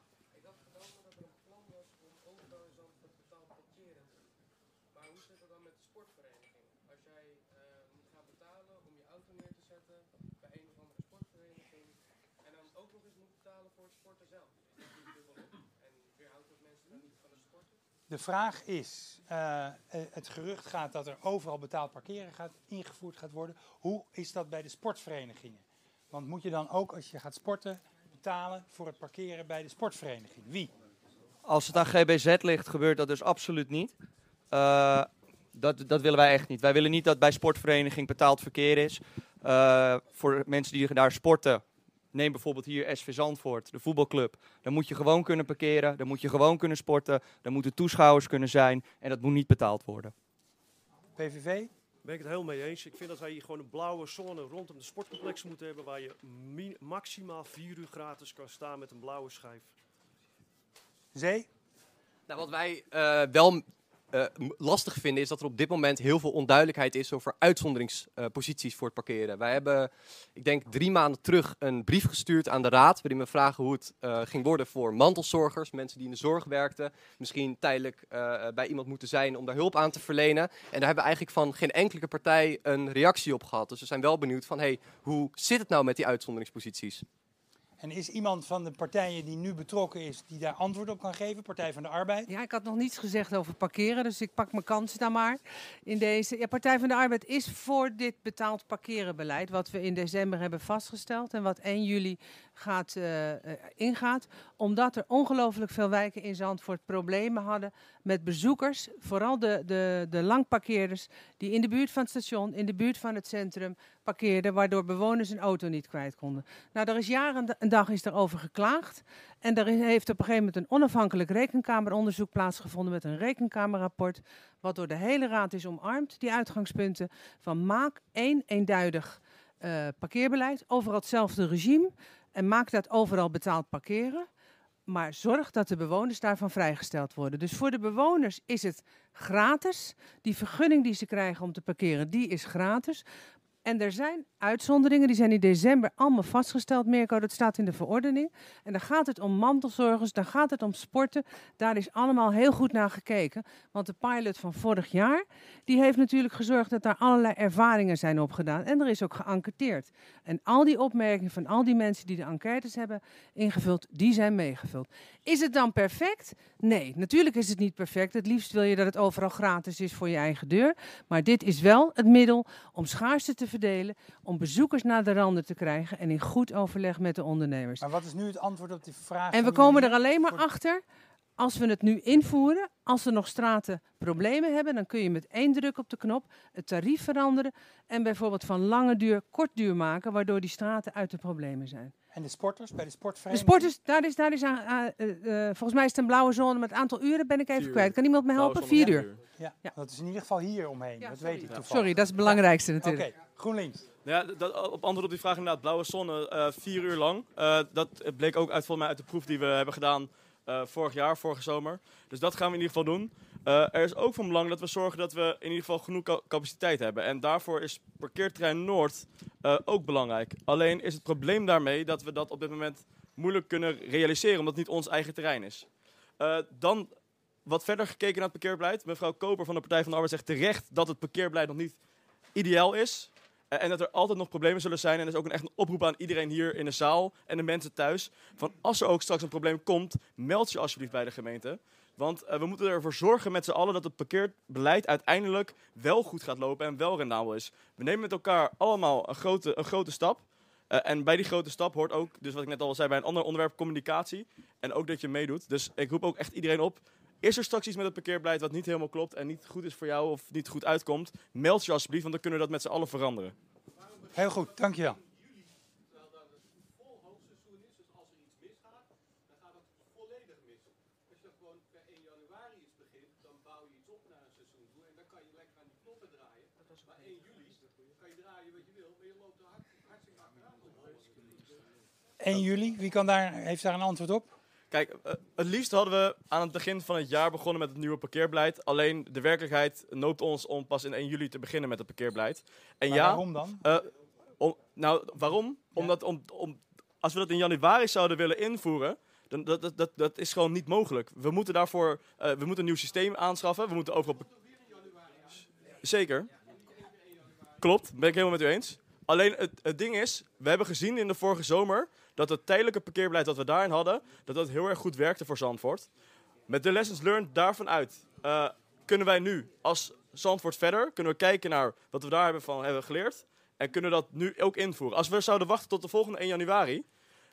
De vraag is, uh, het gerucht gaat dat er overal betaald parkeren gaat, ingevoerd gaat worden. Hoe is dat bij de sportverenigingen? Want moet je dan ook, als je gaat sporten, betalen voor het parkeren bij de sportvereniging? Wie? Als het aan GBZ ligt, gebeurt dat dus absoluut niet. Uh, dat, dat willen wij echt niet. Wij willen niet dat bij sportvereniging betaald verkeer is. Voor mensen die daar sporten, neem bijvoorbeeld hier SV Zandvoort, de voetbalclub. Dan moet je gewoon kunnen parkeren, dan moet je gewoon kunnen sporten, dan moeten toeschouwers kunnen zijn en dat moet niet betaald worden. PVV? ben ik het heel mee eens. Ik vind dat wij hier gewoon een blauwe zone rondom de sportcomplex moeten hebben... waar je maximaal vier uur gratis kan staan met een blauwe schijf. Zee? Nou, wat wij uh, wel uh, lastig vinden is dat er op dit moment heel veel onduidelijkheid is over uitzonderingsposities voor het parkeren. Wij hebben, ik denk drie maanden terug, een brief gestuurd aan de Raad. waarin we vragen hoe het uh, ging worden voor mantelzorgers, mensen die in de zorg werkten. Misschien tijdelijk bij iemand moeten zijn om daar hulp aan te verlenen. En daar hebben we eigenlijk van geen enkele partij een reactie op gehad. Dus we zijn wel benieuwd van, hey, hoe zit het nou met die uitzonderingsposities? En is iemand van de partijen die nu betrokken is, die daar antwoord op kan geven? Partij van de Arbeid? Ja, ik had nog niets gezegd over parkeren, dus ik pak mijn kansen dan maar in deze. Ja, Partij van de Arbeid is voor dit betaald parkerenbeleid, wat we in december hebben vastgesteld en wat 1 juli gaat, uh, ingaat. Omdat er ongelooflijk veel wijken in Zandvoort problemen hadden met bezoekers. Vooral de, de, de langparkeerders die in de buurt van het station, in de buurt van het centrum parkeerden. Waardoor bewoners een auto niet kwijt konden. Nou, er is jaren een dag is daarover geklaagd. En er heeft op een gegeven moment een onafhankelijk rekenkameronderzoek plaatsgevonden met een rekenkamerrapport. Wat door de hele raad is omarmd. Die uitgangspunten van maak één eenduidig uh, parkeerbeleid. Overal hetzelfde regime. En maak dat overal betaald parkeren. Maar zorg dat de bewoners daarvan vrijgesteld worden. Dus voor de bewoners is het gratis. Die vergunning die ze krijgen om te parkeren, die is gratis. En er zijn uitzonderingen, die zijn in december allemaal vastgesteld, Mirko, dat staat in de verordening. En dan gaat het om mantelzorgers, dan gaat het om sporten. Daar is allemaal heel goed naar gekeken. Want de pilot van vorig jaar, die heeft natuurlijk gezorgd dat daar allerlei ervaringen zijn opgedaan. En er is ook geënquêteerd. En al die opmerkingen van al die mensen die de enquêtes hebben ingevuld, die zijn meegevuld. Is het dan perfect? Nee, natuurlijk is het niet perfect. Het liefst wil je dat het overal gratis is voor je eigen deur. Maar dit is wel het middel om schaarste te verdelen, om bezoekers naar de randen te krijgen en in goed overleg met de ondernemers. Maar wat is nu het antwoord op die vraag? En we komen er alleen maar achter als we het nu invoeren, als er nog straten problemen hebben, dan kun je met één druk op de knop het tarief veranderen en bijvoorbeeld van lange duur kort duur maken, waardoor die straten uit de problemen zijn. En de sporters bij de sportvereniging? De sporters, daar is, daar is aan, uh, uh, volgens mij is het een blauwe zone, met het aantal uren ben ik even kwijt. Kan iemand me helpen? Vier uur. Ja, ja, dat is in ieder geval hier omheen. Ja, dat sorry. weet ik toevallig. Sorry, dat is het belangrijkste natuurlijk. Oké, okay. GroenLinks. Ja, dat, op antwoord op die vraag inderdaad, blauwe zone, uh, vier uur lang. dat bleek ook uit, volgens mij uit de proef die we hebben gedaan vorig jaar, vorige zomer. Dus dat gaan we in ieder geval doen. Uh, er is ook van belang dat we zorgen dat we in ieder geval genoeg capaciteit hebben. En daarvoor is parkeerterrein Noord uh, ook belangrijk. Alleen is het probleem daarmee dat we dat op dit moment moeilijk kunnen realiseren, omdat het niet ons eigen terrein is. Dan wat verder gekeken naar het parkeerbeleid. Mevrouw Koper van de Partij van de Arbeid zegt terecht dat het parkeerbeleid nog niet ideaal is. En dat er altijd nog problemen zullen zijn. En er is ook een echt een oproep aan iedereen hier in de zaal en de mensen thuis. Van als er ook straks een probleem komt, meld je alsjeblieft bij de gemeente. Want uh, we moeten ervoor zorgen met z'n allen dat het parkeerbeleid uiteindelijk wel goed gaat lopen en wel rendabel is. We nemen met elkaar allemaal een grote, een grote stap. Eh, en bij die grote stap hoort ook, dus wat ik net al zei, bij een ander onderwerp communicatie. En ook dat je meedoet. Dus ik roep ook echt iedereen op. Is er straks iets met het parkeerbeleid wat niet helemaal klopt en niet goed is voor jou of niet goed uitkomt? Meld je alsjeblieft, want dan kunnen we dat met z'n allen veranderen. Heel goed, dankjewel. 1 juli, wie kan daar, heeft daar een antwoord op? Kijk, eh, het liefst hadden we aan het begin van het jaar begonnen met het nieuwe parkeerbeleid. Alleen de werkelijkheid noopt ons om pas in 1 juli te beginnen met het parkeerbeleid. En Maar ja, waarom dan? eh, om, nou, waarom? Omdat om, om, als we dat in januari zouden willen invoeren, dan dat, dat, dat, dat is gewoon niet mogelijk. We moeten daarvoor eh, we moeten een nieuw systeem aanschaffen. We moeten overal. Zeker. Klopt, ben ik helemaal met u eens. Alleen het, het ding is, we hebben gezien in de vorige zomer dat het tijdelijke parkeerbeleid dat we daarin hadden, dat dat heel erg goed werkte voor Zandvoort. Met de lessons learned daarvan uit eh, kunnen wij nu als Zandvoort verder, kunnen we kijken naar wat we daar hebben van hebben geleerd en kunnen dat nu ook invoeren. Als we zouden wachten tot de volgende 1 januari,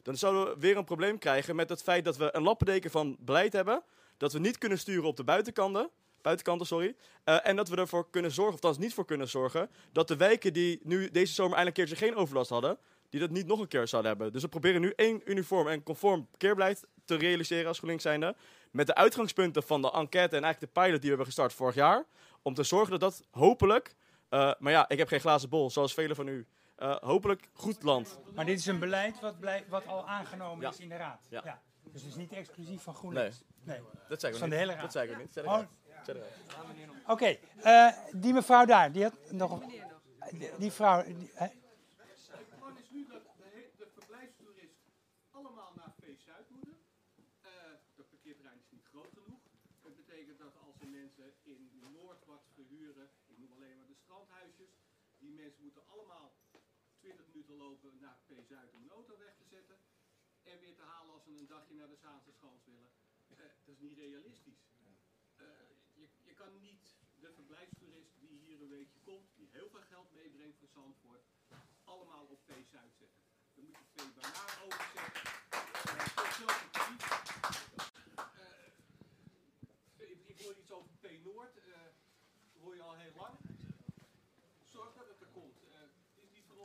dan zouden we weer een probleem krijgen met het feit dat we een lappendeken van beleid hebben, dat we niet kunnen sturen op de buitenkanten, buitenkanten, sorry. Eh, en dat we ervoor kunnen zorgen, of althans niet voor kunnen zorgen, dat de wijken die nu deze zomer eindelijk een keertje geen overlast hadden, die dat niet nog een keer zouden hebben. Dus we proberen nu één uniform en conform parkeerbeleid te realiseren als GroenLinks zijnde. Met de uitgangspunten van de enquête en eigenlijk de pilot die we hebben gestart vorig jaar. Om te zorgen dat dat hopelijk, eh, maar ja, ik heb geen glazen bol, zoals velen van u, eh, hopelijk goed landt. Maar dit is een beleid wat, blij- wat al aangenomen Ja. is in de Raad. Ja. Dus het is niet exclusief van GroenLinks. Nee. nee. Dat zei ik van ook de niet. hele Raad. Dat zei ik niet. Oh, uit. Oké, eh, die mevrouw daar, die had nog een... Die, die vrouw... die- hè? Het plan is nu dat de, he- de verblijfstoerist allemaal naar P-Zuid moeten. Eh dat parkeerterrein is niet groot genoeg. Dat betekent dat als er mensen in Noord wat verhuren, ik noem alleen maar de strandhuisjes, die mensen moeten allemaal 20 minuten lopen naar P-Zuid om een auto weg te zetten. En weer te halen als ze een dagje naar de Zaanse Schans willen. Eh, dat is niet realistisch. Eh, je, je kan niet de verblijfstoerist die hier een weekje komt, die heel veel geld meebrengt voor Zandvoort, allemaal op P-Zuid zetten. Dan moet je P Banaar overzetten. Eh, voor hetzelfde tarief. Eh, ik, ik hoor iets over P-Noord. eh, dat hoor je al heel lang. Zorg dat het er komt. Eh, het is niet van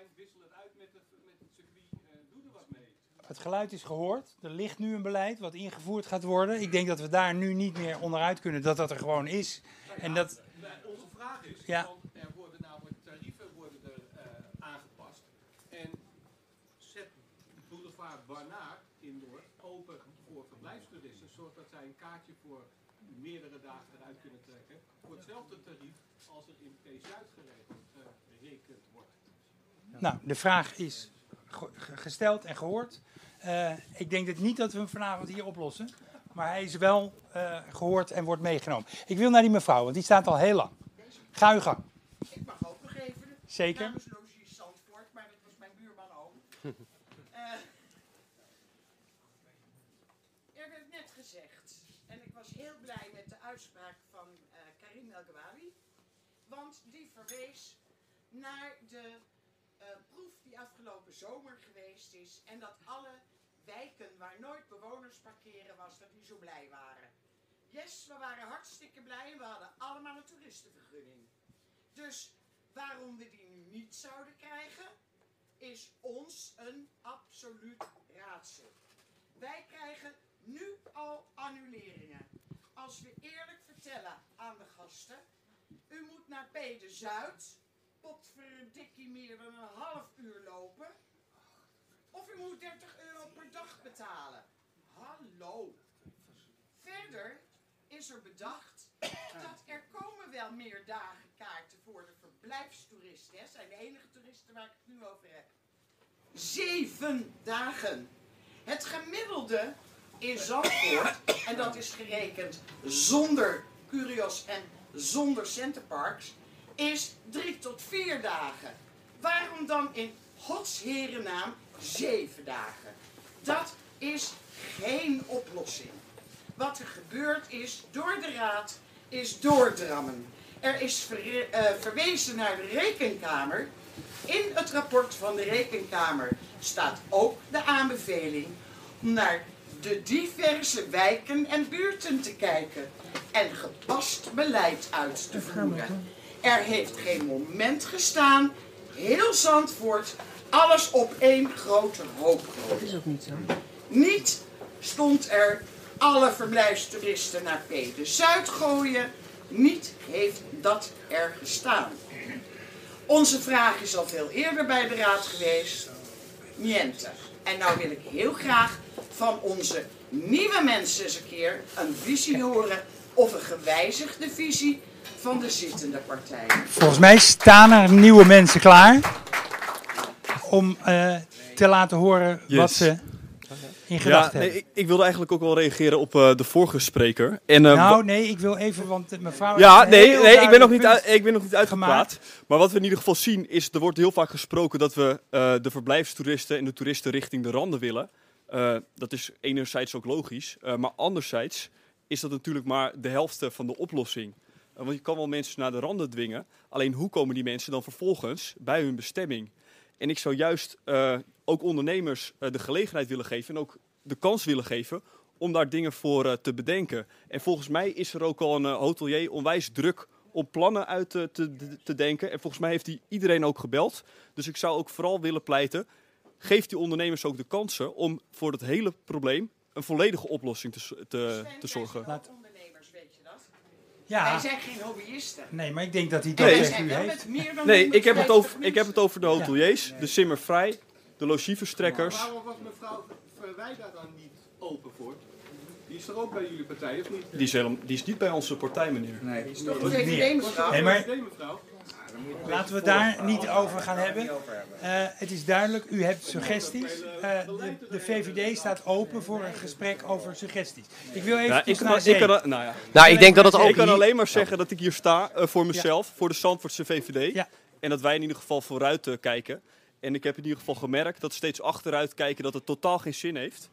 ons het terrein. Wissel het uit met, het met het circuit. Eh, doe er wat mee. Het geluid is gehoord. Er ligt nu een beleid wat ingevoerd gaat worden. Ik denk dat we daar nu niet meer onderuit kunnen, dat dat er gewoon is. En dat, Wij- Onze vraag is, Ja. want er worden namelijk tarieven worden er, eh, aangepast. En zet boulevard Barnaar in Noord open voor verblijfstoeristen. Zorg dat zij een kaartje voor meerdere dagen eruit kunnen trekken. Voor hetzelfde tarief als er in P-Zuid eh, gerekend wordt. Nou, de vraag is ge- ge- gesteld en gehoord. Eh, ik denk dat niet dat we hem vanavond hier oplossen. Maar hij is wel eh, gehoord en wordt meegenomen. Ik wil naar die mevrouw, want die staat al heel lang. Ga uw gang. Ik mag ook nog even. Zeker. Namens Logies Zandvoort, maar dat was mijn buurman ook. Eh, er werd net gezegd, en ik was heel blij met de uitspraak van eh, Karim El Ghawawi, want die verwees naar de afgelopen zomer geweest is en dat alle wijken waar nooit bewoners parkeren was, dat die zo blij waren. Yes, we waren hartstikke blij en we hadden allemaal een toeristenvergunning. Dus waarom we die nu niet zouden krijgen, is ons een absoluut raadsel. Wij krijgen nu al annuleringen. Als we eerlijk vertellen aan de gasten, u moet naar Pede Zuid, potverdikkie meer dan een half uur lopen, of u moet 30 euro per dag betalen. Hallo. Verder is er bedacht dat er komen wel meer dagen kaarten voor de verblijfstoeristen. Dat zijn de enige toeristen waar ik het nu over heb. Zeven dagen. Het gemiddelde in Zandvoort, en dat is gerekend zonder Curios en zonder Centerparks, is drie tot vier dagen. Waarom dan in Gods herennaam zeven dagen? Dat is geen oplossing. Wat er gebeurd is door de raad, is doordrammen. Er is verre- eh, verwezen naar de rekenkamer In het rapport van de Rekenkamer staat ook de aanbeveling om naar de diverse wijken en buurten te kijken en gepast beleid uit te voeren. Er heeft geen moment gestaan, heel Zandvoort, alles op één grote hoop Dat is ook niet zo. Niet stond er alle verblijfstoeristen naar Pede Zuid gooien. Niet heeft dat er gestaan. Onze vraag is al veel eerder bij de raad geweest. Niente. En nou wil ik heel graag van onze nieuwe mensen eens een keer een visie horen. Of een gewijzigde visie van de zittende partijen. Volgens mij staan er nieuwe mensen klaar om eh, te laten horen wat ze in gedachten ja, nee, ik, ik wilde eigenlijk ook wel reageren op eh, de vorige spreker. En, eh, nou, nee, ik wil even, want mevrouw... ja, nee, nee ik, ben nog niet uit, ik ben nog niet uitgepraat. Maar wat we in ieder geval zien is, er wordt heel vaak gesproken dat we eh, de verblijfstoeristen en de toeristen richting de randen willen. Eh, dat is enerzijds ook logisch, eh, maar anderzijds is dat natuurlijk maar de helft van de oplossing. Eh, want je kan wel mensen naar de randen dwingen, alleen hoe komen die mensen dan vervolgens bij hun bestemming? En ik zou juist eh, ook ondernemers eh, de gelegenheid willen geven en ook de kans willen geven om daar dingen voor te bedenken. En volgens mij is er ook al een hotelier onwijs druk om plannen uit te, te, te denken. En volgens mij heeft hij iedereen ook gebeld. Dus ik zou ook vooral willen pleiten, geef die ondernemers ook de kansen om voor het hele probleem een volledige oplossing te, z- te, te zorgen. Ja. Wij zijn geen hobbyisten. Nee, maar ik denk dat hij dat Nee. heeft. Nee, ik heb het over, ik heb het over de hoteliers, de simmervrij, de logieverstrekkers. Waarom was mevrouw Verwij daar dan niet open voor? Die is er ook bij jullie partij, of niet? Die is, helemaal, die is niet bij onze partij, meneer. Nee, is toch VVD, mevrouw? Laten we het daar niet over gaan hebben. Eh, het is duidelijk, u hebt suggesties. Eh, de, de VVD staat open voor een gesprek over suggesties. Ik wil even terug ik, kan, ik, kan, nou ja. Nou, ik denk dat het ook Ik kan alleen maar zeggen dat ik hier sta eh, voor mezelf, voor de Zandvoortse VVD. En dat wij in ieder geval vooruit kijken. En ik heb in ieder geval gemerkt dat steeds achteruit kijken dat het totaal geen zin heeft.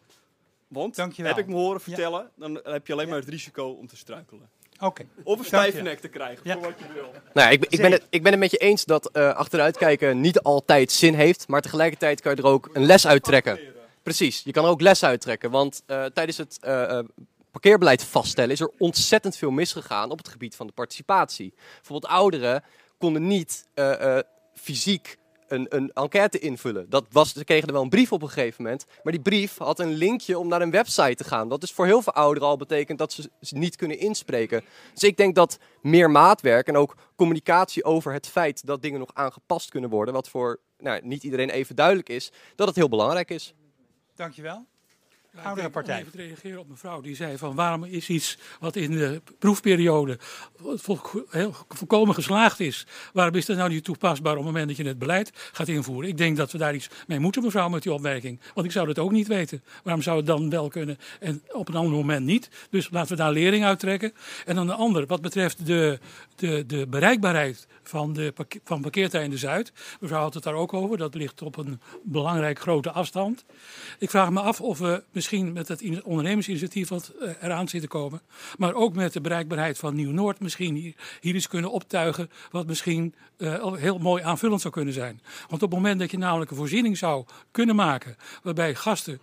Want, Dankjewel. heb ik me horen vertellen, dan heb je alleen maar het risico om te struikelen. Oké. Of een stijve Dankjewel. nek te krijgen, Ja. voor wat je wil. Nou, ja, ik, ben- ik, ben het, ik ben het met je eens dat eh, achteruitkijken niet altijd zin heeft, maar tegelijkertijd kan je er ook een les uit trekken. Precies, je kan er ook les uit trekken, want eh, tijdens het eh, eh, parkeerbeleid vaststellen is er ontzettend veel misgegaan op het gebied van de participatie. Bijvoorbeeld ouderen konden niet eh, eh, fysiek een, een enquête invullen. Dat was, ze kregen er wel een brief op een gegeven moment, maar die brief had een linkje om naar een website te gaan. Dat is voor heel veel ouderen al betekent dat ze niet kunnen inspreken. Dus ik denk dat meer maatwerk en ook communicatie over het feit dat dingen nog aangepast kunnen worden, wat voor nou, niet iedereen even duidelijk is, dat het heel belangrijk is. Dankjewel. Ja, ik Oudere partij. Even te reageren op mevrouw die zei van waarom is iets wat in de proefperiode volkomen geslaagd is, waarom is dat nou niet toepasbaar op het moment dat je het beleid gaat invoeren? Ik denk dat we daar iets mee moeten mevrouw met die opmerking, want ik zou dat ook niet weten. Waarom zou het dan wel kunnen en op een ander moment niet? Dus laten we daar lering uit trekken. En dan de andere, wat betreft de, de, de bereikbaarheid van, de, van parkeerterrein Zuid. Mevrouw had het daar ook over, dat ligt op een belangrijk grote afstand. Ik vraag me af of we misschien met het in- ondernemersinitiatief wat eh, eraan zit te komen, maar ook met de bereikbaarheid van Nieuw-Noord misschien hier, hier kunnen optuigen wat misschien eh, heel mooi aanvullend zou kunnen zijn. Want op het moment dat je namelijk een voorziening zou kunnen maken waarbij gasten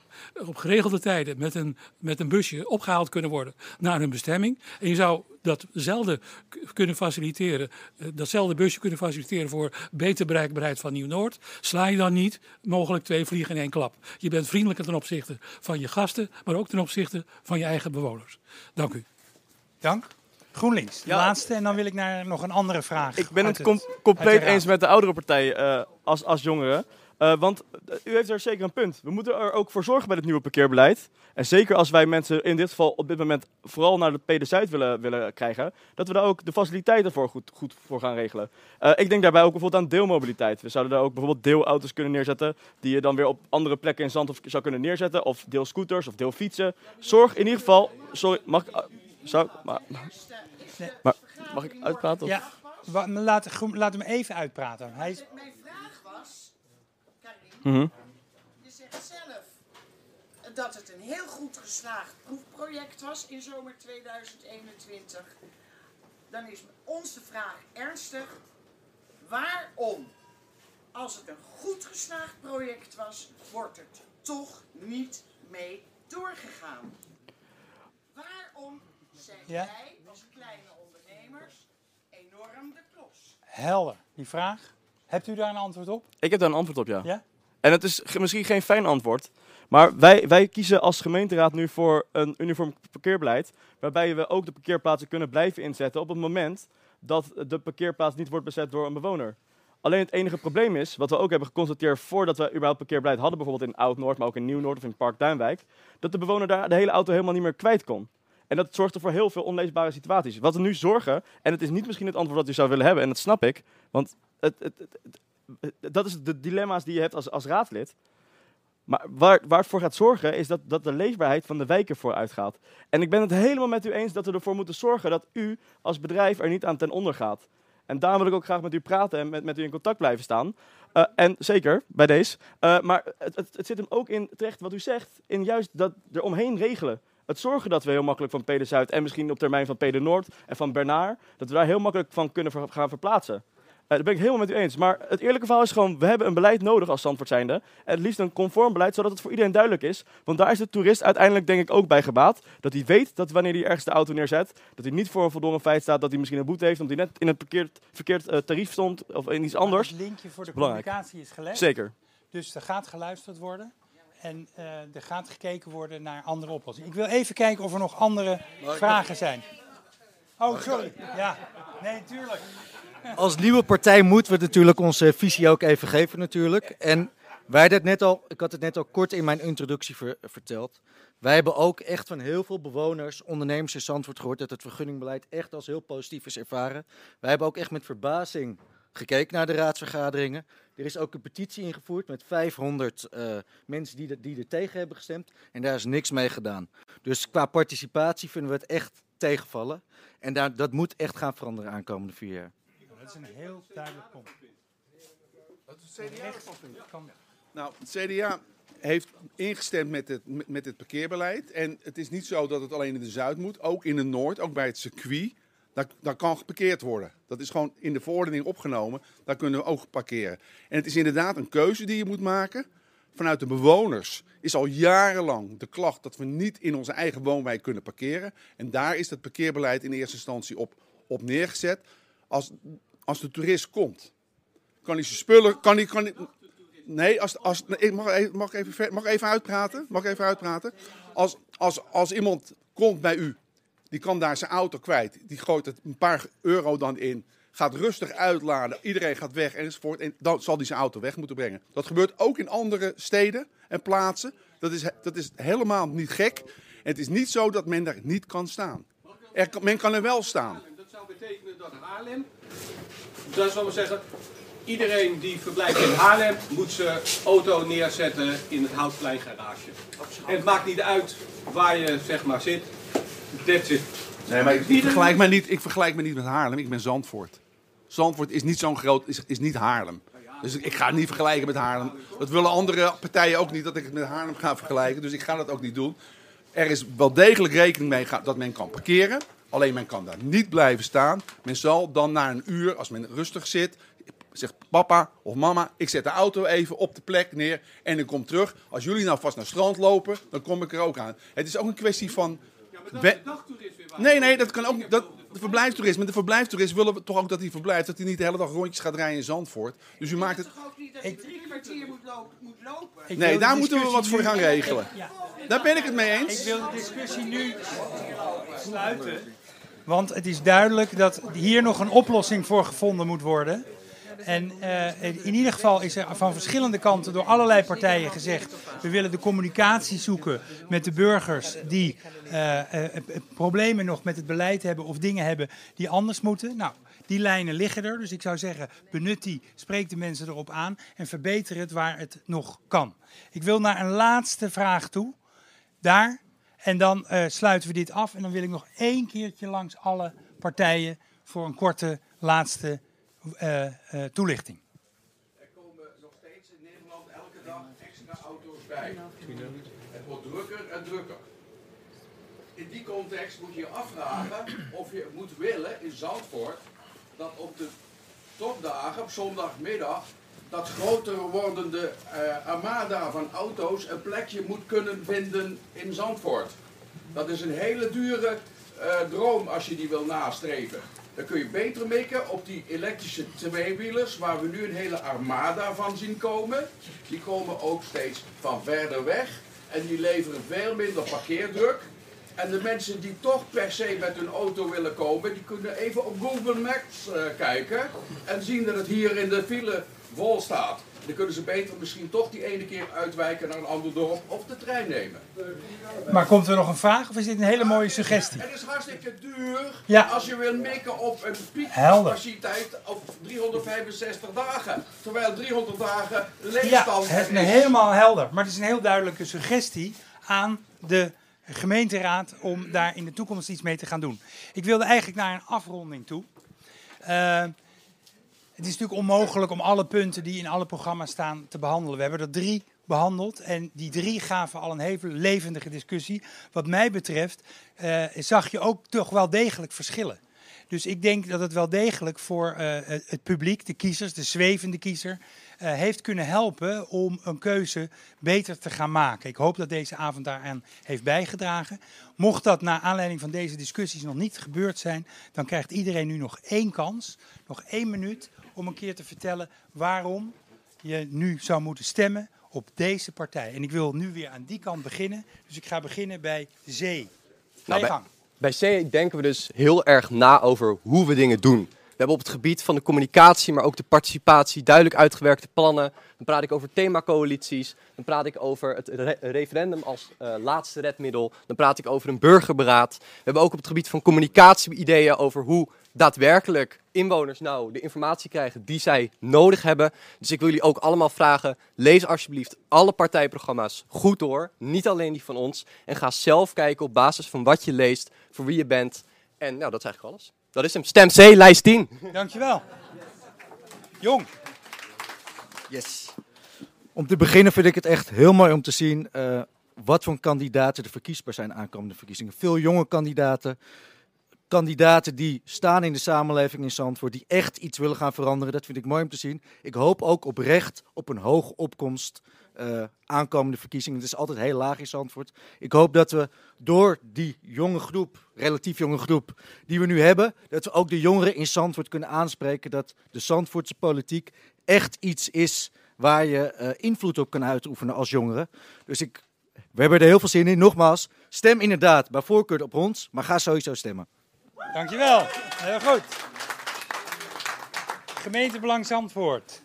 op geregelde tijden met een, met een busje opgehaald kunnen worden naar hun bestemming en je zou datzelfde kunnen faciliteren, eh, datzelfde busje kunnen faciliteren voor betere bereikbaarheid van Nieuw-Noord, sla je dan niet mogelijk twee vliegen in één klap. Je bent vriendelijker ten opzichte van je gasten, maar ook ten opzichte van je eigen bewoners. Dank u. Dank. GroenLinks, de Ja. laatste. En dan wil ik naar nog een andere vraag. Ik ben het com- compleet eens met de oudere partij eh, als, als jongeren. Eh, want eh, u heeft er zeker een punt. We moeten er ook voor zorgen bij het nieuwe parkeerbeleid. En zeker als wij mensen in dit geval op dit moment vooral naar de PD Zuid willen, willen krijgen, dat we daar ook de faciliteiten voor goed, goed voor gaan regelen. Ik denk daarbij ook bijvoorbeeld aan deelmobiliteit. We zouden daar ook bijvoorbeeld deelauto's kunnen neerzetten, die je dan weer op andere plekken in Zandhof zou kunnen neerzetten. Of deelscooters of deelfietsen. Zorg in ieder geval. Sorry, mag ik. Zou, maar, maar, mag ik uitpraten? Of? Ja, wa- laat, Groen- laat hem even uitpraten. Hij is, Mijn vraag was, Karin, Mhm. je zegt zelf dat het een heel goed geslaagd proefproject was in zomer 2021. Dan is onze vraag ernstig. Waarom als het een goed geslaagd project was, wordt het toch niet mee doorgegaan. Waarom zijn Ja. wij als kleine ondernemers enorm de klos? Helder, die vraag. Hebt u daar een antwoord op? Ik heb daar een antwoord op, ja. Ja? En het is misschien geen fijn antwoord. Maar wij, wij kiezen als gemeenteraad nu voor een uniform parkeerbeleid. Waarbij we ook de parkeerplaatsen kunnen blijven inzetten op het moment dat de parkeerplaats niet wordt bezet door een bewoner. Alleen het enige probleem is, wat we ook hebben geconstateerd voordat we überhaupt parkeerbeleid hadden, bijvoorbeeld in Oud-Noord, maar ook in Nieuw-Noord of in Park Duinwijk, dat de bewoner daar de hele auto helemaal niet meer kwijt kon. En dat zorgde voor heel veel onleesbare situaties. Wat we nu zorgen, en het is niet misschien het antwoord dat u zou willen hebben, en dat snap ik, want het, het, dat is de dilemma's die je hebt als, als. Maar waar, het voor gaat zorgen is dat, dat de leefbaarheid van de wijken vooruit gaat. En ik ben het helemaal met u eens dat we ervoor moeten zorgen dat u als bedrijf er niet aan ten onder gaat. En daarom wil ik ook graag met u praten en met, met u in contact blijven staan. Eh, en zeker, bij deze. Eh, maar het, het, het zit hem ook in, terecht wat u zegt, in juist dat er omheen regelen. Het zorgen dat we heel makkelijk van Pede Zuid en misschien op termijn van Pede Noord en van Bernard, dat we daar heel makkelijk van kunnen ver- gaan verplaatsen. Eh, daar ben ik helemaal met u eens. Maar het eerlijke verhaal is gewoon, we hebben een beleid nodig als Zandvoort zijnde. En het liefst een conform beleid, zodat het voor iedereen duidelijk is. Want daar is de toerist uiteindelijk denk ik ook bij gebaat. Dat hij weet dat wanneer hij ergens de auto neerzet, dat hij niet voor een voldongen feit staat dat hij misschien een boete heeft, omdat hij net in het verkeerd, verkeerd eh, tarief stond of in iets anders. Het linkje voor de belangrijk. communicatie is gelegd. Zeker. Dus er gaat geluisterd worden. En eh, er gaat gekeken worden naar andere oplossingen. Ik wil even kijken of er nog andere vragen zijn. Oh, sorry. Ja, nee, tuurlijk. Als nieuwe partij moeten we natuurlijk onze visie ook even geven natuurlijk. En wij het net al, ik had het net al kort in mijn introductie ver- verteld. Wij hebben ook echt van heel veel bewoners, ondernemers in Zandvoort gehoord dat het vergunningbeleid echt als heel positief is ervaren. Wij hebben ook echt met verbazing gekeken naar de raadsvergaderingen. Er is ook een petitie ingevoerd met 500 eh, mensen die, er- die er tegen hebben gestemd. En daar is niks mee gedaan. Dus qua participatie vinden we het echt tegenvallen. En daar, dat moet echt gaan veranderen aankomende vier jaar. Dat is een heel duidelijk punt. Dat is het CDA kan- Nou, het CDA heeft ingestemd met het, met- met het parkeerbeleid. En het is niet zo dat het alleen in de Zuid moet. Ook in de Noord, ook bij het circuit. Daar, kan geparkeerd worden. Dat is gewoon in de verordening opgenomen. Daar kunnen we ook parkeren. En het is inderdaad een keuze die je moet maken. Vanuit de bewoners is al jarenlang de klacht dat we niet in onze eigen woonwijk kunnen parkeren. En daar is het parkeerbeleid in eerste instantie op, op neergezet. Als, als de toerist komt, kan hij zijn spullen. Kan hij, kan nee, als, als, nee, ik mag, even- mag, even, mag even uitpraten? Mag even uitpraten? Als, als, als iemand komt bij u, die kan daar zijn auto kwijt. Die gooit het een paar euro dan in. Gaat rustig uitladen. Iedereen gaat weg enzovoort. En dan zal hij zijn auto weg moeten brengen. Dat gebeurt ook in andere steden en plaatsen. Dat is, dat is helemaal niet gek. En het is niet zo dat men daar niet kan staan. Er, men kan er wel staan. Dat zou betekenen dat Haarlem, dat zal we zeggen, iedereen die verblijft in Haarlem moet zijn auto neerzetten in het Houtplein garage. En het maakt niet uit waar je zeg maar zit, that's it. Nee, maar ik, ik vergelijk me niet, ik vergelijk me niet met Haarlem. Ik ben Zandvoort. Zandvoort is niet zo'n groot, is, is niet Haarlem. Dus ik ga het niet vergelijken met Haarlem. Dat willen andere partijen ook niet, dat ik het met Haarlem ga vergelijken. Dus ik ga dat ook niet doen. Er is wel degelijk rekening mee dat men kan parkeren. Alleen men kan daar niet blijven staan. Men zal dan na een uur, als men rustig zit, zegt papa of mama, ik zet de auto even op de plek neer en ik kom terug. Als jullie nou vast naar het strand lopen, dan kom ik er ook aan. Het is ook een kwestie van... we- Nee, nee, dat kan ook. Dat, de verblijfstoerisme. De verblijfstoerist willen we toch ook dat hij verblijft. Dat hij niet de hele dag rondjes gaat rijden in Zandvoort. Dus u maakt het. toch ook niet dat je drie kwartier moet, lo- moet lopen? Nee, daar moeten we wat voor gaan regelen. Ja. Daar ben ik het mee eens. Ik wil de discussie nu sluiten. Want het is duidelijk dat hier nog een oplossing voor gevonden moet worden. En eh, in ieder geval is er van verschillende kanten door allerlei partijen gezegd: we willen de communicatie zoeken met de burgers die eh, eh, problemen nog met het beleid hebben of dingen hebben die anders moeten. Nou, die lijnen liggen er, dus ik zou zeggen: benut die, spreek de mensen erop aan en verbeter het waar het nog kan. Ik wil naar een laatste vraag toe. Daar. En dan sluiten we dit af. En dan wil ik nog één keertje langs alle partijen voor een korte laatste eh, eh, toelichting. Er komen nog steeds in Nederland elke dag extra auto's bij. Het wordt drukker en drukker. In die context moet je je afvragen of je moet willen in Zandvoort dat op de topdagen, op zondagmiddag, dat groter wordende uh, armada van auto's een plekje moet kunnen vinden in Zandvoort. Dat is een hele dure droom als je die wil nastreven. Dan kun je beter mikken op die elektrische tweewielers, waar we nu een hele armada van zien komen. Die komen ook steeds van verder weg en die leveren veel minder parkeerdruk. En de mensen die toch per se met hun auto willen komen, die kunnen even op Google Maps uh, kijken en zien dat het hier in de file vol staat. Dan kunnen ze beter misschien toch die ene keer uitwijken naar een ander dorp of de trein nemen. Maar komt er nog een vraag of is dit een hele mooie suggestie? Het is hartstikke duur Ja. als je wil mikken op een piekcapaciteit op 365 dagen. Terwijl 300 dagen leegstand Ja, het is helemaal helder. Maar het is een heel duidelijke suggestie aan de gemeenteraad om daar in de toekomst iets mee te gaan doen. Ik wilde eigenlijk naar een afronding toe. Eh, het is natuurlijk onmogelijk om alle punten die in alle programma's staan te behandelen. We hebben er drie behandeld en die drie gaven al een hele levendige discussie. Wat mij betreft eh, zag je ook toch wel degelijk verschillen. Dus ik denk dat het wel degelijk voor eh, het publiek, de kiezers, de zwevende kiezer, eh, heeft kunnen helpen om een keuze beter te gaan maken. Ik hoop dat deze avond daaraan heeft bijgedragen. Mocht dat naar aanleiding van deze discussies nog niet gebeurd zijn, dan krijgt iedereen nu nog één kans, nog één minuut, om een keer te vertellen waarom je nu zou moeten stemmen op deze partij. En ik wil nu weer aan die kant beginnen, dus ik ga beginnen bij. Ga Nou, je bij, gang. bij C denken we dus heel erg na over hoe we dingen doen. We hebben op het gebied van de communicatie, maar ook de participatie, duidelijk uitgewerkte plannen. Dan praat ik over themacoalities. Dan praat ik over het re- referendum als eh, laatste redmiddel. Dan praat ik over een burgerberaad. We hebben ook op het gebied van communicatie ideeën over hoe daadwerkelijk inwoners nou de informatie krijgen die zij nodig hebben. Dus ik wil jullie ook allemaal vragen, lees alsjeblieft alle partijprogramma's goed door. Niet alleen die van ons. En ga zelf kijken op basis van wat je leest, voor wie je bent. En nou, dat is eigenlijk alles. Dat is hem. Stem C, lijst 10. Dankjewel. Jong. Yes. Om te beginnen vind ik het echt heel mooi om te zien eh, wat voor kandidaten er verkiesbaar zijn aankomende verkiezingen. Veel jonge kandidaten, kandidaten die staan in de samenleving in Zandvoort, die echt iets willen gaan veranderen. Dat vind ik mooi om te zien. Ik hoop ook oprecht op een hoge opkomst eh, aankomende verkiezingen. Het is altijd heel laag in Zandvoort. Ik hoop dat we door die jonge groep, relatief jonge groep, die we nu hebben, dat we ook de jongeren in Zandvoort kunnen aanspreken dat de Zandvoortse politiek echt iets is waar je eh, invloed op kan uitoefenen als jongere. Dus ik, we hebben er heel veel zin in. Nogmaals, stem inderdaad bij voorkeur op ons, maar ga sowieso stemmen. Dankjewel. Heel goed. Gemeentebelang Zandvoort.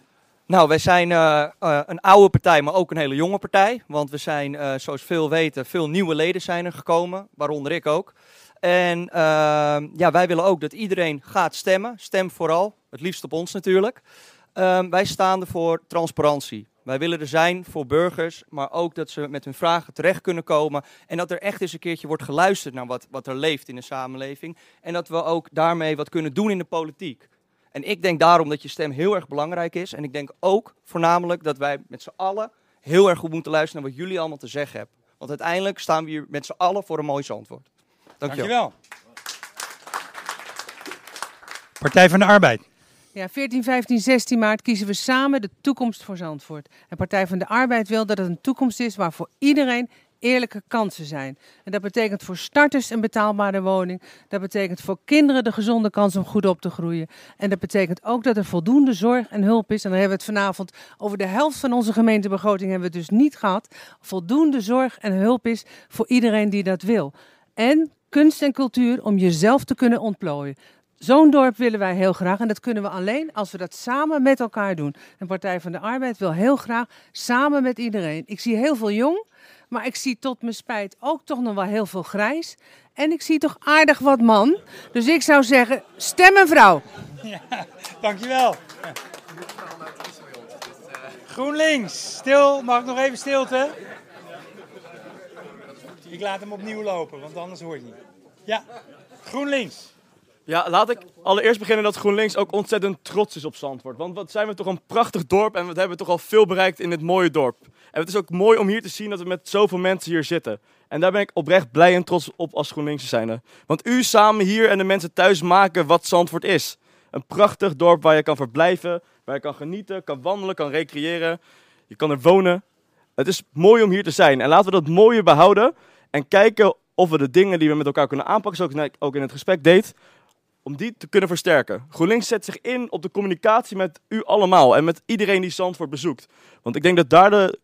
Nou, wij zijn eh, eh, een oude partij, maar ook een hele jonge partij. Want we zijn, eh, zoals veel weten, veel nieuwe leden zijn er gekomen, waaronder ik ook. En ehm, ja, wij willen ook dat iedereen gaat stemmen. Stem vooral, het liefst op ons natuurlijk. Ehm, wij staan er voor transparantie. Wij willen er zijn voor burgers, maar ook dat ze met hun vragen terecht kunnen komen. En dat er echt eens een keertje wordt geluisterd naar wat, wat er leeft in de samenleving. En dat we ook daarmee wat kunnen doen in de politiek. En ik denk daarom dat je stem heel erg belangrijk is. En ik denk ook voornamelijk dat wij met z'n allen heel erg goed moeten luisteren naar wat jullie allemaal te zeggen hebben. Want uiteindelijk staan we hier met z'n allen voor een mooi antwoord. Dankjewel. Dankjewel. Partij van de Arbeid. Ja, 14, 15, 16 maart kiezen we samen de toekomst voor Zandvoort. En Partij van de Arbeid wil dat het een toekomst is waar voor iedereen eerlijke kansen zijn. En dat betekent voor starters een betaalbare woning. Dat betekent voor kinderen de gezonde kans om goed op te groeien. En dat betekent ook dat er voldoende zorg en hulp is. En dan hebben we het vanavond over de helft van onze gemeentebegroting hebben we dus niet gehad. Voldoende zorg en hulp is voor iedereen die dat wil. En kunst en cultuur om jezelf te kunnen ontplooien. Zo'n dorp willen wij heel graag en dat kunnen we alleen als we dat samen met elkaar doen. En Partij van de Arbeid wil heel graag samen met iedereen. Ik zie heel veel jong, maar ik zie tot mijn spijt ook toch nog wel heel veel grijs. En ik zie toch aardig wat man. Dus ik zou zeggen, stem een vrouw. Ja, dankjewel. GroenLinks, stil. Mag ik nog even stilte? Ik laat hem opnieuw lopen, want anders hoor je niet. Ja, GroenLinks. Ja, laat ik allereerst beginnen dat GroenLinks ook ontzettend trots is op Zandvoort. Want wat zijn we toch een prachtig dorp en wat hebben we toch al veel bereikt in dit mooie dorp. En het is ook mooi om hier te zien dat we met zoveel mensen hier zitten. En daar ben ik oprecht blij en trots op als GroenLinks zijn. Want u samen hier en de mensen thuis maken wat Zandvoort is. Een prachtig dorp waar je kan verblijven, waar je kan genieten, kan wandelen, kan recreëren. Je kan er wonen. Het is mooi om hier te zijn. En laten we dat mooie behouden. En kijken of we de dingen die we met elkaar kunnen aanpakken, zoals ik ook in het gesprek deed, om die te kunnen versterken. GroenLinks zet zich in op de communicatie met u allemaal en met iedereen die Zandvoort bezoekt. Want ik denk dat daar de,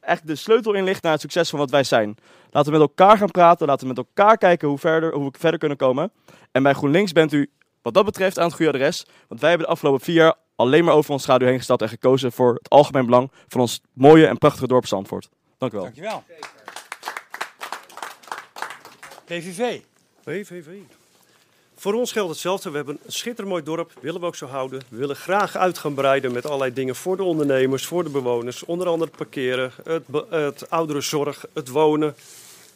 echt de sleutel in ligt naar het succes van wat wij zijn. Laten we met elkaar gaan praten, laten we met elkaar kijken hoe, verder, hoe we verder kunnen komen. En bij GroenLinks bent u wat dat betreft aan het goede adres. Want wij hebben de afgelopen vier jaar alleen maar over ons schaduw heen gestapt en gekozen voor het algemeen belang van ons mooie en prachtige dorp Zandvoort. Dank u wel. Dankjewel. PVV. PVV. Voor ons geldt hetzelfde. We hebben een schitterend mooi dorp, willen we ook zo houden. We willen graag uit gaan breiden met allerlei dingen voor de ondernemers, voor de bewoners. Onder andere het parkeren, het, het ouderenzorg, het wonen.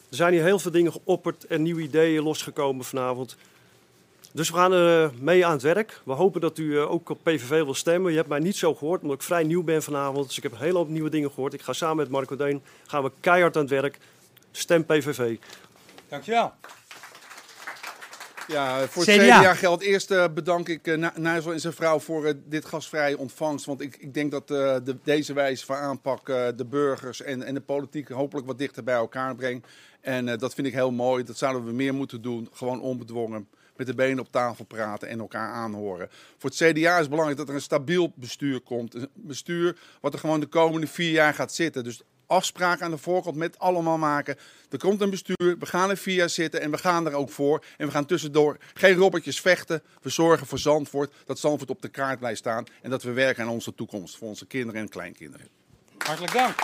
Er zijn hier heel veel dingen geopperd en nieuwe ideeën losgekomen vanavond. Dus we gaan er mee aan het werk. We hopen dat u eh, ook op PVV wil stemmen. Je hebt mij niet zo gehoord, omdat ik vrij nieuw ben vanavond. Dus ik heb een hele hoop nieuwe dingen gehoord. Ik ga samen met Marco Deen gaan we keihard aan het werk. Stem PVV. Dankjewel. Ja, voor het CDA. CDA geldt eerst eh, bedank ik uh, en zijn vrouw voor eh, dit gastvrije ontvangst. Want ik, ik denk dat de, deze wijze van aanpak de burgers en, en de politiek hopelijk wat dichter bij elkaar brengt. En dat vind ik heel mooi. Dat zouden we meer moeten doen. Gewoon onbedwongen. Met de benen op tafel praten en elkaar aanhoren. Voor het CDA is het belangrijk dat er een stabiel bestuur komt. Een bestuur wat er gewoon de komende vier jaar gaat zitten. Dus afspraken aan de voorkant met allemaal maken. Er komt een bestuur, we gaan er vier jaar zitten en we gaan er ook voor. En we gaan tussendoor geen robbertjes vechten. We zorgen voor Zandvoort, dat Zandvoort op de kaart blijft staan. En dat we werken aan onze toekomst, voor onze kinderen en kleinkinderen. Hartelijk dank.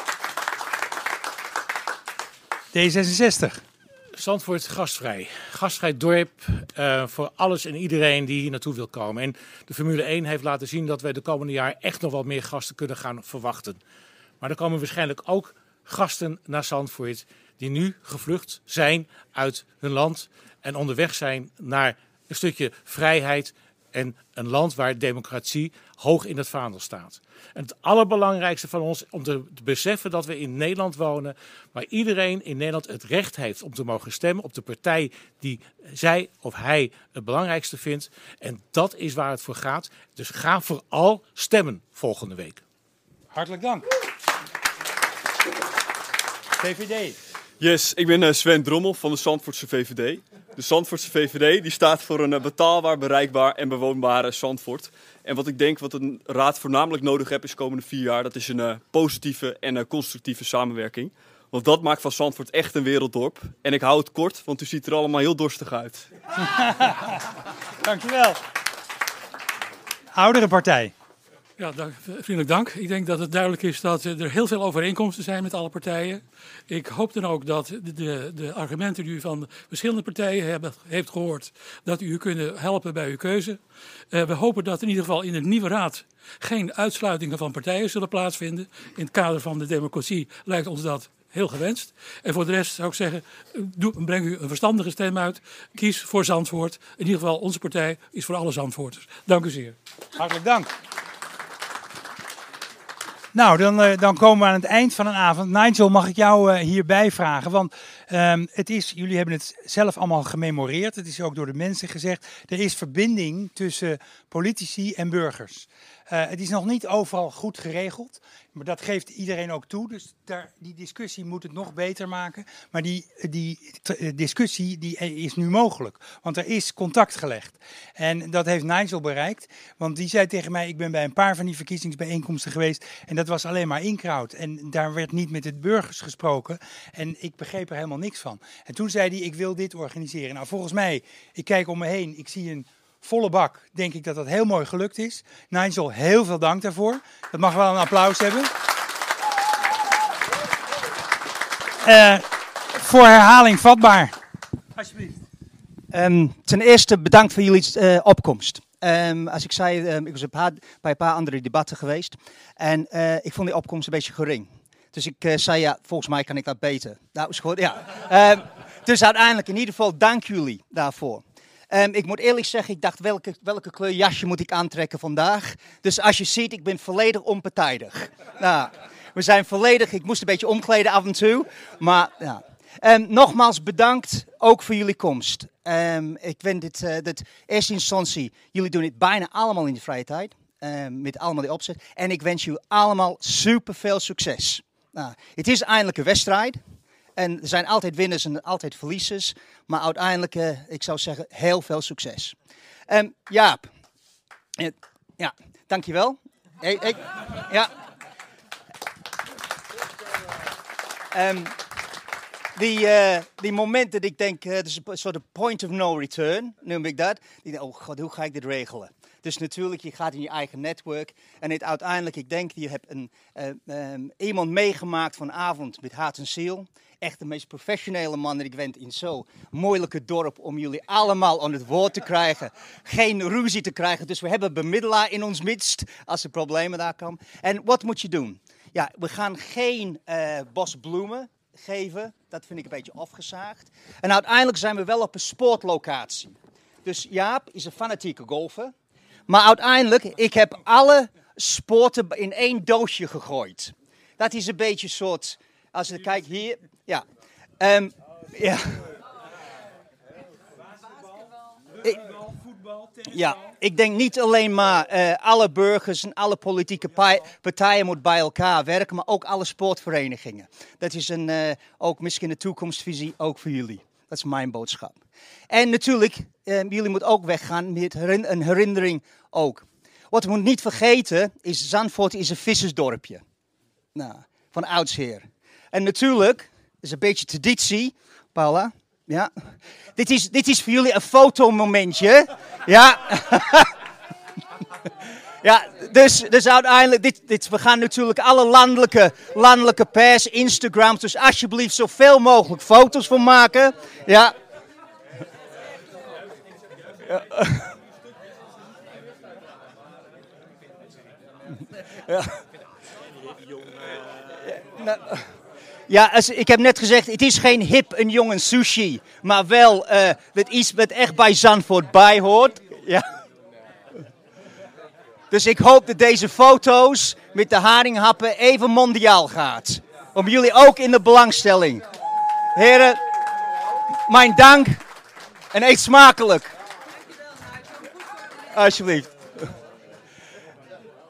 D66. Zandvoort gastvrij. Gastvrij dorp eh, voor alles en iedereen die hier naartoe wil komen. En de Formule 1 heeft laten zien dat wij de komende jaar echt nog wat meer gasten kunnen gaan verwachten. Maar er komen waarschijnlijk ook gasten naar Zandvoort die nu gevlucht zijn uit hun land en onderweg zijn naar een stukje vrijheid en een land waar democratie hoog in het vaandel staat. En het allerbelangrijkste van ons om te beseffen dat we in Nederland wonen, waar iedereen in Nederland het recht heeft om te mogen stemmen op de partij die zij of hij het belangrijkste vindt. En dat is waar het voor gaat. Dus ga vooral stemmen volgende week. Hartelijk dank. VVD. Yes, ik ben eh, Sven Drommel van de Zandvoortse VVD. De Zandvoortse VVD die staat voor een eh, betaalbaar, bereikbaar en bewoonbare Zandvoort. En wat ik denk wat een raad voornamelijk nodig heeft is de komende vier jaar, dat is een eh, positieve en constructieve samenwerking. Want dat maakt van Zandvoort echt een werelddorp. En ik hou het kort, want u ziet er allemaal heel dorstig uit. Dankjewel. Oudere partij. Ja, dank, vriendelijk dank. Ik denk dat het duidelijk is dat er heel veel overeenkomsten zijn met alle partijen. Ik hoop dan ook dat de, de, argumenten die u van verschillende partijen heeft gehoord, dat u u kunnen helpen bij uw keuze. Eh, we hopen dat in ieder geval in de nieuwe raad geen uitsluitingen van partijen zullen plaatsvinden. In het kader van de democratie lijkt ons dat heel gewenst. En voor de rest zou ik zeggen, eh, doe, breng u een verstandige stem uit. Kies voor Zandvoort. In ieder geval, onze partij is voor alle Zandvoorters. Dank u zeer. Hartelijk dank. Nou, dan, eh, dan komen we aan het eind van een avond. Nigel, mag ik jou eh, hierbij vragen? Want ehm, het is, jullie hebben het zelf allemaal gememoreerd. Het is ook door de mensen gezegd. Er is verbinding tussen politici en burgers. Eh, het is nog niet overal goed geregeld. Maar dat geeft iedereen ook toe. Dus daar, die discussie moet het nog beter maken. Maar die, die eh, discussie die is nu mogelijk. Want er is contact gelegd. En dat heeft Nigel bereikt. Want die zei tegen mij, ik ben bij een paar van die verkiezingsbijeenkomsten geweest. En dat was alleen maar inkraut. En daar werd niet met de burgers gesproken. En ik begreep er helemaal niks van. En toen zei hij, ik wil dit organiseren. Nou, volgens mij, ik kijk om me heen. Ik zie een volle bak. Denk ik dat dat heel mooi gelukt is. Nigel, heel veel dank daarvoor. Dat mag wel een applaus hebben. Eh, voor herhaling vatbaar. Alsjeblieft. Ehm, ten eerste bedankt voor jullie eh, opkomst. Ehm, als ik zei, ehm, ik was een paar, bij een paar andere debatten geweest. En eh, ik vond die opkomst een beetje gering. Dus ik eh, zei, ja, volgens mij kan ik dat beter. Nou, is goed, ja. Ehm, dus uiteindelijk, in ieder geval, dank jullie daarvoor. Ehm, ik moet eerlijk zeggen, ik dacht, welke, welke kleur jasje moet ik aantrekken vandaag? Dus als je ziet, ik ben volledig onpartijdig. nou, we zijn volledig, ik moest een beetje omkleden af en toe. Maar ja. Ehm, nogmaals bedankt, ook voor jullie komst. Ehm, ik vind dit, eh, dit, eerste instantie, jullie doen dit bijna allemaal in de vrije tijd. eh, met allemaal die opzet. En ik wens jullie allemaal super veel succes. Nou, het is eindelijk een wedstrijd. En er zijn altijd winnaars en altijd verliezers. Maar uiteindelijk, uh, ik zou zeggen, heel veel succes. Um, Jaap. Uh, ja, dankjewel. Hey, ik, ja. Um, die, uh, die moment dat ik denk, uh, is een soort point of no return, noem ik dat. Die denk, oh god, hoe ga ik dit regelen? Dus natuurlijk, je gaat in je eigen netwerk. En het, uiteindelijk, ik denk, je hebt een, um, iemand meegemaakt vanavond met hart en ziel. Echt de meest professionele man die ik wend in zo'n moeilijke dorp om jullie allemaal aan het woord te krijgen. Geen ruzie te krijgen. Dus we hebben bemiddelaar in ons midst als er problemen daar komen. En wat moet je doen? Ja, we gaan geen uh, bos bloemen geven. Dat vind ik een beetje afgezaagd. En uiteindelijk zijn we wel op een sportlocatie. Dus Jaap is een fanatieke golfer. Maar uiteindelijk, ik heb alle sporten in één doosje gegooid. Dat is een beetje een soort, als je kijkt hier, ja. Um, ja. Ja, ik denk niet alleen maar uh, alle burgers en alle politieke partijen moeten bij elkaar werken, maar ook alle sportverenigingen. Dat is een, uh, ook misschien een toekomstvisie, ook voor jullie. Dat is mijn boodschap. En natuurlijk, uh, jullie moeten ook weggaan met een herinnering ook. Wat we moeten niet vergeten is, Zandvoort is een vissersdorpje. Nou, van oudsher. En natuurlijk, is een beetje traditie, Paula. Ja. Dit is, dit is voor jullie een fotomomentje. Ja. ja, dus, dus uiteindelijk, dit, dit, we gaan natuurlijk alle landelijke, landelijke pers, Instagram, dus alsjeblieft zoveel mogelijk foto's van maken. Ja. ja. ja. Nou, ja, als, ik heb net gezegd, het is geen hip en jongen sushi. Maar wel uh, dat iets wat echt bij Zandvoort bij hoort. Ja. Dus ik hoop dat deze foto's met de haringhappen even mondiaal gaat. Om jullie ook in de belangstelling. Heren, mijn dank en eet smakelijk. Alsjeblieft.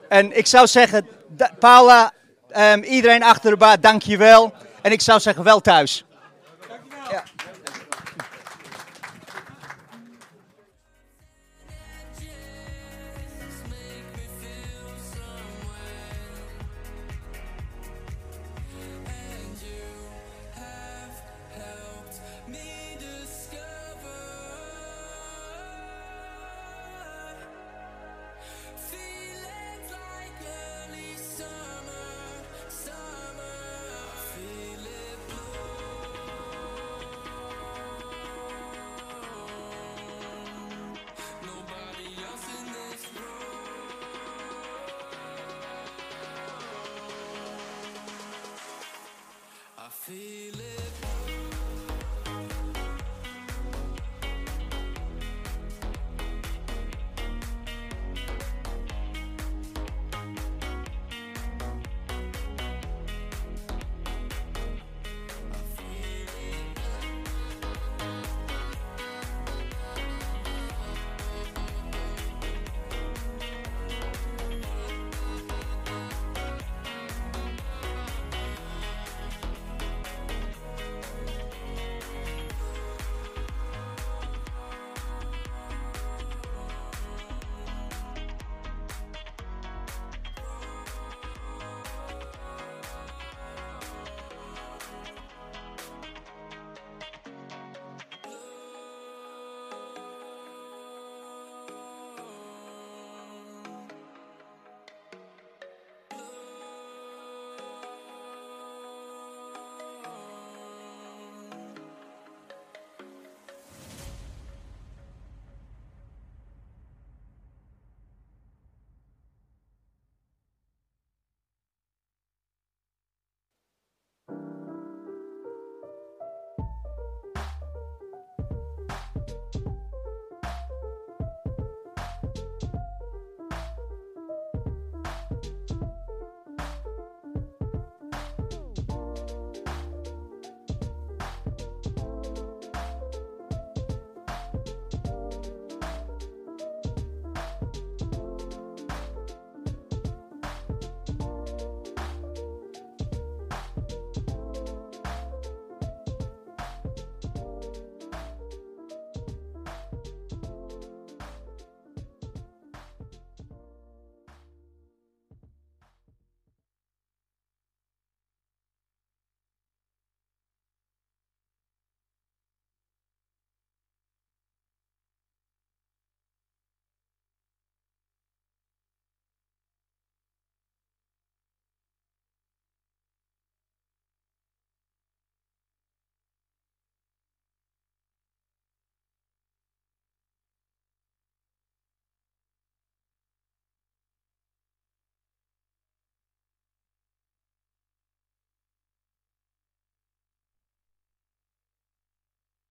En ik zou zeggen, Paula, um, iedereen achter de baar, dank je wel. En ik zou zeggen, wel thuis.